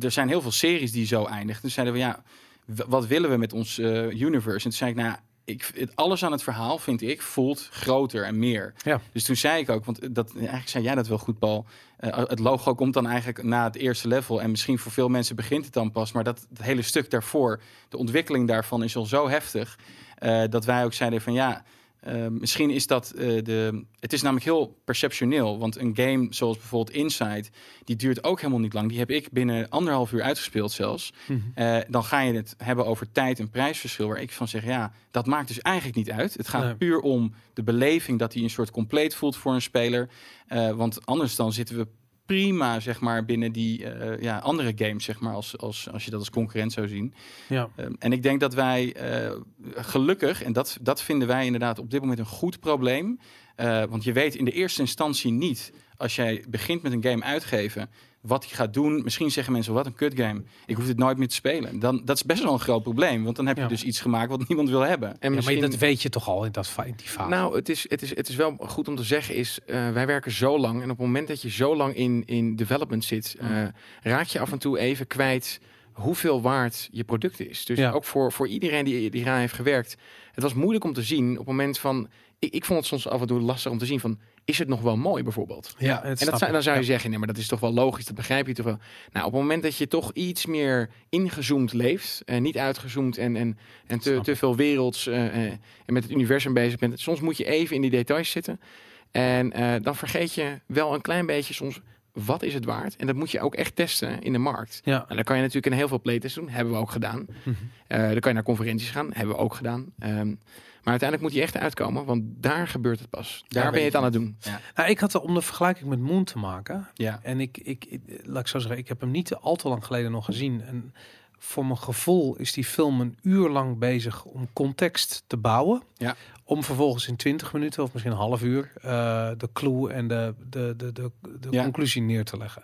er zijn heel veel series die zo eindigen. Dus zeiden we ja, wat willen we met ons eh, universe? En toen zei ik nou, ja, ik, het, alles aan het verhaal vind ik voelt groter en meer. Ja. Dus toen zei ik ook, want dat eigenlijk zei jij dat wel goed, Paul. Eh, het logo komt dan eigenlijk na het eerste level en misschien voor veel mensen begint het dan pas, maar dat hele stuk daarvoor, de ontwikkeling daarvan is al zo heftig eh, dat wij ook zeiden van ja. Eh, misschien is dat eh, de. Het is namelijk heel perceptioneel. Want een game zoals bijvoorbeeld Inside, die duurt ook helemaal niet lang. Die heb ik binnen anderhalf uur uitgespeeld zelfs. Eh, dan ga je het hebben over tijd en prijsverschil. Waar ik van zeg, ja, dat maakt dus eigenlijk niet uit. Het gaat Nee. puur om de beleving dat hij een soort compleet voelt voor een speler. Eh, want anders dan zitten we prima, zeg maar, binnen die eh, ja, andere games, zeg maar, als, als, als je dat als concurrent zou zien. Ja. Um, en ik denk dat wij eh, gelukkig, en dat, dat vinden wij inderdaad op dit moment een goed probleem. eh, want je weet in de eerste instantie niet, als jij begint met een game uitgeven, wat hij gaat doen. Misschien zeggen mensen, wat een kut game. Ik hoef dit nooit meer te spelen. Dan, dat is best wel een groot probleem. Want dan heb je Ja. dus iets gemaakt wat niemand wil hebben. En Ja, maar misschien, dat weet je toch al in, dat, in die fase. Nou, het is, het, is, het is wel goed om te zeggen, is eh, wij werken zo lang. En op het moment dat je zo lang in, in development zit, eh, raak je af en toe even kwijt hoeveel waard je product is. Dus Ja. ook voor, voor iedereen die, die eraan heeft gewerkt. Het was moeilijk om te zien op het moment van... Ik, ik vond het soms af en toe lastig om te zien van... Is het nog wel mooi bijvoorbeeld? ja, En dat zou, dan zou je zeggen, nee, maar dat is toch wel logisch, dat begrijp je toch wel. Nou, op het moment dat je toch iets meer ingezoomd leeft, en niet uitgezoomd en, en, en te, te veel werelds eh, eh, en met het universum bezig bent, soms moet je even in die details zitten. En eh, dan vergeet je wel een klein beetje soms, wat is het waard? En dat moet je ook echt testen in de markt. Ja. En dan kan je natuurlijk een heel veel playtests doen, hebben we ook gedaan. Mhm. Eh, dan kan je naar conferenties gaan, hebben we ook gedaan. Ehm, maar uiteindelijk moet die echt uitkomen, want daar gebeurt het pas. Daar ben je het je aan het doen. Nou, ik had er om de vergelijking met Moon te maken. Ja. En ik, ik, ik, laat ik zo zeggen, ik heb hem niet al te lang geleden nog gezien. En voor mijn gevoel is die film een uur lang bezig om context te bouwen. Ja. Om vervolgens in 20 minuten of misschien een half uur eh, de clue en de, de, de, de, de Ja. conclusie neer te leggen.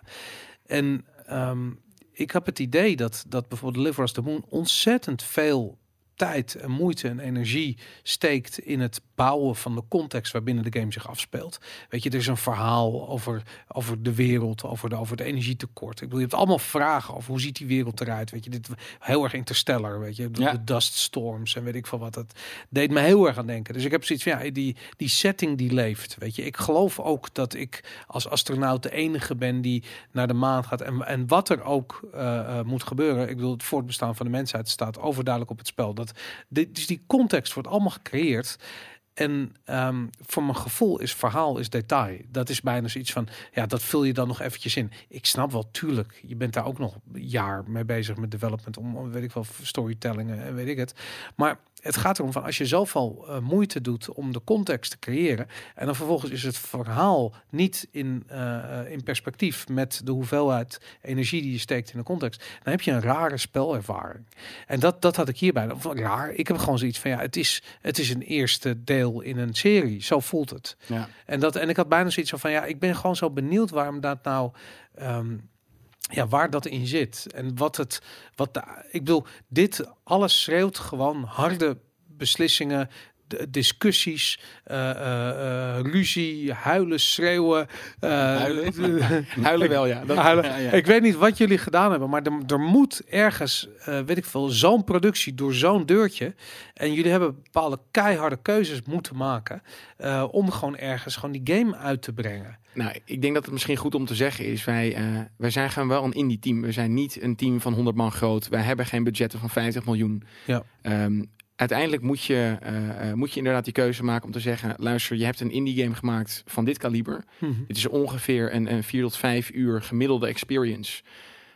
En ehm, ik heb het idee dat, dat bijvoorbeeld Live Us the Moon ontzettend veel tijd en moeite en energie steekt in het bouwen van de context waarbinnen de game zich afspeelt. Weet je, er is een verhaal over, over de wereld, over, de, over het energietekort. Ik bedoel, je hebt allemaal vragen over hoe ziet die wereld eruit. Weet je, dit heel erg interstellar, weet je, de, Ja. de dust storms en weet ik veel wat. Dat deed me heel erg aan denken. Dus ik heb zoiets van, ja, die, die setting die leeft. Weet je, ik geloof ook dat ik als astronaut de enige ben die naar de maan gaat. En, en wat er ook eh, eh, moet gebeuren. Ik bedoel, het voortbestaan van de mensheid staat overduidelijk op het spel. Dat, dit, dus die context wordt allemaal gecreëerd. En ehm, voor mijn gevoel is verhaal is detail. Dat is bijna zoiets van, ja, dat vul je dan nog eventjes in. Ik snap wel, tuurlijk, je bent daar ook nog een jaar mee bezig met development, om weet ik wel, storytellingen en weet ik het. Maar het gaat erom van als je zoveel uh, moeite doet om de context te creëren en dan vervolgens is het verhaal niet in, uh, in perspectief met de hoeveelheid energie die je steekt in de context, dan heb je een rare spelervaring. En dat, dat had ik hierbij. Raar. Ik heb gewoon zoiets van ja, het is, het is een eerste deel in een serie. Zo voelt het. Ja. En, dat, en ik had bijna zoiets van ja, ik ben gewoon zo benieuwd waarom dat nou. Um, ja, waar dat in zit. En wat het, wat de, ik bedoel, dit alles schreeuwt gewoon harde beslissingen, discussies, uh, uh, ruzie, huilen, schreeuwen. Huilen? huilen wel, ja. Dat, huilen. ja, ja. Ik weet niet wat jullie gedaan hebben, maar er, er moet ergens, weet ik veel, zo'n productie door zo'n deurtje. En jullie hebben bepaalde keiharde keuzes moeten maken om gewoon ergens gewoon die game uit te brengen. Nou, ik denk dat het misschien goed om te zeggen is, wij, wij zijn gewoon wel een indie team. We zijn niet een team van 100 man groot. Wij hebben geen budgetten van 50 miljoen. Ja. Um, uiteindelijk moet je, uh, moet je inderdaad die keuze maken om te zeggen: luister, je hebt een indie game gemaakt van dit kaliber. Mhm. Dit is ongeveer een, een 4 tot 5 uur gemiddelde experience.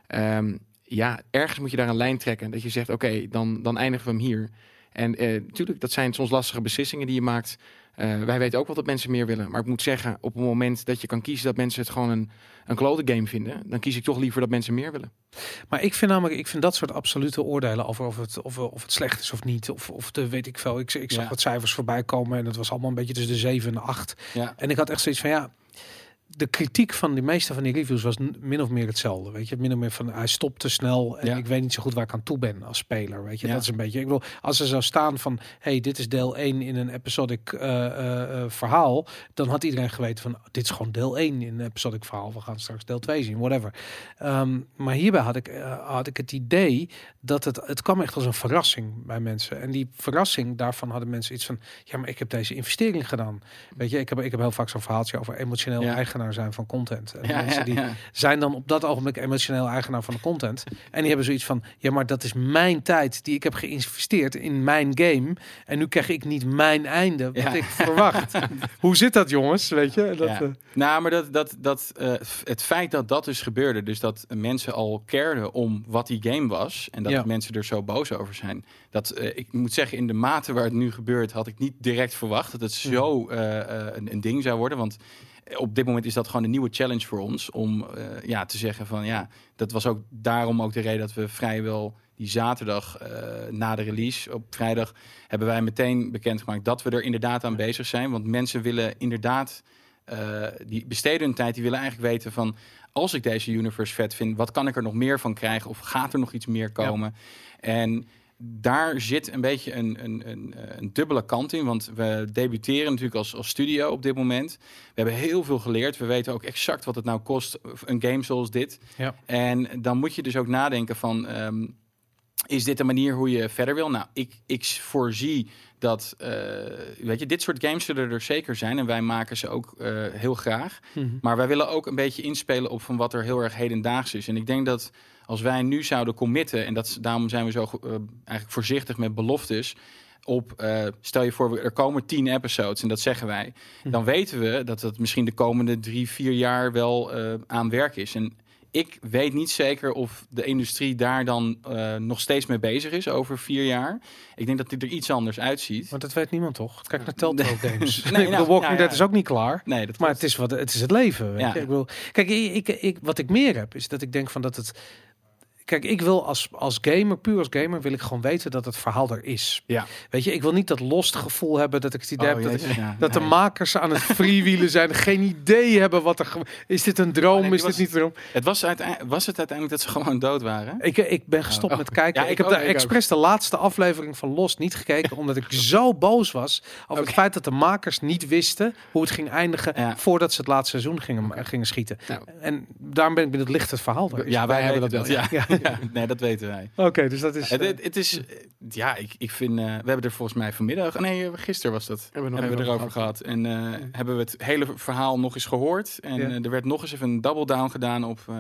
Um, ja, ergens moet je daar een lijn trekken. Dat je zegt: oké, okay, dan, dan eindigen we hem hier. En uh, natuurlijk, dat zijn soms lastige beslissingen die je maakt. Uh, wij weten ook wel dat mensen meer willen. Maar ik moet zeggen, op het moment dat je kan kiezen dat mensen het gewoon een, een klote game vinden, dan kies ik toch liever dat mensen meer willen. Maar ik vind namelijk, ik vind dat soort absolute oordelen over of het, of, of het slecht is of niet. Of, of de weet ik veel. Ik, ik zag Ja. wat cijfers voorbij komen en het was allemaal een beetje tussen de 7 en de 8. Ja. En ik had echt zoiets van ja. De kritiek van de meeste van die reviews was min of meer hetzelfde. Weet je, min of meer van hij stopt te snel en Ja. ik weet niet zo goed waar ik aan toe ben als speler. Weet je, Ja. dat is een beetje. Ik bedoel, als er zou staan van hey, dit is deel 1 in een episodic eh, eh, eh, verhaal, dan had iedereen geweten van dit is gewoon deel 1 in een episodic verhaal. We gaan straks deel 2 zien, whatever. Ehm, maar hierbij had ik, had ik het idee dat het, het kwam echt als een verrassing bij mensen. En die verrassing, daarvan hadden mensen iets van, ja, maar ik heb deze investering gedaan. Weet je, ik heb, ik heb heel vaak zo'n verhaaltje over emotioneel Ja. Eigenaar zijn van content. En Ja, mensen die ja. zijn dan op dat ogenblik emotioneel eigenaar van de content. En die hebben zoiets van, ja, maar dat is mijn tijd die ik heb geïnvesteerd in mijn game. En nu krijg ik niet mijn einde wat Ja. ik verwacht. Hoe zit dat, jongens? Weet je? Dat, Ja. eh, Nou, maar dat, dat, dat, eh, het feit dat dat dus gebeurde, dus dat mensen al cared om wat die game was en dat mensen er zo boos over zijn, dat eh, ik moet zeggen, in de mate waar het nu gebeurt, had ik niet direct verwacht dat het zo een, een ding zou worden. Want op dit moment is dat gewoon een nieuwe challenge voor ons om eh, ja, te zeggen van ja, dat was ook daarom ook de reden dat we vrijwel die zaterdag eh, na de release op vrijdag hebben wij meteen bekendgemaakt dat we er inderdaad aan bezig zijn. Want mensen willen inderdaad eh, die besteden hun tijd, die willen eigenlijk weten van als ik deze universe vet vind, wat kan ik er nog meer van krijgen? Of gaat er nog iets meer komen? En daar zit een beetje een, een, een, eh, een dubbele kant in. Want we debuteren natuurlijk als, als studio op dit moment. We hebben heel veel geleerd. We weten ook exact wat het nou kost, een game zoals dit. Ja. En dan moet je dus ook nadenken van... ehm, is dit de manier hoe je verder wil? Nou, ik, ik voorzie dat, eh, weet je, dit soort games zullen er zeker zijn. En wij maken ze ook eh, heel graag. mhm. Maar wij willen ook een beetje inspelen op van wat er heel erg hedendaags is. En ik denk dat als wij nu zouden committen, en dat, is- daarom zijn we zo eh, eigenlijk voorzichtig met beloftes. Op, eh, stel je voor, er komen tien episodes en dat zeggen wij. Dan weten we dat het misschien de komende drie, vier jaar wel eh, aan werk is. En ik weet niet zeker of de industrie daar dan nog steeds mee bezig is over vier jaar. Ik denk dat dit er iets anders uitziet. Want dat weet niemand toch? Kijk naar Telltale Games. Nee, nee, nou, Walking ja, Dead ja. is ook niet klaar. Nee, dat Maar het is, wat, het is het leven. Ja. Ik bedoel, kijk, ik, ik, ik, wat ik meer heb, is dat ik denk van dat het. Kijk, ik wil als, als gamer, puur als gamer, wil ik gewoon weten dat het verhaal er is. Ja. Weet je, ik wil niet dat lost gevoel hebben dat ik het idee Oh, heb dat, jezus, ja. dat de makers aan het freewheelen zijn, geen idee hebben wat er. Is dit een droom? Nee, die is dit niet een droom? Het was, uiteindelijk, was het uiteindelijk dat ze gewoon dood waren? Ik, ik ben gestopt Oh. met kijken. Ja, ik, ik heb ook, de ik ook. expres de laatste aflevering van Lost niet gekeken, omdat ik zo boos was over het feit dat de makers niet wisten hoe het ging eindigen Ja. voordat ze het laatste seizoen gingen, gingen schieten. Nou. En daarom ben ik met het licht het verhaal. er. Ja, wij, Wij hebben dat. wel, Ja. Ja, nee, dat weten wij. Oké, dus dat is... Het, eh, het, het is, eh, ja, ik, ik vind, eh, we hebben er volgens mij vanmiddag, nee, eh, gisteren was dat, Hebben we nog hebben we even erover gehad. En eh, hebben we het hele verhaal nog eens gehoord. En Ja. eh, er werd nog eens even een double down gedaan op, eh,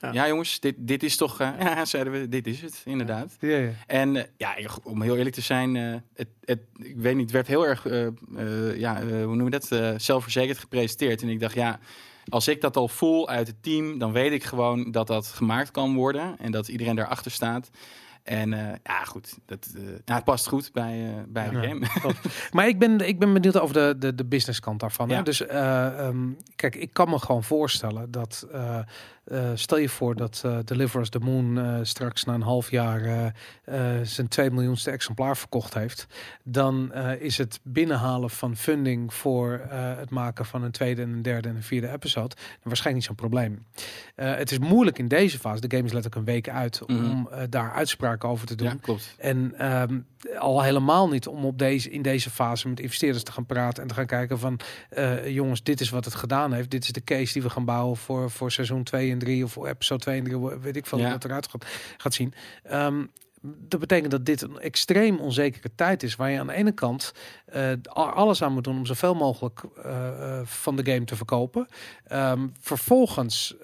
Ja. ja. jongens, dit, dit is toch, eh, ja, zeiden we, dit is het, inderdaad. ja, ja. En eh, ja, om heel eerlijk te zijn, eh, het, het, ik weet niet, het werd heel erg, eh, eh, ja, eh, hoe noem je dat, eh, zelfverzekerd gepresenteerd. En ik dacht, ja, als ik dat al voel uit het team, dan weet ik gewoon dat dat gemaakt kan worden en dat iedereen daarachter staat. En eh, ja, goed, dat, eh, het past goed bij, eh, bij de Ja. game. Maar ik ben, ik ben benieuwd over de, de, de business kant daarvan. Hè? Ja. Dus eh, ehm, kijk, ik kan me gewoon voorstellen dat eh, stel je voor dat eh Deliver Us the Moon eh, straks na een half jaar zijn 2 miljoenste exemplaar verkocht heeft. Dan is het binnenhalen van funding voor het maken van een tweede en een derde en een vierde episode waarschijnlijk niet zo'n probleem. Het is moeilijk in deze fase. De game is letterlijk een week uit om Mhm. daar uitspraken over te doen. Ja, klopt. En ehm, al helemaal niet om op deze, in deze fase met investeerders te gaan praten en te gaan kijken van jongens, dit is wat het gedaan heeft. Dit is de case die we gaan bouwen voor, voor seizoen 2 en 3 of voor episode 2 en 3, weet ik veel Ja. dat eruit gaat, gaat zien. Ehm, dat betekent dat dit een extreem onzekere tijd is, waar je aan de ene kant eh, alles aan moet doen om zoveel mogelijk eh, eh, van de game te verkopen. Ehm, vervolgens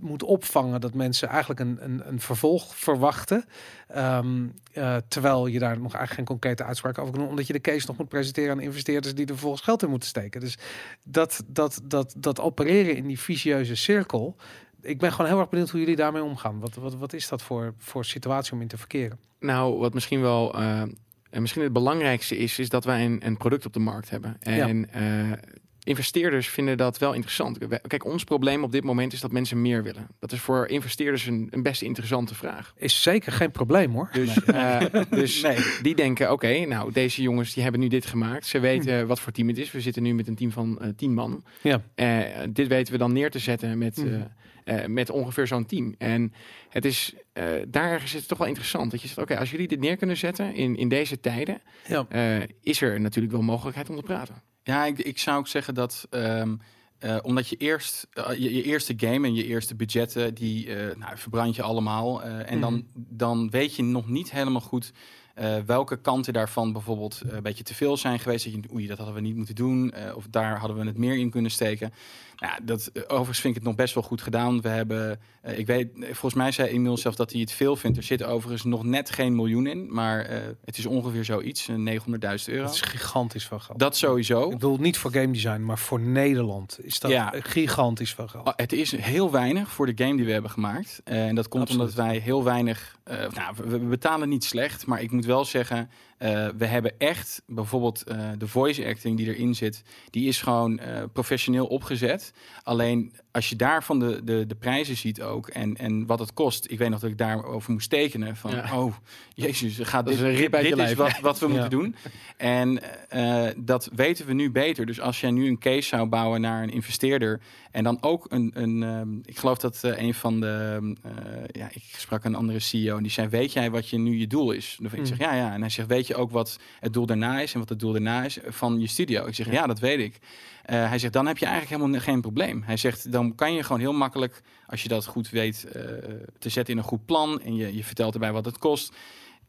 moet opvangen dat mensen eigenlijk een, een, een vervolg verwachten. Ehm, eh, terwijl je daar nog eigenlijk geen concrete uitspraak over kan doen, omdat je de case nog moet presenteren aan investeerders die er vervolgens geld in moeten steken. Dus dat, dat, dat, dat opereren in die vicieuze cirkel. Ik ben gewoon heel erg benieuwd hoe jullie daarmee omgaan. Wat, wat, wat is dat voor, voor situatie om in te verkeren? Nou, wat misschien wel eh, en misschien het belangrijkste is, is dat wij een, een product op de markt hebben. En eh, investeerders vinden dat wel interessant. Kijk, ons probleem op dit moment is dat mensen meer willen. Dat is voor investeerders een, een best interessante vraag. Is zeker geen probleem hoor. Dus, eh, dus Nee. die denken, oké, nou, deze jongens die hebben nu dit gemaakt. Ze weten wat voor team het is. We zitten nu met een team van eh, tien man. Ja. Dit weten we dan neer te zetten met, Mhm. Eh, met ongeveer zo'n team. En het is, eh, daar is het toch wel interessant. Dat je zegt, oké, als jullie dit neer kunnen zetten in, in deze tijden, Ja. eh, is er natuurlijk wel mogelijkheid om te praten. Ja, ik, ik zou ook zeggen dat ehm, eh, omdat je eerst je, je eerste game en je eerste budgetten, die nou, verbrand je allemaal. en dan, dan weet je nog niet helemaal goed welke kanten daarvan bijvoorbeeld een beetje te veel zijn geweest. Dat je, oei, dat hadden we niet moeten doen. of daar hadden we het meer in kunnen steken. Ja, dat, eh, overigens vind ik het nog best wel goed gedaan. We hebben, eh, ik weet, volgens mij zei Emiel zelf dat hij het veel vindt. Er zit overigens nog net geen miljoen in, maar eh, het is ongeveer zoiets, eh, 900.000 euro. Dat is gigantisch veel geld. Dat sowieso. Ik bedoel niet voor game design, maar voor Nederland is dat Ja. gigantisch veel geld. Oh, Het is heel weinig voor de game die we hebben gemaakt. En dat komt Absoluut. omdat wij heel weinig. nou, we, we betalen niet slecht, maar ik moet wel zeggen. Eh, we hebben echt bijvoorbeeld eh, de voice acting die erin zit. Die is gewoon eh, professioneel opgezet. Alleen als je daarvan de, de, de prijzen ziet ook. En, en wat het kost. Ik weet nog dat ik daarover moest tekenen. Van Ja. oh, jezus, gaat Dat dit, is een dit is lijf. wat, wat we Ja. moeten doen. En dat weten we nu beter. Dus als jij nu een case zou bouwen naar een investeerder. En dan ook een, een ehm, ik geloof dat een van de, eh, ja, ik sprak een andere CEO en die zei, weet jij wat je nu je doel is? Dan ik Mm. zeg, ja, ja. En hij zegt, weet je ook wat het doel daarna is en wat het doel daarna is van je studio? Ik zeg, ja, dat weet ik. Eh, hij zegt, dan heb je eigenlijk helemaal geen probleem. Hij zegt, dan kan je gewoon heel makkelijk, als je dat goed weet, eh, te zetten in een goed plan en je, je vertelt erbij wat het kost.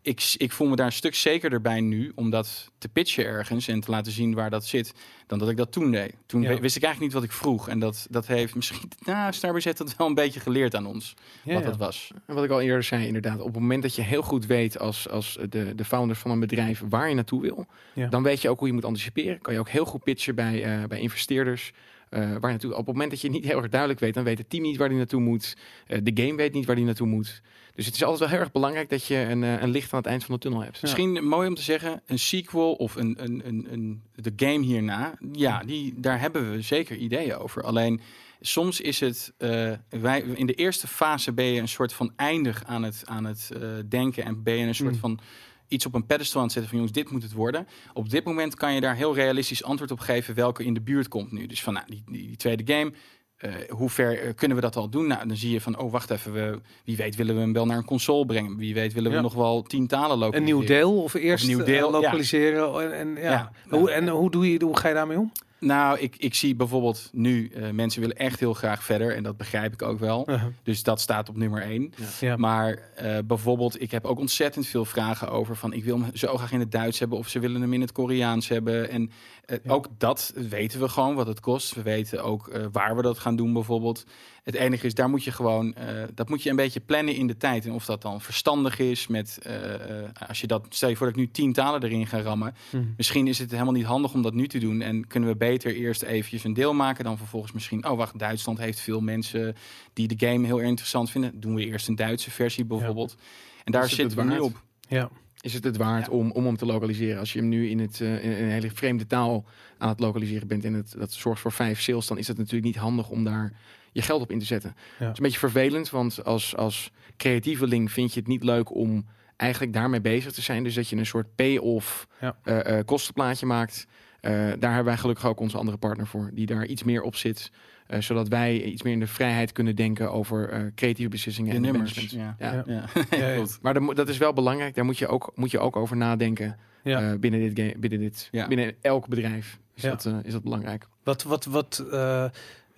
Ik, ik voel me daar een stuk zekerder bij nu om dat te pitchen ergens en te laten zien waar dat zit, dan dat ik dat toen deed. Toen Ja. wist ik eigenlijk niet wat ik vroeg. En dat, dat heeft misschien, nou, Starbase heeft dat wel een beetje geleerd aan ons, Ja, wat dat was. En wat ik al eerder zei, inderdaad, op het moment dat je heel goed weet als, als de, de founder van een bedrijf waar je naartoe wil, dan weet je ook hoe je moet anticiperen. Kan je ook heel goed pitchen bij, eh, bij investeerders. eh, waar naartoe, op het moment dat je niet heel erg duidelijk weet, dan weet het team niet waar die naartoe moet. Eh, de game weet niet waar die naartoe moet. Dus het is altijd wel heel erg belangrijk dat je een, eh, een licht aan het eind van de tunnel hebt. Misschien mooi om te zeggen, een sequel of een, een, een, een, de game hierna, ja, die, daar hebben we zeker ideeën over. Alleen soms is het, eh, wij, in de eerste fase ben je een soort van eindig aan het, aan het eh, denken en ben je een soort Mm. van iets op een pedestal aan het zetten van jongens, dit moet het worden. Op dit moment kan je daar heel realistisch antwoord op geven welke in de buurt komt nu. Dus van nou, die, die, die tweede game, eh, hoe ver eh, kunnen we dat al doen? Nou, dan zie je van, oh wacht even, we, wie weet willen we hem wel naar een console brengen. Wie weet willen we Ja. nog wel tien talen lokaliseren. Een nieuw deel of eerst nieuw een deel, deel, ja. lokaliseren. En, en, ja. Ja. Hoe, en hoe, doe je, hoe ga je daarmee om? Nou, ik, ik zie bijvoorbeeld nu, eh, mensen willen echt heel graag verder. En dat begrijp ik ook wel. Uh-huh. Dus dat staat op nummer één. Ja. Maar eh, bijvoorbeeld, ik heb ook ontzettend veel vragen over van ik wil hem zo graag in het Duits hebben of ze willen hem in het Koreaans hebben. En eh, Ja. ook dat weten we gewoon wat het kost. We weten ook eh, waar we dat gaan doen bijvoorbeeld. Het enige is, daar moet je gewoon, eh, dat moet je een beetje plannen in de tijd. En of dat dan verstandig is met, eh, eh, als je dat, stel je voor dat ik nu tien talen erin ga rammen. Mhm. Misschien is het helemaal niet handig om dat nu te doen. En kunnen we beter eerst eventjes een deel maken. Dan vervolgens misschien, oh wacht, Duitsland heeft veel mensen die de game heel erg interessant vinden. Doen we eerst een Duitse versie bijvoorbeeld. En daar zitten we nu waard? op. Ja. Is het het waard Ja. om, om hem te lokaliseren? Als je hem nu in, het, eh, in een hele vreemde taal aan het lokaliseren bent en het, dat zorgt voor vijf sales, dan is het natuurlijk niet handig om daar je geld op in te zetten. Het is een beetje vervelend, want als, als creatieveling vind je het niet leuk om eigenlijk daarmee bezig te zijn. Dus dat je een soort pay-off Ja. eh, eh, kostenplaatje maakt. Eh, daar hebben wij gelukkig ook onze andere partner voor, die daar iets meer op zit. eh, zodat wij iets meer in de vrijheid kunnen denken over eh, creatieve beslissingen De en nummers. management. Ja. Ja. Ja. Ja. Ja, ja. Klopt. Maar dat, moet- dat is wel belangrijk. Daar moet je ook, moet je ook over nadenken Ja. eh, binnen, dit game, binnen, dit, Ja. binnen elk bedrijf. Is, Ja. dat, is dat belangrijk. Wat, wat, wat,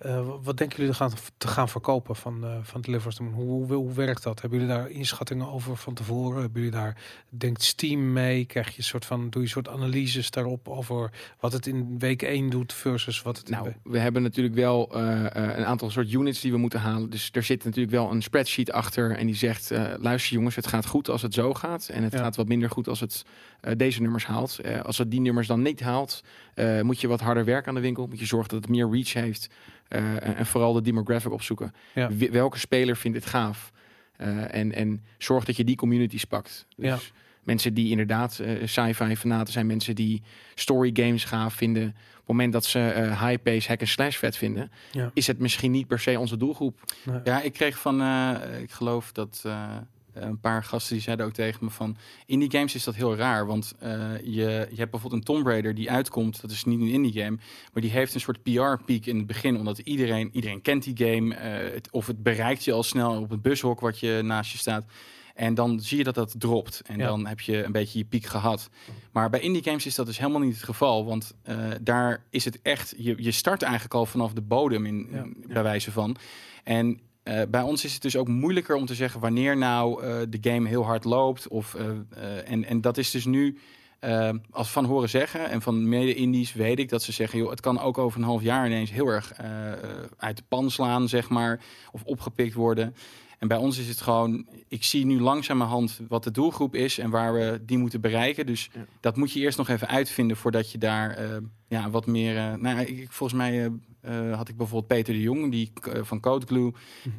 eh, wat denken jullie te gaan, te gaan verkopen van, eh van? Hoe, hoe, hoe werkt dat? Hebben jullie daar inschattingen over van tevoren? Hebben jullie daar, denkt Steam mee? Krijg je een soort van, doe je een soort analyses daarop over wat het in week 1 doet versus wat het Nou, we hebben natuurlijk wel eh, een aantal soort units die we moeten halen. Dus er zit natuurlijk wel een spreadsheet achter. En die zegt, luister jongens, het gaat goed als het zo gaat. En het Ja. gaat wat minder goed als het deze nummers haalt. Eh, als het die nummers dan niet haalt, eh, moet je wat harder werken aan de winkel. Moet je zorgen dat het meer reach heeft. Eh, en, en vooral de demographic opzoeken. Ja. Wie- welke speler vindt dit gaaf? Eh, en, en zorg dat je die communities pakt. Dus Ja. mensen die inderdaad eh, sci-fi fanaten zijn. Mensen die story games gaaf vinden. Op het moment dat ze eh, high-pace hack en slash vet vinden. Ja. Is het misschien niet per se onze doelgroep. Nee. Ja, ik kreeg van, eh, ik geloof dat eh, een paar gasten die zeiden ook tegen me van, indie games is dat heel raar, want eh, je, je hebt bijvoorbeeld een Tomb Raider die uitkomt, dat is niet een indie game, maar die heeft een soort PR-piek in het begin, omdat iedereen, iedereen kent die game, eh, het, of het bereikt je al snel op het bushok wat je naast je staat. En dan zie je dat dat dropt. En Ja. dan heb je een beetje je piek gehad. Maar bij indie games is dat dus helemaal niet het geval. Want eh, daar is het echt... Je, je start eigenlijk al vanaf de bodem, in, Ja. bij wijze van. En eh, bij ons is het dus ook moeilijker om te zeggen... wanneer nou eh, de game heel hard loopt. Of, eh, en, en dat is dus nu... als van horen zeggen en van mede-indies weet ik dat ze zeggen... Joh, het kan ook over een half jaar ineens heel erg uit de pan slaan, zeg maar. Of opgepikt worden. En bij ons is het gewoon, ik zie nu langzamerhand wat de doelgroep is en waar we die moeten bereiken. Dus Ja. dat moet je eerst nog even uitvinden voordat je daar eh, ja, wat meer. eh, nou, ik, volgens mij eh, had ik bijvoorbeeld Peter de Jong, die van Code Glue,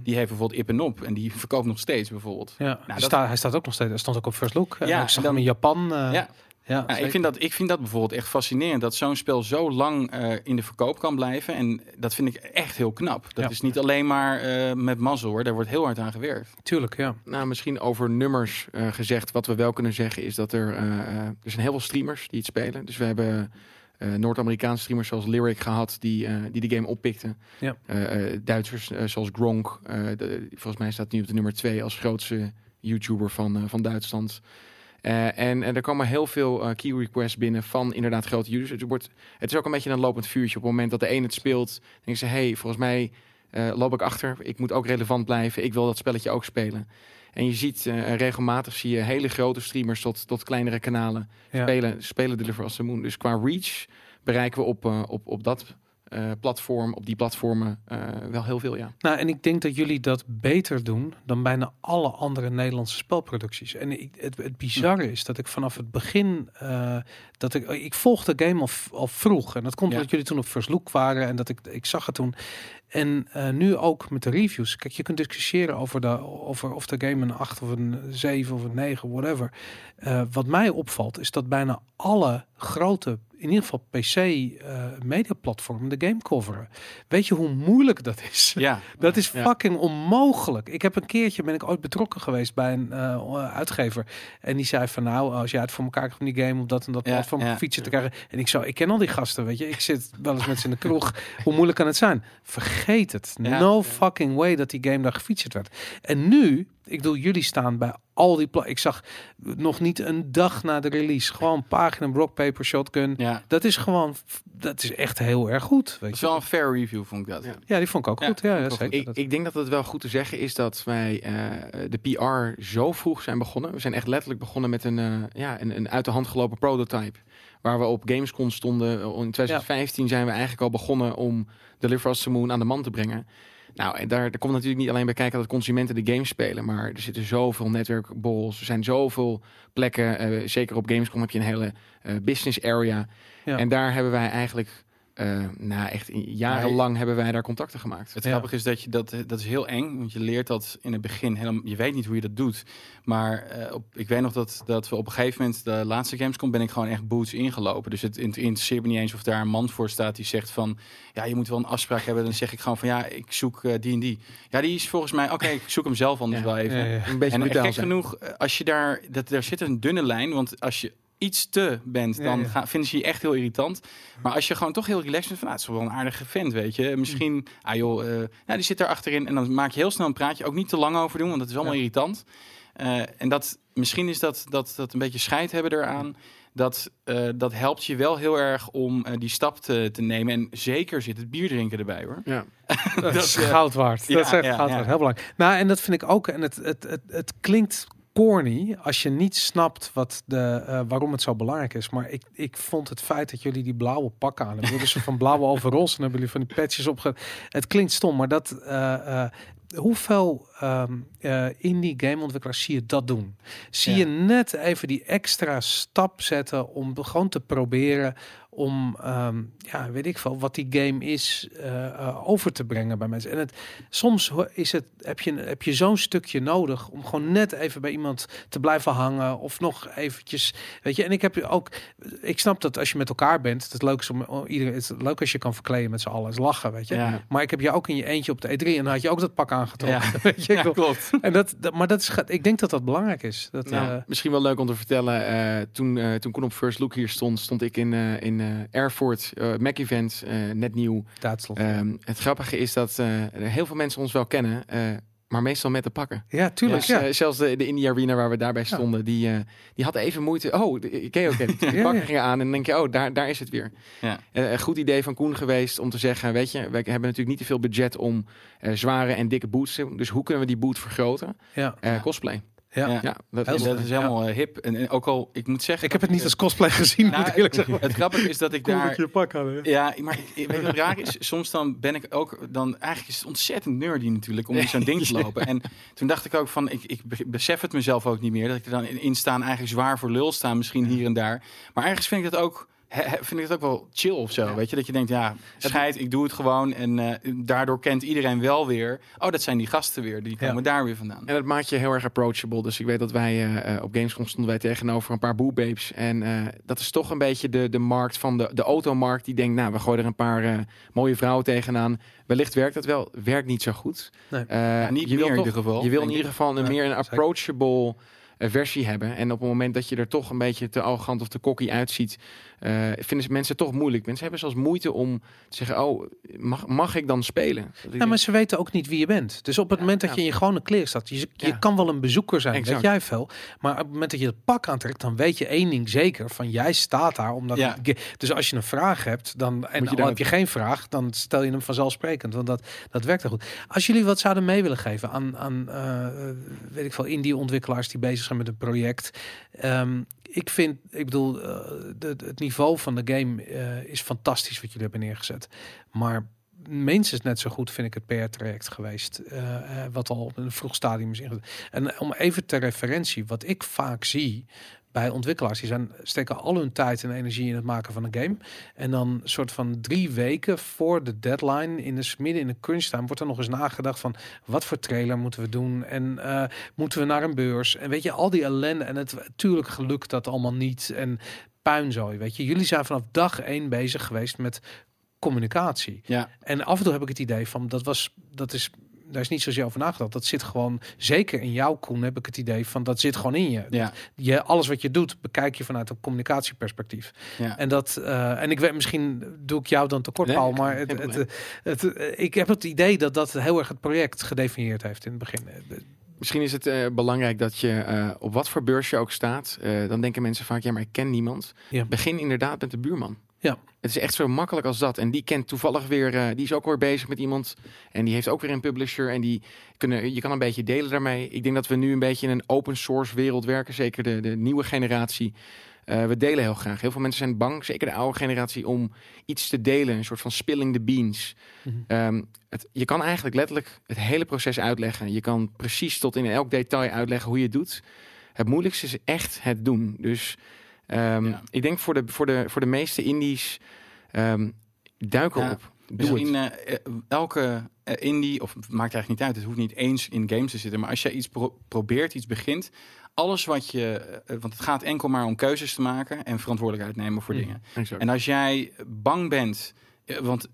die heeft bijvoorbeeld Ip en Op en die verkoopt nog steeds bijvoorbeeld. Ja, Nou, dat- staat, hij staat ook nog steeds. Hij stond ook op First Look. Ja, Ja, ik zag en dan- hem in Japan. ja, ja, Ja, zeker. ik, vind dat, ik vind dat bijvoorbeeld echt fascinerend dat zo'n spel zo lang eh, in de verkoop kan blijven. En dat vind ik echt heel knap. Dat Ja. is niet alleen maar eh, met mazzel hoor, daar wordt heel hard aan gewerkt. Tuurlijk, ja. Nou, misschien over nummers eh, gezegd. Wat we wel kunnen zeggen is dat er... er zijn heel veel streamers die het spelen. Dus we hebben eh, Noord-Amerikaanse streamers zoals Lyric gehad... die, eh, die de game oppikten. Ja. Eh, eh, Duitsers zoals Gronk. eh, de- volgens mij staat nu op de nummer twee als grootste YouTuber van, van Duitsland. Eh, en, en er komen heel veel eh, key requests binnen van inderdaad grote users. Het, wordt, het is ook een beetje een lopend vuurtje. Op het moment dat de een het speelt, denken ze... hey, volgens mij eh, loop ik achter. Ik moet ook relevant blijven. Ik wil dat spelletje ook spelen. En je ziet regelmatig zie je hele grote streamers tot, tot kleinere kanalen ja. spelen, spelen Deliver Us the Moon. Dus qua reach bereiken we op, op, op dat eh, platform, op die platformen eh, wel heel veel, ja. Nou, en ik denk dat jullie dat beter doen dan bijna alle andere Nederlandse spelproducties. En ik, het, het bizarre is dat ik vanaf het begin, eh, dat ik, ik volgde de game al, al vroeg. En dat komt Ja. omdat jullie toen op First Look waren en dat ik, ik zag het toen. En nu ook met de reviews. Kijk, je kunt discussiëren over, de, over of de game een 8 of een 7 of een 9, whatever. Wat mij opvalt is dat bijna alle grote, in ieder geval PC eh mediaplatformen de game coveren. Weet je hoe moeilijk dat is? Ja, Dat is Ja. fucking onmogelijk. Ik heb een keertje ben ik ooit betrokken geweest bij een eh, uitgever en die zei van nou als jij het voor elkaar krijgt om die game op dat en dat Ja, platform ja. fietsen te krijgen en ik zo ik ken al die gasten weet je ik zit wel eens met ze in de kroeg hoe moeilijk kan het zijn vergeet het no fucking way dat die game daar gefeatured werd en nu ik bedoel jullie staan bij al die ik zag nog niet een dag na de release gewoon pagina rock paper shotgun. Ja, Dat is gewoon, dat is echt heel erg goed. dat Weet is je? wel een fair review, vond ik dat. Ja. Ja, die vond ik ook Ja, goed. Ja, ja toch zeker. Ik, Dat- ik denk dat het wel goed te zeggen is dat wij eh, de PR zo vroeg zijn begonnen. We zijn echt letterlijk begonnen met een, eh, ja, een, een uit de hand gelopen prototype. Waar we op Gamescom stonden. In 2015 zijn we eigenlijk al begonnen om Deliver Us the Moon aan de man te brengen. Nou, en daar, daar komt natuurlijk niet alleen bij kijken dat consumenten de games spelen. Maar er zitten zoveel netwerkborrels. Er zijn zoveel plekken. eh, zeker op Gamescom heb je een hele eh, business area. Ja. En daar hebben wij eigenlijk... eh nou, echt jarenlang hebben wij daar contacten gemaakt. Het Ja. grappige is dat je dat, dat is heel eng, want je leert dat in het begin helemaal. Je weet niet hoe je dat doet. Maar eh, op, ik weet nog dat, dat we op een gegeven moment, de laatste Gamescom, ben ik gewoon echt boots ingelopen. Dus het int- interesseert me niet eens of daar een man voor staat die zegt van, ja, je moet wel een afspraak hebben. Dan zeg ik gewoon van, ja, ik zoek eh, die en die. Ja, die is volgens mij, oké, ik zoek hem zelf anders Ja. wel even. Ja, ja. Een beetje En gek genoeg, als je daar, dat, daar zit een dunne lijn, want als je iets te bent, dan ja. Gaan, vinden ze je echt heel irritant. Maar als je gewoon toch heel relaxed bent, van, nou, het is wel een aardige vent, weet je. Misschien, ah joh, eh, ja, die zit daar achterin en dan maak je heel snel een praatje. Ook niet te lang over doen, want dat is allemaal Ja. irritant. Eh, en dat, misschien is dat, dat, dat een beetje scheid hebben eraan. Dat, eh, dat helpt je wel heel erg om eh, die stap te, te nemen. En zeker zit het bier drinken erbij, hoor. Ja. Dat, is eh, goud waard. ja, dat is echt ja, goud ja. waard. Heel belangrijk. Nou, en dat vind ik ook. En het, het, het, het klinkt corny als je niet snapt wat de, eh, waarom het zo belangrijk is. Maar ik, ik vond het feit dat jullie die blauwe pakken aan hebben. Dus van blauwe overalls en hebben jullie van die patches opge... Het klinkt stom, maar dat... eh, eh, hoeveel eh, indie gameontwikkelaars zie je dat doen? Zie Ja. je net even die extra stap zetten om gewoon te proberen om, ehm, ja, weet ik veel, wat die game is, eh, eh, over te brengen bij mensen. En het, soms is het, heb je, heb je zo'n stukje nodig om gewoon net even bij iemand te blijven hangen of nog eventjes, weet je. En ik heb je ook, ik snap dat als je met elkaar bent, het leuk is om oh, iedereen, het is leuk als je kan verkleden met z'n allen, is lachen, weet je. Ja, Maar ik heb je ook in je eentje op de E3 en dan had je ook dat pak aangetrokken. Ja. Weet je, ja klopt. en dat, dat, maar dat is, ik denk dat dat belangrijk is. Dat, Nou, eh, misschien wel leuk om te vertellen. eh, toen, eh toen Koen op First Look hier stond, stond ik in, eh in Erfurt, eh Mac Event, eh, net nieuw. Duitsland. Ehm, het grappige is dat eh, er heel veel mensen ons wel kennen, eh, maar meestal met de pakken. ja, tuurlijk. Dus, ja. eh, zelfs de, de Indie Arena waar we daarbij stonden, die, eh, die had even moeite. Oh, de- ik ken je ook. Die Ja, pakken ja. gingen aan en dan denk je, oh, daar, daar is het weer. Ja. Eh, een goed idee van Koen geweest om te zeggen, weet je, we hebben natuurlijk niet te veel budget om eh, zware en dikke boots. Dus hoe kunnen we die boot vergroten? ja. Eh, Ja. Cosplay. Ja. Ja. Ja, dat is dat is helemaal eh, hip. En, en ook al, ik moet zeggen... Ik heb het dat- niet als cosplay gezien, Nou, moet ik eerlijk zeggen. Het grappige is dat ik daar... je pak hadden. Ja, maar ik, weet je wat raar is? Soms dan ben ik ook... Dan, eigenlijk is het ontzettend nerdy natuurlijk om in zo'n ding te lopen. En toen dacht ik ook van... Ik, ik be- besef het mezelf ook niet meer. Dat ik er dan in, in staan eigenlijk zwaar voor lul staan. Misschien hier en daar. Maar ergens vind ik dat ook... he- vind ik het ook wel chill of zo. Ja. Weet je, dat je denkt, ja, scheid, ik doe het gewoon. En eh, daardoor kent iedereen wel weer... Oh, dat zijn die gasten weer. Die Ja. komen daar weer vandaan. En dat maakt je heel erg approachable. Dus ik weet dat wij eh, eh, op Gamescom stonden wij tegenover een paar boebabes. En eh, dat is toch een beetje de, de markt van de, de automarkt. Die denkt, nou, we gooien er een paar mooie vrouwen tegenaan. Wellicht werkt dat wel. Werkt niet zo goed. Nee. Niet je meer wil in ieder geval, Je wil in ieder geval een Ja, meer een approachable versie hebben. En op het moment dat je er toch een beetje te arrogant of te cocky uitziet... eh, vinden ze mensen toch moeilijk. Mensen hebben zelfs moeite om te zeggen... oh, mag, mag ik dan spelen? Ja, maar ze weten ook niet wie je bent. Dus op het Ja, moment dat ja. je in je gewone kleren staat, je, je kan wel een bezoeker zijn, Exact. weet jij veel. Maar op het moment dat je het pak aantrekt, dan weet je één ding zeker: van jij staat daar. Omdat Ja. Dus als je een vraag hebt, dan en daar- heb je geen vraag, dan stel je hem vanzelfsprekend. Want dat, dat werkt er goed. Als jullie wat zouden mee willen geven aan, aan eh, weet ik veel, indie-ontwikkelaars die bezig zijn met een project. Ehm, ik vind, ik bedoel, eh, de, het niveau van de game eh, is fantastisch wat jullie hebben neergezet. Maar minstens net zo goed vind ik het PR-traject geweest. eh, eh, wat al op een vroeg stadium is ingezet. En om even ter referentie, wat ik vaak zie bij ontwikkelaars, die zijn, steken al hun tijd en energie in het maken van een game. En dan soort van drie weken voor de deadline, in de, midden in de time, wordt er nog eens nagedacht van wat voor trailer moeten we doen en moeten we naar een beurs. En weet je, al die ellende. En het natuurlijk gelukt dat allemaal niet. En puinzooi, weet je. Jullie zijn vanaf dag één bezig geweest met communicatie. Ja, En af en toe heb ik het idee van dat was dat is daar is niet zozeer over nagedacht. Dat zit gewoon zeker in jouw Koen heb ik het idee van dat zit gewoon in je. ja, Je alles wat je doet bekijk je vanuit een communicatieperspectief. ja. En dat eh, en ik weet misschien doe ik jou dan tekort Nee, Paul, maar het, het, het, ik heb het idee dat dat heel erg het project gedefinieerd heeft in het begin. Misschien is het eh, belangrijk dat je eh, op wat voor beurs je ook staat. eh, dan denken mensen vaak, ja, maar ik ken niemand. Ja. Begin inderdaad met de buurman. Ja. Het is echt zo makkelijk als dat. En die kent toevallig weer, die is ook weer bezig met iemand. En die heeft ook weer een publisher. En die kunnen, je kan een beetje delen daarmee. Ik denk dat we nu een beetje in een open source wereld werken. Zeker de, de nieuwe generatie. Eh, we delen heel graag. Heel veel mensen zijn bang, zeker de oude generatie, om iets te delen. Een soort van spilling the beans. Mhm. Ehm, het, je kan eigenlijk letterlijk het hele proces uitleggen. Je kan precies tot in elk detail uitleggen hoe je het doet. Het moeilijkste is echt het doen. Dus ehm, Ja. ik denk voor de, voor de, voor de meeste indies, ehm duik Ja. erop. Misschien eh, eh, elke eh, indie, of maakt eigenlijk niet uit, het hoeft niet eens in games te zitten, maar als jij iets pro- probeert, iets begint, alles wat je, want het gaat enkel maar om keuzes te maken en verantwoordelijkheid nemen voor Mm. dingen. Exact. En als jij bang bent, want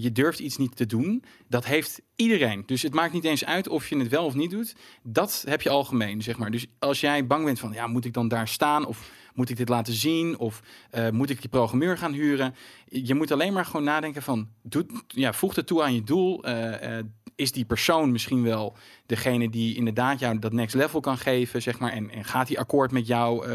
je durft iets niet te doen, dat heeft iedereen. Dus het maakt niet eens uit of je het wel of niet doet. Dat heb je algemeen, zeg maar. Dus als jij bang bent van, ja, moet ik dan daar staan of moet ik dit laten zien of eh, moet ik die programmeur gaan huren? Je moet alleen maar gewoon nadenken van, doe, ja, voeg het toe aan je doel. Eh, eh, is die persoon misschien wel degene die inderdaad jou dat next level kan geven, zeg maar? En, en gaat die akkoord met jou,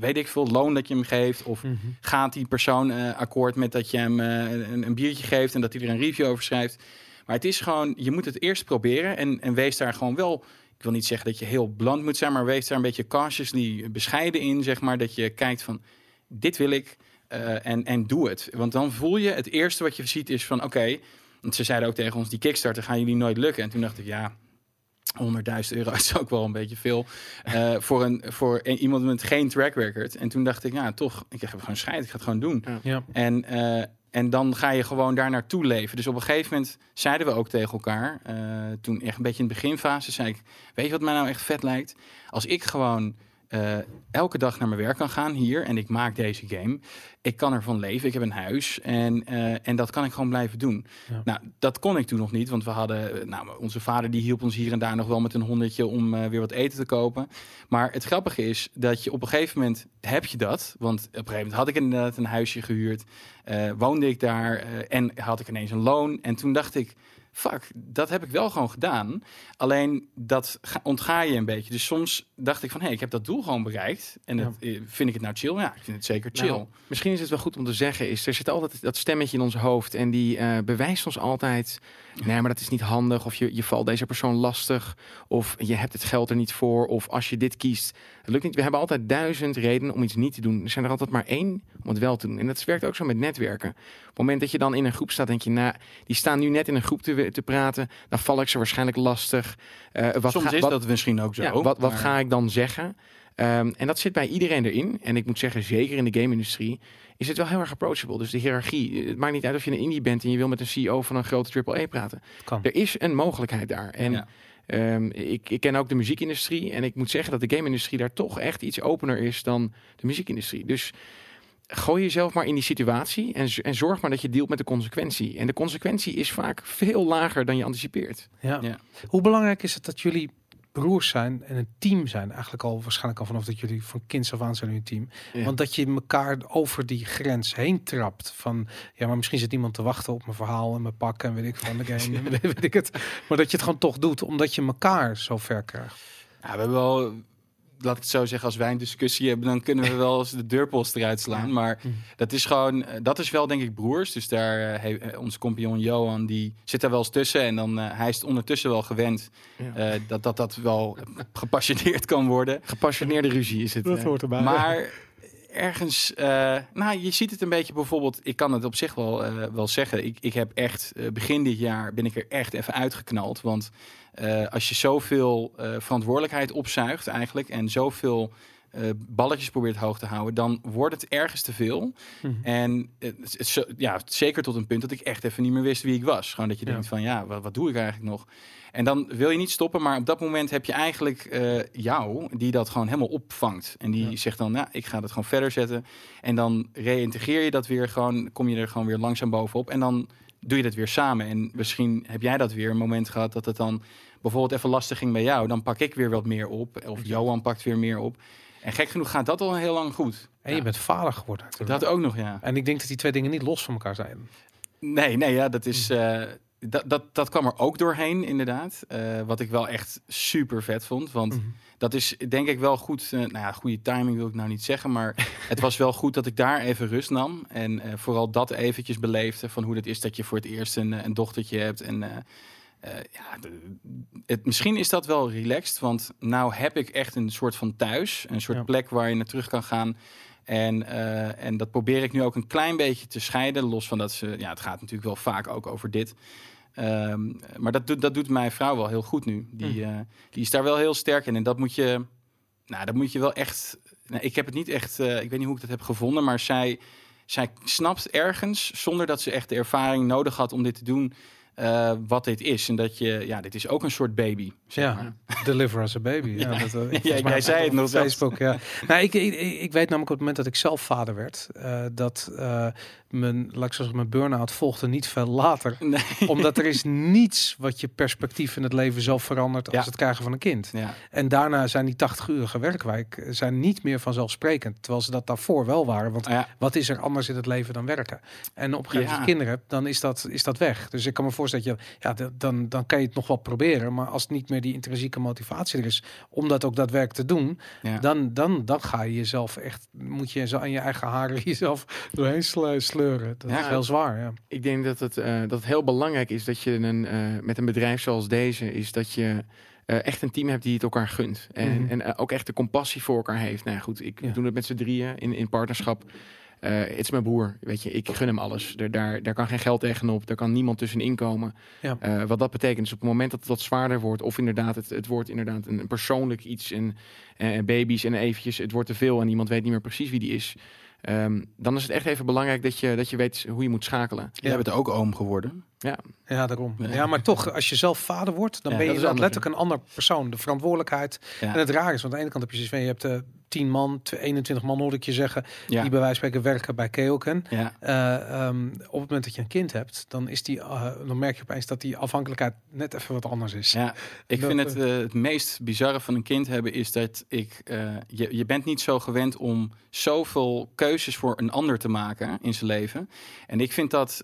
weet ik veel, loon dat je hem geeft? Of Mhm. gaat die persoon akkoord met dat je hem een, een biertje geeft en dat hij er een review over schrijft? Maar het is gewoon, je moet het eerst proberen en, en wees daar gewoon wel. Ik wil niet zeggen dat je heel bland moet zijn, maar wees daar een beetje cautiously bescheiden in, zeg maar. Dat je kijkt van, dit wil ik eh, en, en doe het. Want dan voel je, het eerste wat je ziet is van, oké, want ze zeiden ook tegen ons, die Kickstarter gaan jullie nooit lukken. En toen dacht ik, ja, 100.000 euro is ook wel een beetje veel eh, voor, een, voor een- iemand met geen track record. En toen dacht ik, ja, toch, ik heb gewoon scheid, ik ga het gewoon doen. Ja. En, eh, en dan ga je gewoon daar naartoe leven. Dus op een gegeven moment zeiden we ook tegen elkaar, eh, toen echt een beetje in de beginfase, zei ik, weet je wat mij nou echt vet lijkt? Als ik gewoon eh, elke dag naar mijn werk kan gaan hier en ik maak deze game. Ik kan ervan leven, ik heb een huis en, eh, en dat kan ik gewoon blijven doen. Ja. Nou, dat kon ik toen nog niet, want we hadden, eh, nou, onze vader die hielp ons hier en daar nog wel met een honderdje om weer wat eten te kopen. Maar het grappige is dat je op een gegeven moment heb je dat, want op een gegeven moment had ik inderdaad een huisje gehuurd, eh, woonde ik daar en had ik ineens een loon. En toen dacht ik, fuck, dat heb ik wel gewoon gedaan. Alleen dat ga- ontga je een beetje. Dus soms dacht ik van, hé, hey, ik heb dat doel gewoon bereikt. En Ja. dat, eh, vind ik het nou chill? Ja, ik vind het zeker chill. Nou, misschien is het wel goed om te zeggen, is er zit altijd dat stemmetje in ons hoofd en die eh, bewijst ons altijd, nee, maar dat is niet handig, of je, je valt deze persoon lastig, of je hebt het geld er niet voor, of als je dit kiest, het lukt niet. We hebben altijd duizend redenen om iets niet te doen. Er zijn er altijd maar één om het wel te doen. En dat werkt ook zo met netwerken. Op het moment dat je dan in een groep staat, denk je, nou, die staan nu net in een groep te, te praten, dan val ik ze waarschijnlijk lastig. Eh, wat Soms ga- is wat- dat misschien ook zo. ja, wat, wat maar- ga ik dan zeggen? Ehm, en dat zit bij iedereen erin. En ik moet zeggen, zeker in de game-industrie is het wel heel erg approachable. Dus de hiërarchie. Het maakt niet uit of je een indie bent en je wil met een CEO van een grote AAA praten. Kan. Er is een mogelijkheid daar. En Ja. ehm, ik, ik ken ook de muziekindustrie. En ik moet zeggen dat de game-industrie daar toch echt iets opener is dan de muziekindustrie. Dus gooi jezelf maar in die situatie en, en zorg maar dat je dealt met de consequentie. En de consequentie is vaak veel lager dan je anticipeert. Ja. Ja. Hoe belangrijk is het dat jullie broers zijn en een team zijn? Eigenlijk al waarschijnlijk al vanaf dat jullie van kinds af aan zijn jullie een team. Ja. Want dat je elkaar over die grens heen trapt. Van ja, maar misschien zit iemand te wachten op mijn verhaal en mijn pak en weet ik van de game. en weet, weet ik het. Maar dat je het gewoon toch doet, omdat je elkaar zo ver krijgt. Ja, we hebben wel, laat ik het zo zeggen, als wij een discussie hebben, dan kunnen we wel eens de deurpost eruit slaan. Maar Mhm. dat is gewoon, eh, dat is wel denk ik broers. Dus daar, eh, onze compagnon Johan, die zit daar wel eens tussen. En dan, hij is ondertussen wel gewend Ja. eh, dat, dat dat wel gepassioneerd kan worden. Gepassioneerde ruzie is het. eh. erbij. Maar ergens, eh, nou, je ziet het een beetje bijvoorbeeld. Ik kan het op zich wel, eh, wel zeggen. Ik, ik heb echt begin dit jaar ben ik er echt even uitgeknald. Want eh, als je zoveel eh, verantwoordelijkheid opzuigt eigenlijk en zoveel eh, balletjes probeert hoog te houden, dan wordt het ergens te veel. Mhm. En zo- ja, zeker tot een punt dat ik echt even niet meer wist wie ik was. Gewoon dat je Ja. denkt van ja, wat, wat doe ik eigenlijk nog? En dan wil je niet stoppen, maar op dat moment heb je eigenlijk jou die dat gewoon helemaal opvangt. En die Ja. zegt dan, nou, ik ga dat gewoon verder zetten. En dan reïntegreer je dat weer gewoon, kom je er gewoon weer langzaam bovenop. En dan doe je dat weer samen. En misschien heb jij dat weer een moment gehad dat het dan bijvoorbeeld even lastig ging bij jou. Dan pak ik weer wat meer op. Of Johan pakt weer meer op. En gek genoeg gaat dat al heel lang goed. En je bent vader geworden natuurlijk. dat ook nog, ja. En ik denk dat die twee dingen niet los van elkaar zijn. Nee, nee, ja, dat is. eh, dat, dat, dat kwam er ook doorheen, inderdaad. Eh, wat ik wel echt super vet vond. Want Mhm. dat is denk ik wel goed. eh, nou ja, goede timing wil ik nou niet zeggen. Maar het was wel goed dat ik daar even rust nam. En eh, vooral dat eventjes beleefde. Van hoe het is dat je voor het eerst een, een dochtertje hebt. En ja, het, misschien is dat wel relaxed. Want nou heb ik echt een soort van thuis. Een soort Ja. plek waar je naar terug kan gaan. En, eh, en dat probeer ik nu ook een klein beetje te scheiden. Los van dat ze. Ja, het gaat natuurlijk wel vaak ook over dit. Ehm, maar dat doet, dat doet mijn vrouw wel heel goed nu. Die, eh, die is daar wel heel sterk in. En dat moet je. Nou, dat moet je wel echt. Nou, ik heb het niet echt. eh, ik weet niet hoe ik dat heb gevonden. Maar zij, zij snapt ergens. Zonder dat ze echt de ervaring nodig had om dit te doen. Eh, wat dit is. En dat je. Ja, dit is ook een soort baby. zeg Ja, maar. Deliver as a baby. Ja, dat, eh, jij zei het nog. Facebook. Ja. nou, ik, ik, ik weet namelijk op het moment dat ik zelf vader werd, eh, dat mijn, laat ik zeggen, mijn burn-out volgde niet veel later. Nee. Omdat er is niets wat je perspectief in het leven zo verandert als Ja. het krijgen van een kind. Ja. En daarna zijn die 80-urige werkwijk zijn niet meer vanzelfsprekend. Terwijl ze dat daarvoor wel waren. Want Ja. wat is er anders in het leven dan werken? En op een gegeven moment kinderen hebt, dan is dat, is dat weg. Dus ik kan me voorstellen dat je, ja, dan, dan kan je het nog wel proberen. Maar als het niet meer die intrinsieke motivatie er is om dat ook daadwerkelijk te doen, dan, dan, dan ga je jezelf echt, moet je zo aan je eigen haren jezelf doorheen sle- sleuren. Dat Ja. is heel zwaar. Ja. Ik denk dat het, eh, dat het heel belangrijk is dat je een, eh, met een bedrijf zoals deze, is dat je eh, echt een team hebt die het elkaar gunt. En, Mhm. en ook echt de compassie voor elkaar heeft. Nou goed, ik Ja. doe het met z'n drieën in, in partnerschap. Het is mijn broer, weet je, ik gun hem alles. Er, daar, daar kan geen geld tegenop, daar kan niemand tussenin komen. Ja. Wat dat betekent, is op het moment dat het wat zwaarder wordt, of inderdaad, het, het wordt inderdaad een, een persoonlijk iets en baby's en eventjes, het wordt te veel en iemand weet niet meer precies wie die is. Ehm, dan is het echt even belangrijk dat je, dat je weet hoe je moet schakelen. Jij bent ook oom geworden. Ja, Ja, daarom. Ja. Maar toch, als je zelf vader wordt, dan Ja, ben je anders, letterlijk een ander persoon. De verantwoordelijkheid. Ja. En het raar is, want aan de ene kant heb je zoiets van, je hebt eh 10 man, tw- 21 man hoorde ik je zeggen, Ja. die bij wijze van spreken werken bij Keoken. Ja. Eh, ehm, op het moment dat je een kind hebt, dan, is die, eh, dan merk je opeens dat die afhankelijkheid net even wat anders is. Ja, ik Dat, vind het eh, het meest bizarre van een kind hebben is dat ik. je, je bent niet zo gewend om zoveel keuzes voor een ander te maken in zijn leven. En ik vind dat.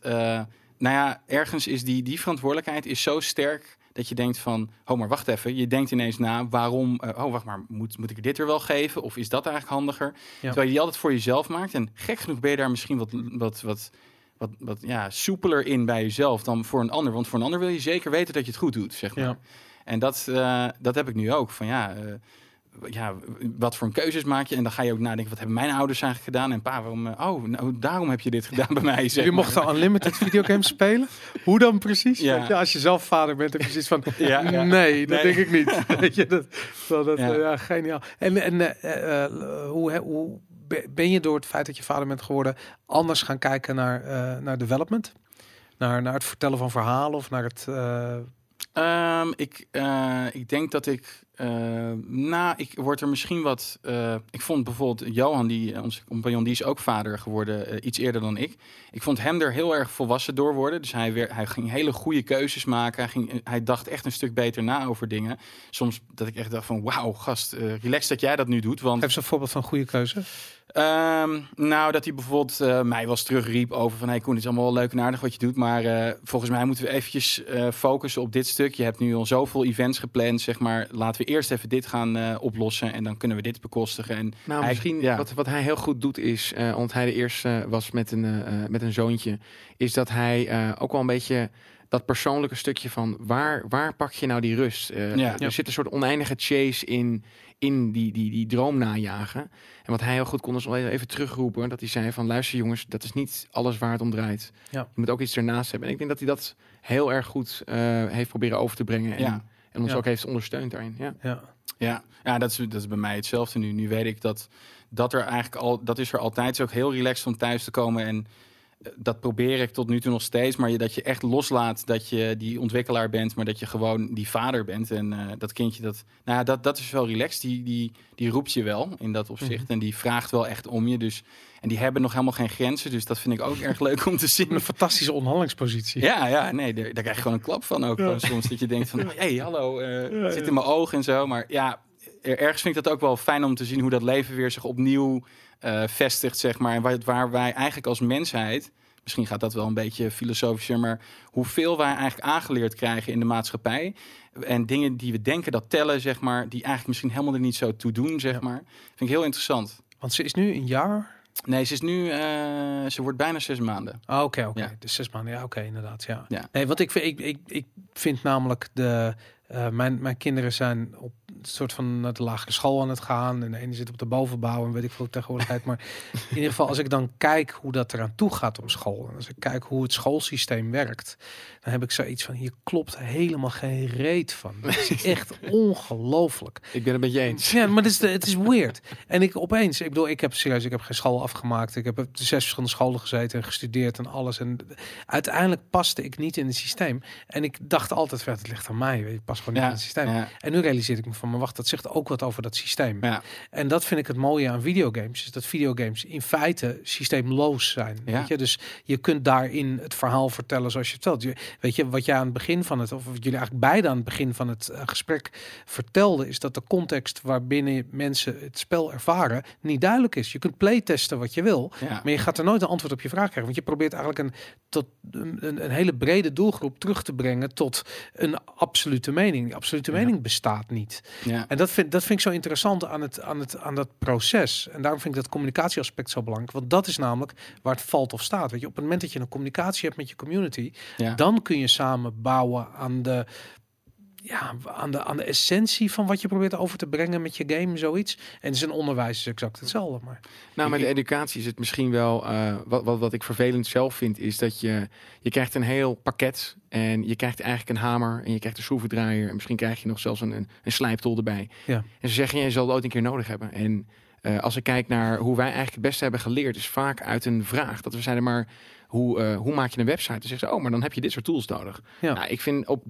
nou ja, ergens is die, die verantwoordelijkheid is zo sterk dat je denkt van, oh maar wacht even, je denkt ineens na, waarom, eh, oh wacht maar, moet, moet ik dit er wel geven of is dat eigenlijk handiger? Terwijl je die altijd voor jezelf maakt en gek genoeg ben je daar misschien wat, wat, wat, wat, wat ja, soepeler in bij jezelf dan voor een ander, want voor een ander wil je zeker weten dat je het goed doet, zeg maar. Ja. En dat, eh, dat heb ik nu ook. Van ja, eh, ja, wat voor een keuzes maak je? En dan ga je ook nadenken, wat hebben mijn ouders eigenlijk gedaan? En pa, waarom? eh, oh, nou, daarom heb je dit gedaan bij mij. Zeg Jullie maar. mochten unlimited videogames spelen? Hoe dan precies? Ja. Je, als je zelf vader bent, heb je zoiets van... Ja, ja. Nee, dat Nee. denk ik niet. Weet je, dat, dat, dat, Ja. geniaal. En, en eh, eh, hoe, ben je door het feit dat je vader bent geworden... anders gaan kijken naar, naar development? Naar, naar het vertellen van verhalen of naar het... eh, Ehm, ik, eh, ik denk dat ik. eh nou, ik word er misschien wat. eh, ik vond bijvoorbeeld Johan, die, onze compagnon, die is ook vader geworden iets eerder dan ik. Ik vond hem er heel erg volwassen door worden. Dus hij, hij ging hele goede keuzes maken. Hij, ging, hij dacht echt een stuk beter na over dingen. Soms dat ik echt dacht van wauw, gast, relax dat jij dat nu doet. Want eens een voorbeeld van goede keuze. Ehm, nou, dat hij bijvoorbeeld eh, mij wel eens terugriep over van... hey Koen, het is allemaal wel leuk en aardig wat je doet... maar eh, volgens mij moeten we eventjes eh, focussen op dit stuk. Je hebt nu al zoveel events gepland, zeg maar. Laten we eerst even dit gaan eh, oplossen... en dan kunnen we dit bekostigen. En Nou, hij- misschien ja. wat, wat hij heel goed doet is, eh omdat hij de eerste was met een, met een zoontje, is dat hij eh, ook wel een beetje dat persoonlijke stukje van waar, waar pak je nou die rust? Eh, Ja. er Ja. zit een soort oneindige chase in, in die, die, die droom najagen. En wat hij heel goed kon, is wel even terugroepen, dat hij zei van luister jongens, dat is niet alles waar het om draait. Ja. Je moet ook iets ernaast hebben. En ik denk dat hij dat heel erg goed eh, heeft proberen over te brengen en, Ja. en ons Ja. ook heeft ondersteund daarin. Ja. Ja. Ja, ja dat, is, dat is bij mij hetzelfde nu. Nu weet ik dat, dat er eigenlijk al... dat is er altijd Het is ook heel relaxed om thuis te komen... en dat probeer ik tot nu toe nog steeds. Maar je, dat je echt loslaat dat je die ontwikkelaar bent, maar dat je gewoon die vader bent. En eh, dat kindje, dat, nou ja, dat, dat is wel relaxed. Die, die, die roept je wel in dat opzicht. Mhm. En die vraagt wel echt om je. Dus, en die hebben nog helemaal geen grenzen. Dus dat vind ik ook erg leuk om te zien. Een fantastische onderhandelingspositie. Ja, ja, nee, daar, daar krijg je gewoon een klap van ook. Soms dat je denkt van, hé, hey, hallo, eh, Ja, zit in mijn ogen en zo. Maar ja, er- ergens vind ik dat ook wel fijn om te zien hoe dat leven weer zich opnieuw eh, vestigt, zeg maar. En waar, waar wij eigenlijk als mensheid misschien gaat dat wel een beetje filosofischer, maar hoeveel wij eigenlijk aangeleerd krijgen in de maatschappij. En dingen die we denken dat tellen, zeg maar, die eigenlijk misschien helemaal er niet zo toe doen, zeg Ja. maar. Vind ik heel interessant. Want ze is nu een jaar. Nee, ze is nu, eh, ze wordt bijna zes maanden. Ah, oké, oké. Ja. Dus zes maanden. Ja, oké, inderdaad. Ja. Ja. Nee, want ik, vind- ik, ik, ik vind namelijk de. eh, mijn, mijn kinderen zijn op soort van naar de lagere school aan het gaan. En de ene zit op de bovenbouw en weet ik veel tegenwoordigheid. Maar in ieder geval, als ik dan kijk hoe dat eraan toe gaat op school. En als ik kijk hoe het schoolsysteem werkt. Dan heb ik zoiets van, hier klopt helemaal geen reet van. Het is echt ongelooflijk. Ik ben het met je eens. Ja, maar het is, het is weird. En ik opeens, ik bedoel, ik heb serieus, ik heb geen school afgemaakt. Ik heb op zes verschillende scholen gezeten en gestudeerd en alles. En uiteindelijk paste ik niet in het systeem. En ik dacht altijd, het ligt aan mij. Ik pas gewoon niet in het systeem. ja, En nu realiseer ik me van, maar wacht, dat zegt ook wat over dat systeem. ja. En dat vind ik het mooie aan videogames. Is dat videogames in feite systeemloos zijn. Ja. Weet je? Dus je kunt daarin het verhaal vertellen zoals je het vertelt. Je, weet je, wat jij aan het begin van het, of wat jullie eigenlijk beide aan het begin van het eh, gesprek vertelden, is dat de context waarbinnen mensen het spel ervaren niet duidelijk is. Je kunt playtesten wat je wil, ja. maar je gaat er nooit een antwoord op je vraag krijgen. Want je probeert eigenlijk een, tot een, een, hele brede doelgroep terug te brengen tot een absolute mening. Die absolute mening bestaat niet. Ja. En dat vind, dat vind ik zo interessant aan, het, aan, het, aan dat proces. En daarom vind ik dat communicatieaspect zo belangrijk. Want dat is namelijk waar het valt of staat. Weet je, op het moment dat je een communicatie hebt met je community, ja. dan kun je samen bouwen aan de, ja, aan, de, aan de essentie van wat je probeert over te brengen met je game, zoiets. En dus in onderwijs is exact hetzelfde. Maar Nou, met Ik- de educatie is het misschien wel... eh, wat, wat, wat ik vervelend zelf vind, is dat je... Je krijgt een heel pakket en je krijgt eigenlijk een hamer en je krijgt een schroevendraaier. En misschien krijg je nog zelfs een, een, een slijptol erbij. Ja. En ze zeggen, je zal het ooit een keer nodig hebben. En eh, als ik kijk naar hoe wij eigenlijk het beste hebben geleerd, is vaak uit een vraag. Dat we zeiden maar, hoe, eh, hoe maak je een website? Dan zeggen ze, oh, maar dan heb je dit soort tools nodig. Ja. Nou, ik vind op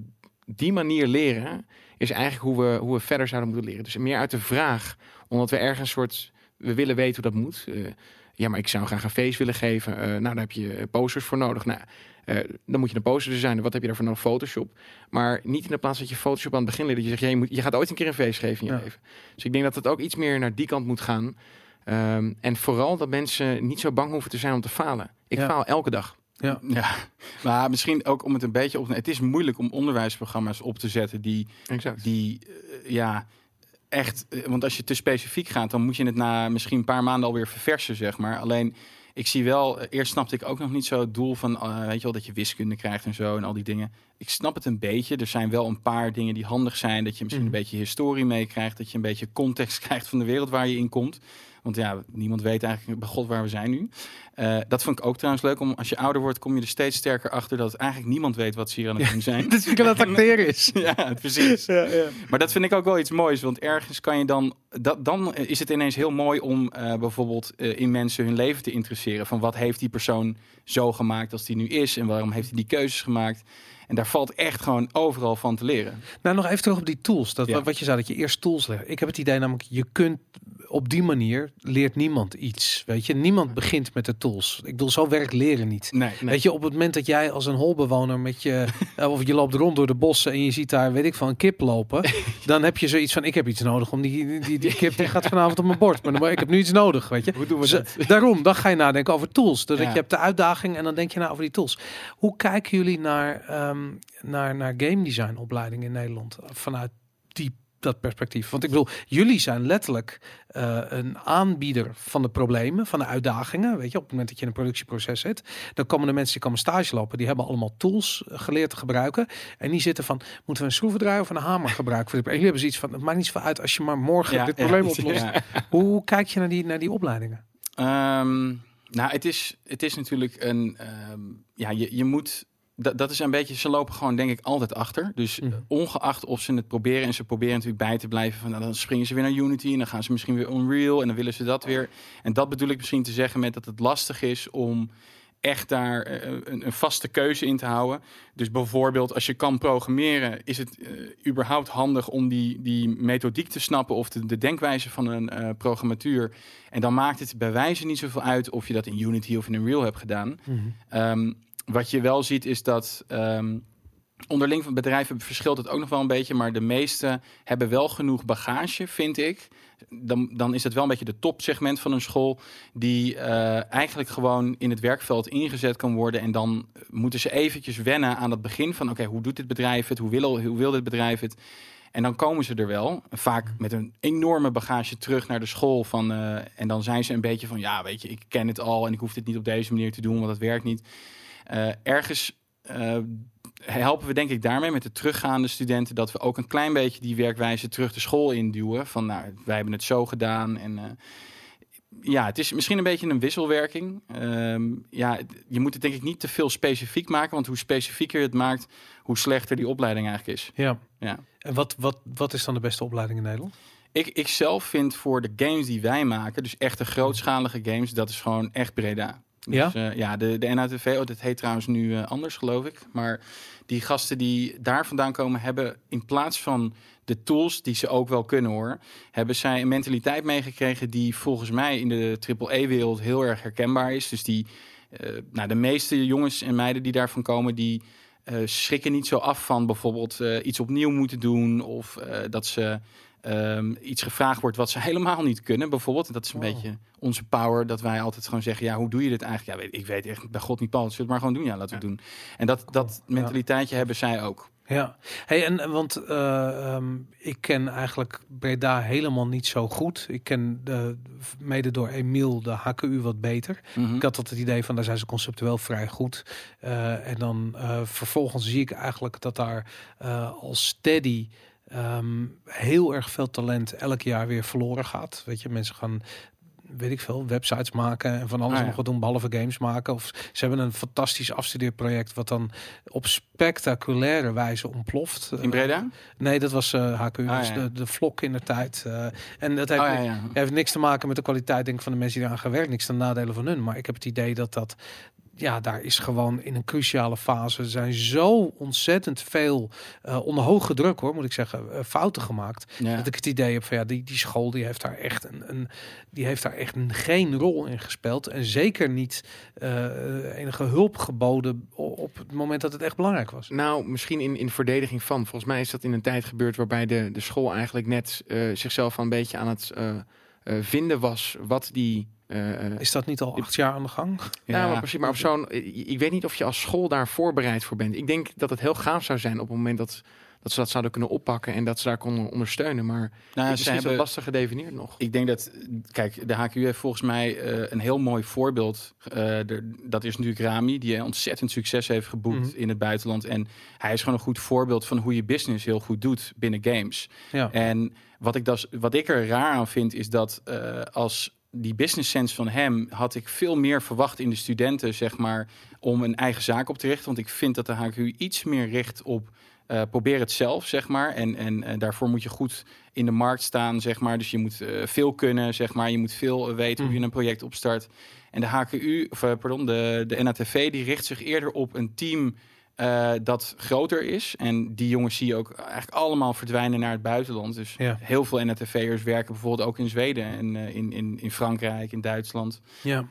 die manier leren is eigenlijk hoe we, hoe we verder zouden moeten leren. Dus meer uit de vraag, omdat we ergens een soort, we willen weten hoe dat moet. Eh, ja, maar ik zou graag een feest willen geven. Eh, nou, daar heb je posters voor nodig. Nou, eh, dan moet je een poster designen. Wat heb je daarvoor nodig? Photoshop. Maar niet in de plaats dat je Photoshop aan het begin leert. Dat je zegt, ja, je, moet, je gaat ooit een keer een feest geven in je Ja. leven. Dus ik denk dat het ook iets meer naar die kant moet gaan. Ehm, en vooral dat mensen niet zo bang hoeven te zijn om te falen. Ik Ja. faal elke dag. Ja, Ja, maar misschien ook om het een beetje op. Het is moeilijk om onderwijsprogramma's op te zetten die, Exact. die eh, ja, echt. eh, Want als je te specifiek gaat, dan moet je het na misschien een paar maanden alweer verversen, zeg maar. Alleen, ik zie wel, eh, eerst snapte ik ook nog niet zo het doel van, weet je wel, dat je wiskunde krijgt en zo en al die dingen. Ik snap het een beetje. Er zijn wel een paar dingen die handig zijn. Dat je misschien Mhm. een beetje historie meekrijgt, dat je een beetje context krijgt van de wereld waar je in komt. Want ja, niemand weet eigenlijk bij God waar we zijn nu. Eh, dat vond ik ook trouwens leuk. Om, als je ouder wordt, kom je er steeds sterker achter dat eigenlijk niemand weet wat ze hier aan het doen zijn. dat ik aan het acteren is. ja, precies. Maar dat vind ik ook wel iets moois. Want ergens kan je dan. Dat, dan is het ineens heel mooi om eh, bijvoorbeeld eh, in mensen hun leven te interesseren. Van wat heeft die persoon zo gemaakt als die nu is? En waarom heeft hij die keuzes gemaakt? En daar valt echt gewoon overal van te leren. Nou, nog even terug op die tools. Dat, Ja. wat- Wat je zei, dat je eerst tools legt. Ik heb het idee namelijk, je kunt op die manier leert niemand iets. Weet je, niemand begint met de tools. Ik bedoel, zo werkt leren niet. Nee, Weet je, op het moment dat jij als een holbewoner met je, eh, of je loopt rond door de bossen en je ziet daar, weet ik van, een kip lopen, dan heb je zoiets van, ik heb iets nodig om die, die, die kip die gaat vanavond op mijn bord, maar dan, ik heb nu iets nodig, weet je. Hoe doen we dat? Daarom, dan ga je nadenken over tools. Dus Ja. je hebt de uitdaging en dan denk je na over die tools. Hoe kijken jullie naar, ehm, naar, naar game design opleidingen in Nederland vanuit die, dat perspectief? Want ik bedoel, jullie zijn letterlijk eh, een aanbieder van de problemen, van de uitdagingen. Weet je, op het moment dat je in een productieproces zit, dan komen de mensen die komen stage lopen, die hebben allemaal tools eh, geleerd te gebruiken. En die zitten van, moeten we een schroevendraaier of een hamer gebruiken? En jullie hebben zoiets van, het maakt niet zoveel uit als je maar morgen dit probleem oplost. Ja. Hoe, kijk je naar die, naar die opleidingen? Ehm, nou, het is, het is natuurlijk een. ehm, ja, je, je moet. Dat, dat is een beetje. Ze lopen gewoon, denk ik, altijd achter. Dus Mhm. ongeacht of ze het proberen. En ze proberen natuurlijk bij te blijven. Van, nou, dan springen ze weer naar Unity. En dan gaan ze misschien weer Unreal. En dan willen ze dat weer. En dat bedoel ik misschien te zeggen met dat het lastig is om echt daar eh, een, een vaste keuze in te houden. Dus bijvoorbeeld als je kan programmeren, is het eh, überhaupt handig om die, die methodiek te snappen of de, de denkwijze van een eh, programmatuur. En dan maakt het bij wijze niet zoveel uit of je dat in Unity of in Unreal hebt gedaan. Ehm, wat je wel ziet is dat ehm, Onderling van bedrijven verschilt het ook nog wel een beetje, maar de meeste hebben wel genoeg bagage, vind ik. Dan, dan is het wel een beetje de topsegment van een school, die eh, eigenlijk gewoon in het werkveld ingezet kan worden. En dan moeten ze eventjes wennen aan het begin van: oké, hoe doet dit bedrijf het? Hoe wil, hoe wil dit bedrijf het? En dan komen ze er wel, vaak met een enorme bagage terug naar de school. Van, eh, en dan zijn ze een beetje van: ja, weet je, ik ken het al en ik hoef dit niet op deze manier te doen, want dat werkt niet. Eh, ergens eh, helpen we denk ik daarmee met de teruggaande studenten dat we ook een klein beetje die werkwijze terug de school induwen. Van nou, wij hebben het zo gedaan en eh, ja, het is misschien een beetje een wisselwerking. Ehm, ja, je moet het denk ik niet te veel specifiek maken, want hoe specifieker je het maakt, hoe slechter die opleiding eigenlijk is. Ja. Ja. En wat, wat, wat is dan de beste opleiding in Nederland? Ik, ik zelf vind voor de games die wij maken, dus echte grootschalige games, dat is gewoon echt Breda. Ja? Dus, eh, ja, de, de NATV, oh, dat heet trouwens nu eh, anders, geloof ik. Maar die gasten die daar vandaan komen, hebben in plaats van de tools die ze ook wel kunnen hoor, hebben zij een mentaliteit meegekregen die volgens mij in de AAA-wereld heel erg herkenbaar is. Dus die, eh, nou, de meeste jongens en meiden die daarvan komen, die schrikken niet zo af van bijvoorbeeld iets opnieuw moeten doen of dat ze ehm, iets gevraagd wordt wat ze helemaal niet kunnen. Bijvoorbeeld, dat is een Wow. beetje onze power, dat wij altijd gewoon zeggen, ja, hoe doe je dit eigenlijk? Ja, weet, ik weet echt bij God niet, Paul, zullen het maar gewoon doen? Ja, laten we doen. En dat, dat Ja. mentaliteitje hebben zij ook. Ja, hey, en en want eh, ehm, ik ken eigenlijk Breda helemaal niet zo goed. Ik ken de, mede door Emiel de HKU wat beter. Mhm. Ik had altijd het idee van daar zijn ze conceptueel vrij goed. Eh, en dan eh, vervolgens zie ik eigenlijk dat daar eh, als steady ehm, heel erg veel talent elk jaar weer verloren gaat. Weet je, mensen gaan weet ik veel, websites maken en van alles Ah, ja. nog wat doen, behalve games maken. Of ze hebben een fantastisch afstudeerproject wat dan op spectaculaire wijze ontploft. In Breda? Eh, nee, dat was eh HQ, Ah, dus ja. de, de vlok in de tijd. eh, en dat heeft, Oh, ja. heeft niks te maken met de kwaliteit denk ik, van de mensen die eraan gaan werken. Niks ten nadelen van hun. Maar ik heb het idee dat dat ja, daar is gewoon in een cruciale fase zijn zo ontzettend veel eh onder hoge druk hoor, moet ik zeggen, eh, fouten gemaakt. ja. Dat ik het idee heb van ja, die, die school die heeft daar echt een, een die heeft daar echt een, geen rol in gespeeld. En zeker niet eh, enige hulp geboden op het moment dat het echt belangrijk was. Nou, misschien in, in verdediging van. Volgens mij is dat in een tijd gebeurd waarbij de, de school eigenlijk net zichzelf een beetje aan het vinden was wat die. eh, eh, Is dat niet al acht jaar aan de gang? ja, maar precies. Maar op zo'n. Ik weet niet of je als school daar voorbereid voor bent. Ik denk dat het heel gaaf zou zijn op het moment dat, dat ze dat zouden kunnen oppakken en dat ze daar konden ondersteunen. Maar Nou, ze dat hebben, lastig gedefinieerd nog. ik denk dat, kijk, de HQ heeft volgens mij eh, een heel mooi voorbeeld. Eh, er- dat is natuurlijk Rami, die ontzettend succes heeft geboekt Mhm. in het buitenland. En hij is gewoon een goed voorbeeld van hoe je business heel goed doet binnen games. Ja. En wat ik, das, wat ik er raar aan vind, is dat eh, als die business sense van hem had ik veel meer verwacht in de studenten, zeg maar, om een eigen zaak op te richten. Want ik vind dat de HQ iets meer richt op eh, probeer het zelf, zeg maar. En, en, daarvoor moet je goed in de markt staan, zeg maar. Dus je moet eh, veel kunnen, zeg maar. Je moet veel eh, weten hoe je een project opstart. En de HQU, of pardon, de, de NATV, die richt zich eerder op een team dat groter is. En die jongens zie je ook eigenlijk allemaal verdwijnen naar het buitenland. Dus Ja. heel veel NATV'ers werken bijvoorbeeld ook in Zweden en in, in, in Frankrijk, in Duitsland. Ja.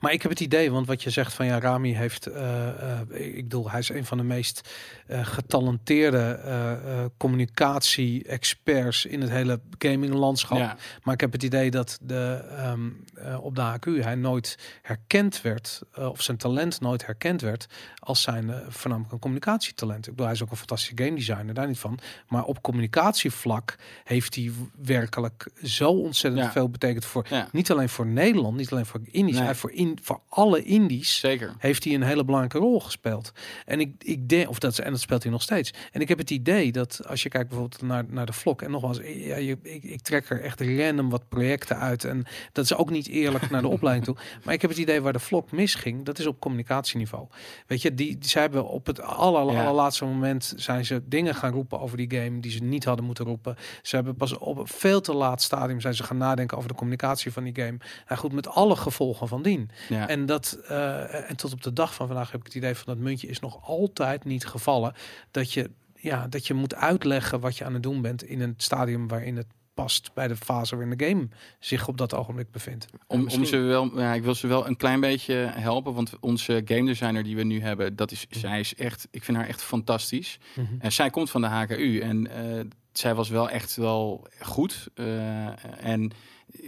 Maar ik heb het idee, want wat je zegt van ja, Rami heeft, eh, eh, ik bedoel, hij is een van de meest eh, getalenteerde communicatie-experts in het hele gaminglandschap. Ja, Maar ik heb het idee dat de, ehm, eh, op de HQ hij nooit herkend werd, of zijn talent nooit herkend werd, als zijn voornamelijk een communicatietalent. Ik bedoel, hij is ook een fantastische game designer, daar niet van. Maar op communicatievlak heeft hij werkelijk zo ontzettend Ja. veel betekend voor, ja niet alleen voor Nederland, niet alleen voor Indisch, Nee. Voor, in, voor alle Indies zeker. heeft hij een hele belangrijke rol gespeeld. En ik, ik denk, of dat, en dat speelt hij nog steeds. En ik heb het idee dat als je kijkt bijvoorbeeld naar, naar de vlog, en nogmaals, ja, je, ik, ik trek er echt random wat projecten uit. En dat is ook niet eerlijk naar de opleiding toe. Maar ik heb het idee waar de vlog misging, dat is op communicatieniveau. Weet je, die, die zij hebben op het aller, Ja. allerlaatste moment zijn ze dingen gaan roepen over die game die ze niet hadden moeten roepen. Ze hebben pas op een veel te laat stadium zijn ze gaan nadenken over de communicatie van die game. En goed, met alle gevolgen van Ja. En, dat, eh, en tot op de dag van vandaag heb ik het idee van dat muntje is nog altijd niet gevallen. Dat je, ja, dat je moet uitleggen wat je aan het doen bent in een stadium waarin het past bij de fase waarin de game zich op dat ogenblik bevindt. Om, om ze wel, ja, ik wil ze wel een klein beetje helpen, want onze game designer die we nu hebben, dat is, zij is echt, ik vind haar echt fantastisch. Mhm. En zij komt van de HKU en eh, zij was wel echt wel goed. eh, en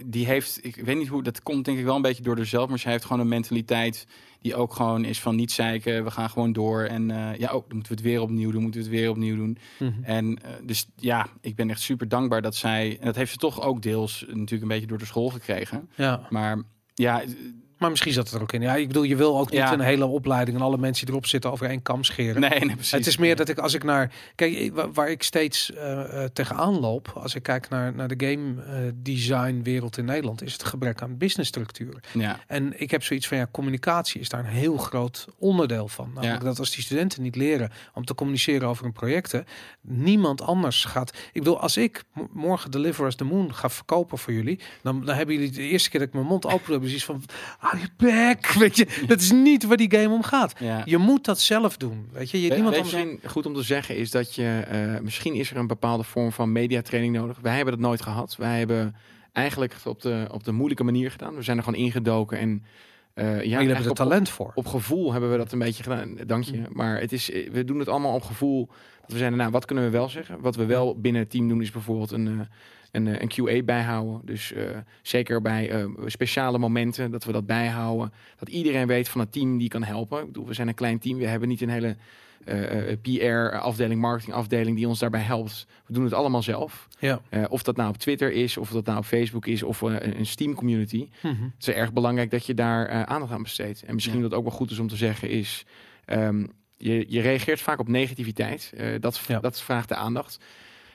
die heeft, ik weet niet hoe, dat komt denk ik wel een beetje door haarzelf, maar zij heeft gewoon een mentaliteit die ook gewoon is van niet zeiken, we gaan gewoon door. En eh, ja, ook dan moeten we het weer opnieuw doen, moeten we het weer opnieuw doen. Mhm. En eh, dus ja, ik ben echt super dankbaar dat zij, en dat heeft ze toch ook deels natuurlijk een beetje door de school gekregen. Ja, Maar ja, maar misschien zat het er ook in. Ja, ik bedoel, je wil ook niet Ja. een hele opleiding en alle mensen die erop zitten over één kam scheren. nee, nee, precies. Het is meer dat ik als ik naar kijk waar ik steeds eh, tegenaan loop als ik kijk naar, naar de game eh, design wereld in Nederland is het gebrek aan businessstructuur. Ja, En ik heb zoiets van ja, communicatie is daar een heel groot onderdeel van. Namelijk Ja. dat als die studenten niet leren om te communiceren over hun projecten, niemand anders gaat. Ik bedoel, als ik morgen Deliver Us the Moon ga verkopen voor jullie, dan, dan hebben jullie de eerste keer dat ik mijn mond open ze iets van, hou je bek, weet je, dat is niet waar die game om gaat. ja. Je moet dat zelf doen, weet je. je Weet- niemand weet anders. Misschien goed om te zeggen is dat je, eh, misschien is er een bepaalde vorm van mediatraining nodig. Wij hebben dat nooit gehad. Wij hebben eigenlijk het op de, op de moeilijke manier gedaan. We zijn er gewoon ingedoken en eh ja, jullie hebben eigenlijk er op- talent voor. op gevoel hebben we dat een beetje gedaan. Dank je. Maar het is, eh, we doen het allemaal op gevoel. Dat we zeiden, nou, wat kunnen we wel zeggen? Wat we wel binnen het team doen is bijvoorbeeld een, een, eh, een QA bijhouden. Dus eh, zeker bij eh, speciale momenten dat we dat bijhouden. Dat iedereen weet van het team die kan helpen. Ik bedoel, we zijn een klein team. We hebben niet een hele PR-afdeling, marketingafdeling die ons daarbij helpt. We doen het allemaal zelf. Ja. Of dat nou op Twitter is, of dat nou op Facebook is, of eh, een Steam community. Mhm. Het is erg belangrijk dat je daar aandacht aan besteedt. En misschien Ja. dat ook wel goed is om te zeggen is... ehm, je, je reageert vaak op negativiteit. Dat, Ja. dat vraagt de aandacht.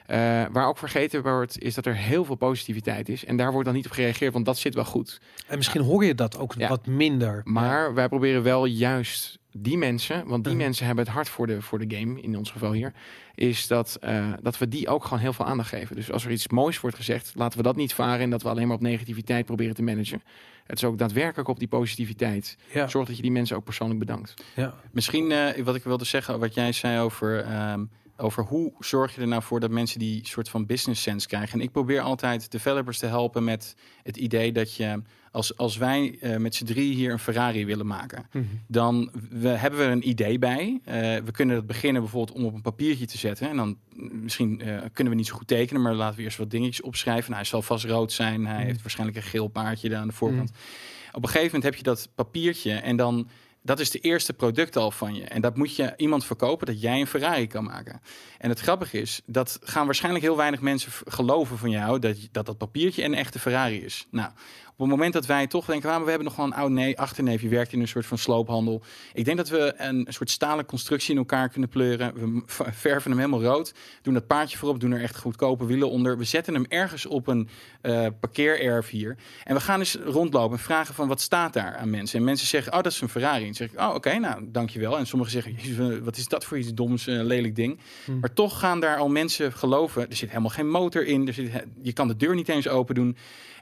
Eh, waar ook vergeten wordt, is dat er heel veel positiviteit is. En daar wordt dan niet op gereageerd, want dat zit wel goed. En misschien hoor je dat ook Ja. wat minder. Maar wij proberen wel juist die mensen, want die Mhm. mensen hebben het hart voor de, voor de game, in ons geval hier, is dat, eh, dat we die ook gewoon heel veel aandacht geven. Dus als er iets moois wordt gezegd, laten we dat niet varen en dat we alleen maar op negativiteit proberen te managen. Het is ook daadwerkelijk op die positiviteit. Ja, Zorg dat je die mensen ook persoonlijk bedankt. ja. Misschien eh, wat ik wilde zeggen, wat jij zei over, ehm, over hoe zorg je er nou voor dat mensen die soort van business sense krijgen. En ik probeer altijd developers te helpen met het idee dat je, als, als wij eh, met z'n drie hier een Ferrari willen maken, Mhm. dan we, hebben we een idee bij. Eh, we kunnen het beginnen bijvoorbeeld om op een papiertje te zetten. En dan mm, misschien eh, kunnen we niet zo goed tekenen, maar laten we eerst wat dingetjes opschrijven. Nou, hij zal vast rood zijn. Hij Mhm. heeft waarschijnlijk een geel paardje daar aan de voorkant. Op een gegeven moment heb je dat papiertje en dan dat is de eerste product al van je. En dat moet je iemand verkopen dat jij een Ferrari kan maken. En het grappige is, dat gaan waarschijnlijk heel weinig mensen geloven van jou, dat dat, dat papiertje een echte Ferrari is. Nou, op het moment dat wij toch denken, ah, maar we hebben nog wel een oud nee, achterneef, je werkt in een soort van sloophandel. Ik denk dat we een soort stalen constructie in elkaar kunnen pleuren. We verven hem helemaal rood, doen dat paardje voorop, doen er echt goedkope wielen onder. We zetten hem ergens op een eh parkeererf hier. En we gaan eens rondlopen en vragen van wat staat daar aan mensen. En mensen zeggen, oh, dat is een Ferrari. En dan zeg ik, oh, oké, nou, dankjewel. En sommigen zeggen, "Jezus, eh, wat is dat voor iets doms, eh, lelijk ding. Hmm. Maar toch gaan daar al mensen geloven. Er zit helemaal geen motor in. Er zit, je kan de deur niet eens open doen.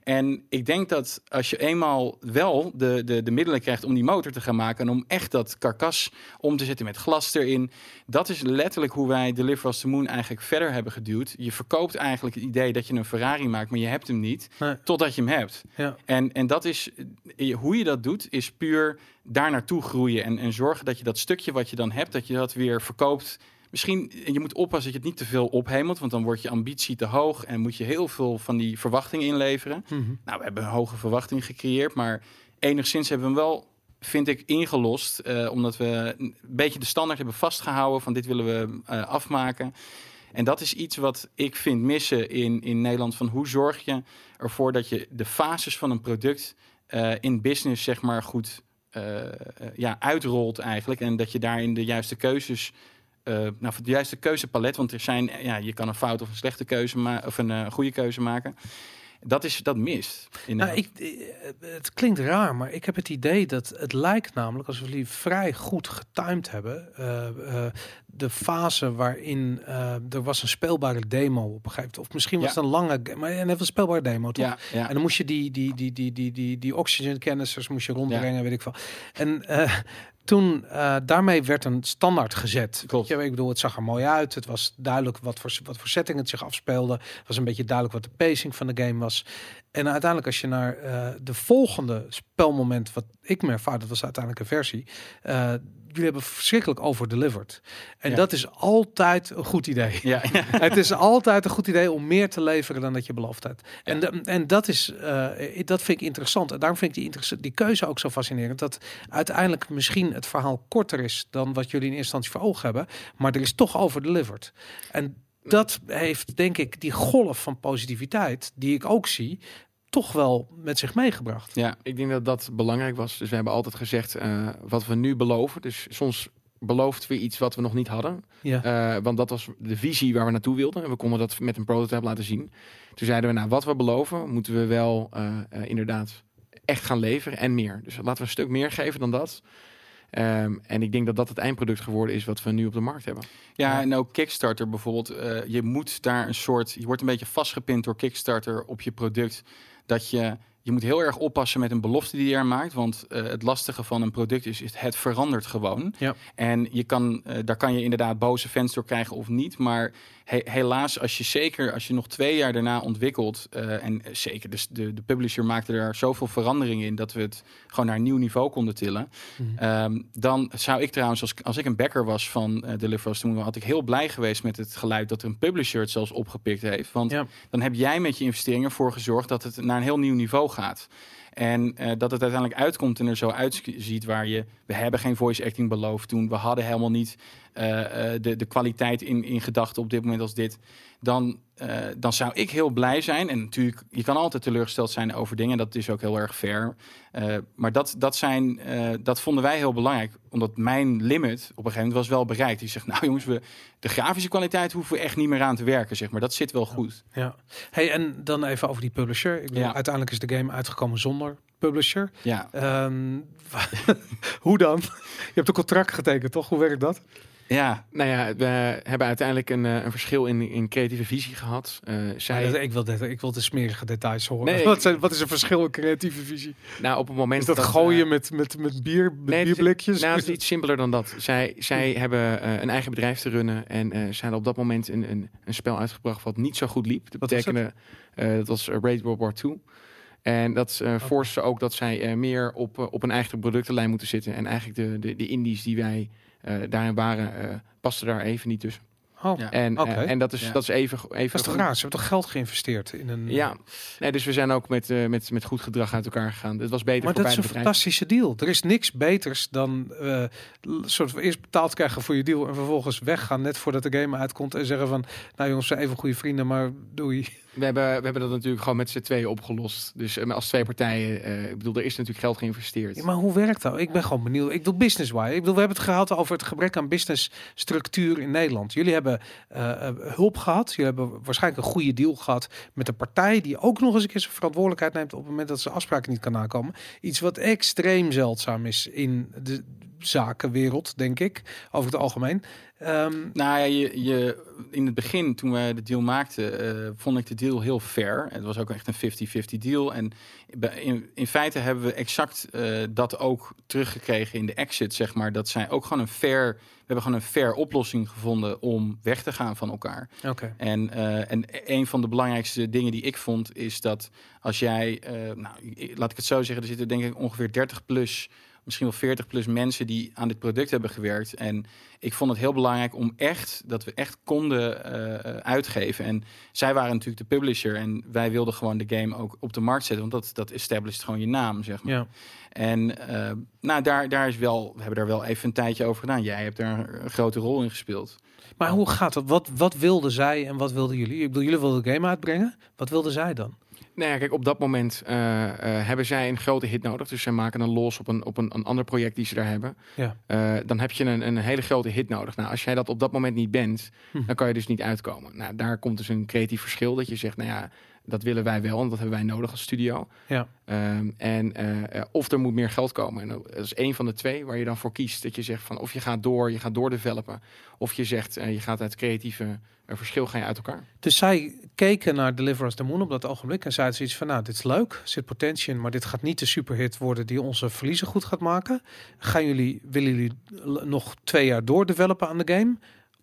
En ik denk dat als je eenmaal wel de, de, de middelen krijgt om die motor te gaan maken... en om echt dat karkas om te zetten met glas erin... dat is letterlijk hoe wij Deliver Us the Moon eigenlijk verder hebben geduwd. Je verkoopt eigenlijk het idee dat je een Ferrari maakt, maar je hebt hem niet... Nee. totdat je hem hebt. Ja. En, en dat is, eh, hoe je dat doet, is puur daar naartoe groeien. En, en zorgen dat je dat stukje wat je dan hebt, dat je dat weer verkoopt. Misschien, en je moet oppassen dat je het niet te veel ophemelt, want dan wordt je ambitie te hoog en moet je heel veel van die verwachtingen inleveren. Mhm. Nou, we hebben een hoge verwachting gecreëerd, maar enigszins hebben we hem wel, vind ik, ingelost. eh, omdat we een beetje de standaard hebben vastgehouden van dit willen we eh, afmaken. En dat is iets wat ik vind missen in, in Nederland. Van hoe zorg je ervoor dat je de fases van een product eh, in business, zeg maar, goed eh, ja, uitrolt eigenlijk. En dat je daarin de juiste keuzes. Eh nou, voor de juiste keuzepalet. Want er zijn, ja, je kan een fout of een slechte keuze maken. Of een eh, goede keuze maken. Dat, is, dat mist. In Nou, ik, eh, het klinkt raar, maar ik heb het idee dat het lijkt namelijk alsof jullie vrij goed getimed hebben. de fase waarin er was een speelbare demo op een gegeven moment. Of misschien was Ja. het een lange, maar en het was een speelbare demo, toch? ja, ja. En dan moest je die, die, die, die, die, die, die oxygen moest je rondbrengen, weet ik veel. En toen eh, daarmee werd een standaard gezet. Klopt. Je, ik bedoel, het zag er mooi uit. Het was duidelijk wat voor, wat voor setting het zich afspeelde. Het was een beetje duidelijk wat de pacing van de game was. En uiteindelijk, als je naar eh, de volgende spelmoment, wat ik me ervaar, dat was uiteindelijk een versie. eh, jullie hebben verschrikkelijk overdelivered. En Ja. dat is altijd een goed idee. Ja, het is altijd een goed idee om meer te leveren dan dat je beloofd hebt. En, de- en dat, is, eh, dat vind ik interessant. En daarom vind ik die, die keuze ook zo fascinerend. Dat uiteindelijk misschien het verhaal korter is dan wat jullie in eerste instantie voor ogen hebben. Maar er is toch overdelivered. En dat heeft, denk ik, die golf van positiviteit, die ik ook zie, toch wel met zich meegebracht. ja. Ik denk dat dat belangrijk was. Dus we hebben altijd gezegd eh, wat we nu beloven. Dus soms beloofden we iets wat we nog niet hadden. Ja. Eh, want dat was de visie waar we naartoe wilden. En we konden dat met een prototype laten zien. Toen zeiden we, nou, wat we beloven, moeten we wel eh, inderdaad echt gaan leveren en meer. Dus laten we een stuk meer geven dan dat. Ehm, en ik denk dat dat het eindproduct geworden is wat we nu op de markt hebben. Ja, en ook Kickstarter bijvoorbeeld. eh, je moet daar een soort. Je wordt een beetje vastgepind door Kickstarter op je product. Dat je. Je moet heel erg oppassen met een belofte die je er maakt. Want eh, het lastige van een product is, is het verandert gewoon. Ja. En je kan, eh, daar kan je inderdaad boze fans door krijgen of niet. Maar he- helaas, als je zeker als je nog twee jaar daarna ontwikkelt. eh, en zeker dus de, de publisher maakte er zoveel veranderingen in dat we het gewoon naar een nieuw niveau konden tillen. Mhm. Ehm, dan zou ik trouwens, als, als ik een backer was van eh Deliver Us, toen had ik heel blij geweest met het geluid dat er een publisher het zelfs opgepikt heeft. Want Ja. dan heb jij met je investeringen ervoor gezorgd dat het naar een heel nieuw niveau gaat. En eh, dat het uiteindelijk uitkomt en er zo uitziet waar je... We hebben geen voice acting beloofd toen. We hadden helemaal niet eh, eh, de, de kwaliteit in, in gedachten op dit moment als dit. Dan, eh, dan zou ik heel blij zijn. En natuurlijk, je kan altijd teleurgesteld zijn over dingen. Dat is ook heel erg fair. Eh, maar dat, dat, zijn, eh, dat vonden wij heel belangrijk. Omdat mijn limit op een gegeven moment was wel bereikt. Die zegt, nou jongens, we, de grafische kwaliteit hoeven we echt niet meer aan te werken. Zeg maar. Dat zit wel goed. Ja. Hey, en dan even over die publisher. Ik bedoel, Ja. uiteindelijk is de game uitgekomen zonder publisher. Ja, Ehm, hoe dan? Je hebt een contract getekend, toch? Hoe werkt dat? Ja. Nou ja, we hebben uiteindelijk een, eh, een verschil in, in creatieve visie gehad. Eh, zij, dat- ik, wil dit, ik wil de smerige details horen. Nee, wat, zijn, wat is een verschil in creatieve visie? nou, op het moment Is dat, eh, gooien met, met, met bier, met Nee, bierblikjes? Nou, het is iets simpeler dan dat. Zij, zij hebben eh, een eigen bedrijf te runnen en eh ze hadden op dat moment een, een, een spel uitgebracht wat niet zo goed liep. Dat Wat betekende, eh, dat was eh, Raid World War 2. En dat eh ze ook dat zij eh, meer op, eh, op een eigen productenlijn moeten zitten. En eigenlijk de, de, de indies die wij eh, daarin waren, eh pasten daar even niet tussen. Oh, Ja. En, eh, en dat is, Ja. dat is even, even dat is toch raar? Ze hebben toch geld geïnvesteerd in een... Ja, nee, dus we zijn ook met, eh, met, met goed gedrag uit elkaar gegaan. Het was beter Maar voor dat is een fantastische deal. Er is niks beters dan eh, soort van eerst betaald krijgen voor je deal en vervolgens weggaan net voordat de game uitkomt en zeggen van, nou jongens, zijn even goede vrienden, maar doei. We hebben, we hebben dat natuurlijk gewoon met z'n tweeën opgelost. Dus eh, als twee partijen, eh, ik bedoel, er is natuurlijk geld geïnvesteerd. Ja, maar hoe werkt dat? Ik ben gewoon benieuwd. Ik bedoel business wise. Ik bedoel, we hebben het gehad over het gebrek aan business structuur in Nederland. Jullie hebben eh, eh, hulp gehad. Jullie hebben waarschijnlijk een goede deal gehad met een partij die ook nog eens een keer zijn verantwoordelijkheid neemt op het moment dat ze afspraken niet kan nakomen. Iets wat extreem zeldzaam is in de zakenwereld, denk ik, over het algemeen. Ehm, Nou ja, je, je, in het begin, toen we de deal maakten, eh, vond ik de deal heel fair. Het was ook echt een 50-50 deal. En in, in feite hebben we exact eh, dat ook teruggekregen in de exit, zeg maar. Dat zij ook gewoon een fair, we hebben gewoon een fair oplossing gevonden om weg te gaan van elkaar. Oké. En, eh, en een van de belangrijkste dingen die ik vond, is dat als jij, nou, laat ik het zo zeggen, er zitten denk ik ongeveer 30 plus, misschien wel 40 plus mensen die aan dit product hebben gewerkt. En ik vond het heel belangrijk om echt, dat we echt konden eh, uitgeven. En zij waren natuurlijk de publisher en wij wilden gewoon de game ook op de markt zetten, want dat, dat established gewoon je naam, zeg maar. Ja. En eh, nou, daar, daar is wel, we hebben daar wel even een tijdje over gedaan. Jij hebt daar een, een grote rol in gespeeld. Maar hoe gaat dat? Wat, wat wilden zij en wat wilden jullie? Ik bedoel, jullie wilden de game uitbrengen. Wat wilden zij dan? Nou ja, kijk, op dat moment eh, eh, hebben zij een grote hit nodig. Dus zij maken een los op een, op een, een ander project die ze daar hebben. Ja. Eh, dan heb je een, een hele grote hit nodig. Nou, als jij dat op dat moment niet bent, Hm. dan kan je dus niet uitkomen. Nou, daar komt dus een creatief verschil. Dat je zegt, nou ja, Dat willen wij wel en dat hebben wij nodig als studio. Ja. Ehm, en eh, eh, of er moet meer geld komen. En dat is één van de twee waar je dan voor kiest. Dat je zegt van of je gaat door, je gaat doordevelopen. Of je zegt eh, je gaat uit creatieve verschil ga je uit elkaar. Dus zij keken naar Deliver Us the Moon op dat ogenblik en zeiden zoiets van, nou, dit is leuk, zit potentie in, maar dit gaat niet de superhit worden die onze verliezen goed gaat maken. Gaan jullie, willen jullie nog twee jaar doordevelopen aan de game?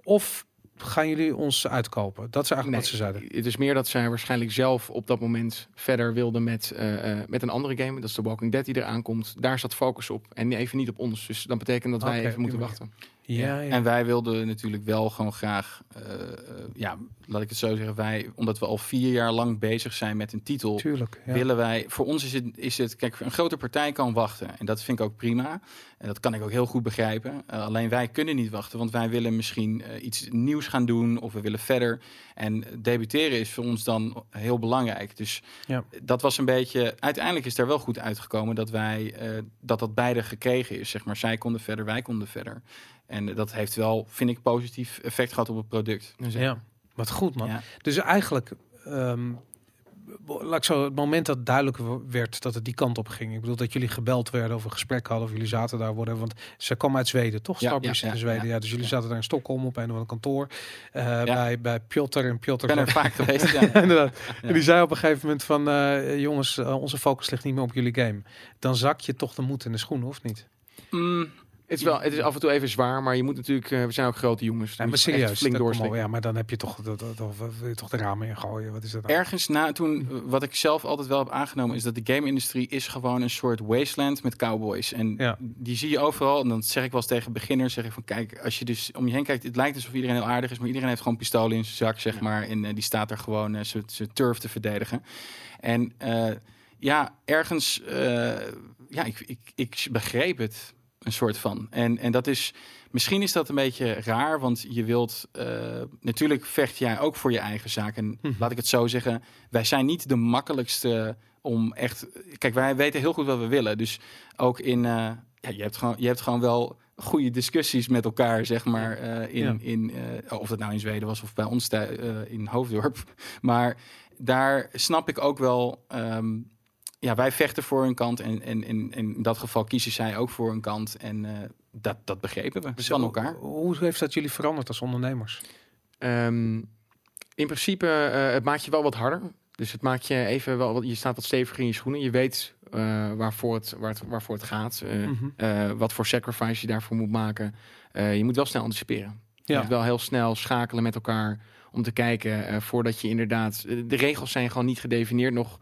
Of gaan jullie ons uitkopen? Dat is eigenlijk wat ze zeiden. Het is meer dat zij waarschijnlijk zelf op dat moment verder wilden met, eh, eh, met een andere game. Dat is de Walking Dead die eraan komt. Daar zat focus op. En even niet op ons. Dus dat betekent dat wij even moeten wachten. Ja, ja. En wij wilden natuurlijk wel gewoon graag, eh, eh, ja, laat ik het zo zeggen, wij, omdat we al vier jaar lang bezig zijn met een titel, Tuurlijk. Ja. willen wij, voor ons is het, is het, kijk, een grote partij kan wachten. En dat vind ik ook prima. En dat kan ik ook heel goed begrijpen. Eh, alleen wij kunnen niet wachten, want wij willen misschien iets nieuws gaan doen of we willen verder. En debuteren is voor ons dan heel belangrijk. Dus Ja. dat was een beetje, uiteindelijk is er wel goed uitgekomen dat wij, dat dat beide gekregen is. Zeg maar, zij konden verder, wij konden verder. En dat heeft wel, vind ik, positief effect gehad op het product. Dus, Ja, wat goed man. Ja. Dus eigenlijk, ehm, laat ik zo, het moment dat duidelijk werd dat het die kant op ging. Ik bedoel dat jullie gebeld werden of een gesprek hadden of jullie zaten daar worden. Want ze kwam uit Zweden, toch? Ja, ja, in Zweden. Ja, ja. dus jullie zaten daar in Stockholm op een of ander kantoor. eh, bij, bij Piotr en Piotr. Ik ben er vaak geweest, ja. Inderdaad. Ja. En die zei op een gegeven moment van, eh, jongens, eh, onze focus ligt niet meer op jullie game. Dan zak je toch de moed in de schoenen, of niet? Mm, Het is, wel, het is af en toe even zwaar, maar je moet natuurlijk, eh, we zijn ook grote jongens. Ja, maar serieus, flink doorslikken. ja, maar dan heb je toch, dat, dat, dat- wil je toch de ramen ingooien. Wat is dat nou? ergens na toen, eh, wat ik zelf altijd wel heb aangenomen, is dat de game-industrie is gewoon een soort wasteland met cowboys. En Ja. die zie je overal. En dan zeg ik wel eens tegen beginners, zeg ik van kijk, als je dus om je heen kijkt, het lijkt alsof iedereen heel aardig is, maar iedereen heeft gewoon pistolen in zijn zak, zeg maar. En eh, die staat er gewoon eh, zijn turf te verdedigen. En eh, ja, ergens, eh, ja, ik, ik, ik begreep het een soort van. En, en dat is, misschien is dat een beetje raar, want je wilt, eh, natuurlijk vecht jij ook voor je eigen zaak. En Mhm. laat ik het zo zeggen, wij zijn niet de makkelijkste om echt, kijk, wij weten heel goed wat we willen. Dus ook in, eh, ja, je hebt gewoon, je hebt gewoon wel goede discussies met elkaar, zeg maar, eh, in, Ja. in of dat nou in Zweden was of bij ons eh, in Hoofddorp. Maar daar snap ik ook wel. ehm, ja, wij vechten voor een kant en, en, in dat geval kiezen zij ook voor een kant. En eh, dat, dat begrepen we van elkaar. Hoe heeft dat jullie veranderd als ondernemers? Ehm, in principe, eh, het maakt je wel wat harder. Dus het maakt je even wel, wat- je staat wat steviger in je schoenen. Je weet eh, waarvoor, het, waar het, waarvoor het gaat. eh, Mhm. eh, wat voor sacrifice je daarvoor moet maken. Eh, je moet wel snel anticiperen. Je Ja. moet wel heel snel schakelen met elkaar om te kijken eh, voordat je inderdaad. de regels zijn gewoon niet gedefinieerd nog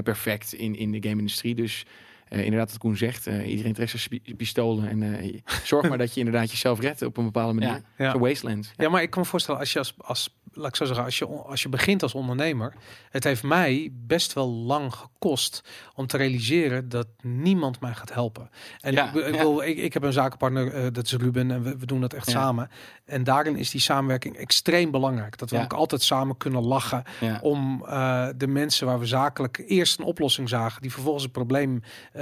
perfect in, in de game-industrie. Dus eh, inderdaad, wat Koen zegt, eh, iedereen trekt zijn pistolen. En eh, zorg maar dat je inderdaad jezelf redt op een bepaalde manier. Ja. Wasteland. Ja, maar ik kan me voorstellen, als je als, als laat ik zo zeggen, als je, als je begint als ondernemer, het heeft mij best wel lang gekost om te realiseren dat niemand mij gaat helpen. En Ja, ik, ik, ja. wil, ik, ik heb een zakenpartner, eh, dat is Ruben, en we, we doen dat echt Ja. samen. En daarin is die samenwerking extreem belangrijk. Dat we ook altijd samen kunnen lachen om eh, de mensen waar we zakelijk eerst een oplossing zagen, die vervolgens een probleem eh, eh,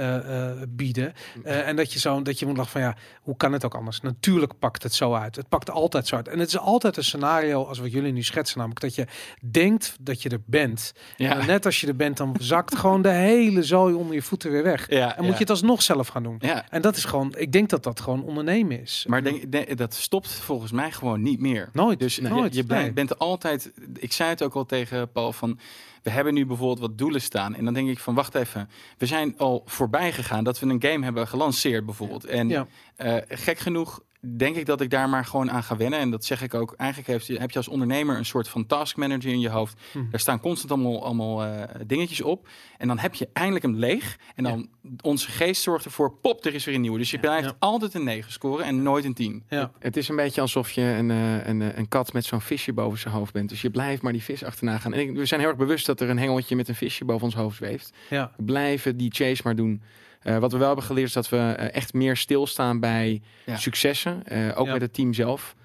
bieden. Eh, en dat je zo dat je moet lachen van ja, hoe kan het ook anders? Natuurlijk pakt het zo uit. Het pakt altijd zo uit. En het is altijd een scenario als wat jullie nu schetsen, namelijk dat je denkt dat je er bent. Ja. En net als je er bent, dan zakt gewoon de hele zooi onder je voeten weer weg. Ja, En moet je het alsnog zelf gaan doen. ja. En dat is gewoon, ik denk dat dat gewoon ondernemen is. Maar denk, denk- dat stopt volgens mij gewoon niet meer. nooit. Dus nee, je- nooit. je blijft- nee. bent altijd. Ik zei het ook al tegen Paul van. We hebben nu bijvoorbeeld wat doelen staan. En dan denk ik van wacht even. We zijn al voorbij gegaan dat we een game hebben gelanceerd bijvoorbeeld. En Ja. eh, gek genoeg denk ik dat ik daar maar gewoon aan ga wennen. En dat zeg ik ook. Eigenlijk heeft, je- heb je als ondernemer een soort van task manager in je hoofd. Hm. Daar staan constant allemaal, allemaal eh, dingetjes op. En dan heb je eindelijk hem leeg. En dan onze geest zorgt ervoor, pop, er is weer een nieuwe. Dus je blijft Ja. altijd een 9 scoren en nooit een 10. Ja. Het is een beetje alsof je een, eh, een, eh, een kat met zo'n visje boven zijn hoofd bent. Dus je blijft maar die vis achterna gaan. En ik- we zijn heel erg bewust dat er een hengeltje met een visje boven ons hoofd zweeft. Ja. We blijven die chase maar doen. Eh, wat we wel hebben geleerd is dat we eh, echt meer stilstaan bij Ja. successen. eh, ook met het team zelf.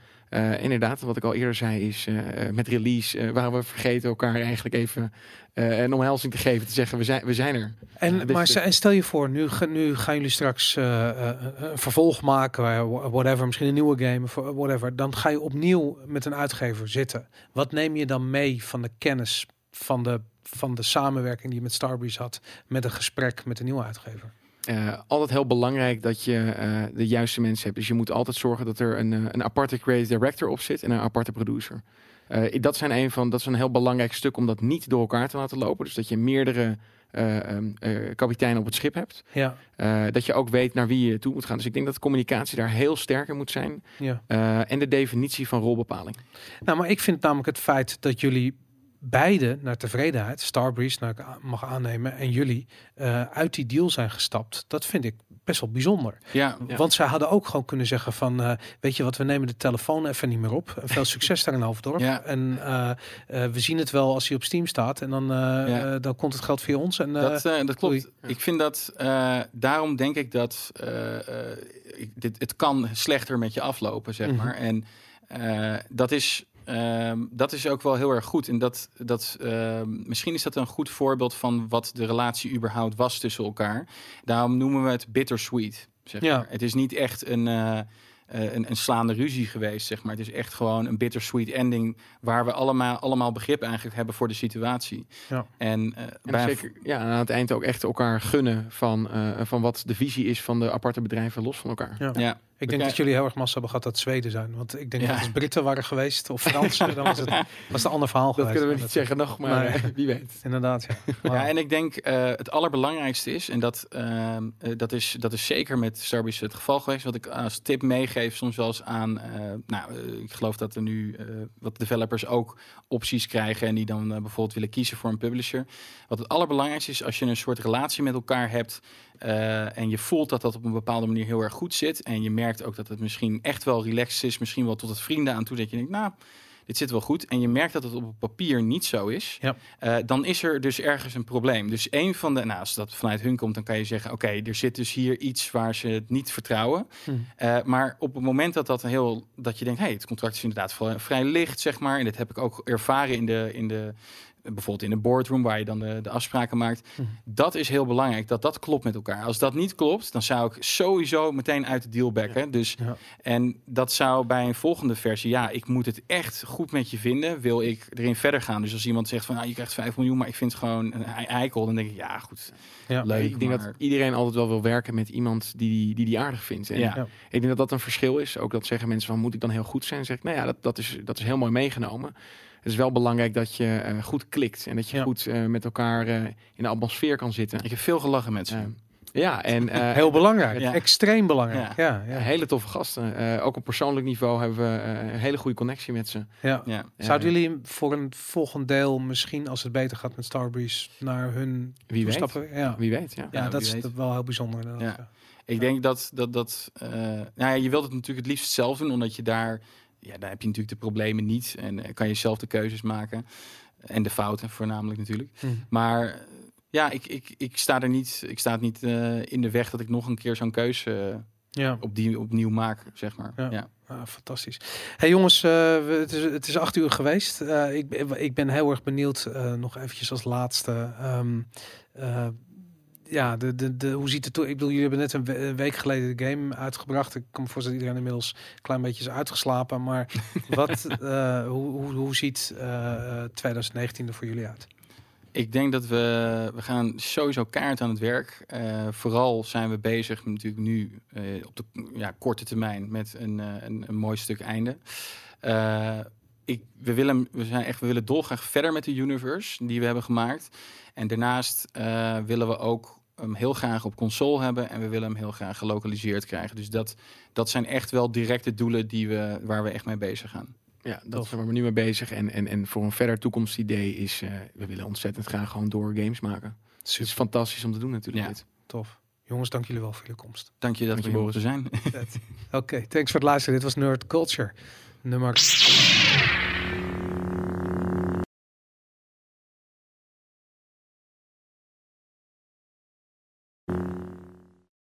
Inderdaad, wat ik al eerder zei, is met release eh, waren we vergeten elkaar eigenlijk even een omhelzing te geven. Te zeggen, we zijn, we zijn er. En, maar en stel je voor, nu, nu gaan jullie straks een vervolg maken, whatever, misschien een nieuwe game, of whatever. Dan ga je opnieuw met een uitgever zitten. Wat neem je dan mee van de kennis van de, van de samenwerking die je met Starbreeze had met een gesprek met de nieuwe uitgever? Eh, altijd heel belangrijk dat je eh, de juiste mensen hebt. Dus je moet altijd zorgen dat er een, eh, een aparte creative director op zit en een aparte producer. Dat, zijn een van, dat is een heel belangrijk stuk om dat niet door elkaar te laten lopen. Dus dat je meerdere eh, ehm, eh, kapiteinen op het schip hebt. Ja, dat je ook weet naar wie je toe moet gaan. Dus ik denk dat de communicatie daar heel sterker moet zijn. ja. En de definitie van rolbepaling. Nou, maar ik vind namelijk het feit dat jullie beide naar tevredenheid, Starbreeze naar ik mag aannemen en jullie eh, uit die deal zijn gestapt. Dat vind ik best wel bijzonder. Ja, Ja. Want zij hadden ook gewoon kunnen zeggen van, eh, weet je wat, we nemen de telefoon even niet meer op. En Veel succes daar in Hoofddorp. Ja. En eh, eh, we zien het wel als hij op Steam staat. En dan, Ja. dan komt het geld via ons. En, eh, dat, eh, dat klopt. oei. Ik vind dat, eh, daarom denk ik dat eh, eh, ik- dit, het kan slechter met je aflopen, zeg Mhm. maar. En eh, dat is. Ehm, dat is ook wel heel erg goed. En dat, dat, ehm, misschien is dat een goed voorbeeld van wat de relatie überhaupt was tussen elkaar. Daarom noemen we het bittersweet. Zeg Ja. maar. Het is niet echt een, eh, eh, een, een slaande ruzie geweest, zeg maar. Het is echt gewoon een bittersweet ending waar we allemaal, allemaal begrip eigenlijk hebben voor de situatie. Ja. En, eh, En bij een zeker ja, aan het eind ook echt elkaar gunnen van, eh, van wat de visie is van de aparte bedrijven los van elkaar. ja. Ja, Ik denk dat jullie heel erg massa hebben gehad dat Zweden zijn. Want ik denk Ja. dat als Britten waren geweest of Fransen, dan was het, was een ander verhaal Dat geweest. kunnen we niet zeggen nog, maar Nee. wie weet. Inderdaad, ja. Ja, en ik denk eh, het allerbelangrijkste is, en dat, ehm, eh, dat, is, dat is zeker met Starbreeze het geval geweest, wat ik als tip meegeef soms wel eens aan, eh, nou, ik geloof dat er nu wat developers ook opties krijgen en die dan bijvoorbeeld willen kiezen voor een publisher. Wat het allerbelangrijkste is, als je een soort relatie met elkaar hebt eh, en je voelt dat dat op een bepaalde manier heel erg goed zit en je merkt ook dat het misschien echt wel relaxed is, misschien wel tot het vrienden aan toe, dat je denkt, nou, dit zit wel goed. En je merkt dat het op papier niet zo is. Ja. Eh, dan is er dus ergens een probleem. Dus een van de, nou, als dat vanuit hun komt, dan kan je zeggen: Oké, er zit dus hier iets waar ze het niet vertrouwen. Hm. Eh, maar op het moment dat dat een heel, dat je denkt: Hey, het contract is inderdaad vrij, licht, zeg maar. En dat heb ik ook ervaren in de, in de bijvoorbeeld in de boardroom waar je dan de, de afspraken maakt. Hm. Dat is heel belangrijk, dat dat klopt met elkaar. Als dat niet klopt, dan zou ik sowieso meteen uit de deal backen. Dus, Ja. En dat zou bij een volgende versie, ja, ik moet het echt goed met je vinden, wil ik erin verder gaan. Dus als iemand zegt van, nou, je krijgt 5 miljoen, maar ik vind het gewoon een ei- eikel, dan denk ik, ja, goed, Ja. leuk. ik denk maar... dat iedereen altijd wel wil werken met iemand die die, die aardig vindt. En Ja. Ja. Ik denk dat dat een verschil is. Ook dat zeggen mensen van moet ik dan heel goed zijn? Dan zeg ik, nou ja, dat, dat, is, dat is heel mooi meegenomen. Het is wel belangrijk dat je eh, goed klikt en dat je Ja. goed eh, met elkaar eh, in de atmosfeer kan zitten. Ik heb veel gelachen met ze. Ja, en eh, Heel belangrijk. Ja. Extreem belangrijk. Ja, ja, ja, hele toffe gasten. Eh, ook op persoonlijk niveau hebben we eh, een hele goede connectie met ze. ja. ja. Zouden jullie voor een volgend deel misschien, als het beter gaat met Starbreeze, naar hun Wie weet. toestappen? Ja. Wie weet, ja. Ja, Ja, dat is weet. wel heel bijzonder. Ja. ja. Ik denk dat dat, dat eh, nou ja, je wilt het natuurlijk het liefst zelf doen, omdat je daar, ja, daar heb je natuurlijk de problemen niet en eh, kan je zelf de keuzes maken en de fouten voornamelijk natuurlijk. Hm. Maar ja, ik, ik, ik sta er niet, ik sta het niet eh, in de weg dat ik nog een keer zo'n keuze eh, Ja. op die, opnieuw maak, zeg maar. Ja. Ja. Ah, fantastisch. Hey jongens, we- het, is, het is acht uur geweest. Eh, ik, ben- ik ben heel erg benieuwd, nog eventjes als laatste. ehm, eh, ja, de, de, de, hoe ziet het toe? Ik bedoel, jullie hebben net een, we- een week geleden de game uitgebracht. Ik kan me voorstellen dat iedereen inmiddels een klein beetje is uitgeslapen. Maar wat, eh, hoe, hoe, hoe ziet eh, eh, 2019 er voor jullie uit? Ik denk dat we, we gaan sowieso kaart aan het werk. Eh, vooral zijn we bezig natuurlijk nu op de ja, korte termijn met een, een, een mooi stuk einde. Ik, we, willen, we, zijn echt, we willen dolgraag verder met de universe die we hebben gemaakt. En daarnaast eh, willen we ook hem heel graag op console hebben en we willen hem heel graag gelokaliseerd krijgen. Dus dat, dat zijn echt wel directe doelen die we, waar we echt mee bezig gaan. Ja, dat waar we nu mee bezig. En, en, en voor een verder toekomstidee is, eh, we willen ontzettend graag gewoon door games maken. Het is fantastisch om te doen natuurlijk. Ja. dit. tof. Jongens, dank jullie wel voor jullie komst. Dank je dat Dank je, we hier mochten zijn. Oké, thanks voor het luisteren. Dit was Nerd Culture. Nummer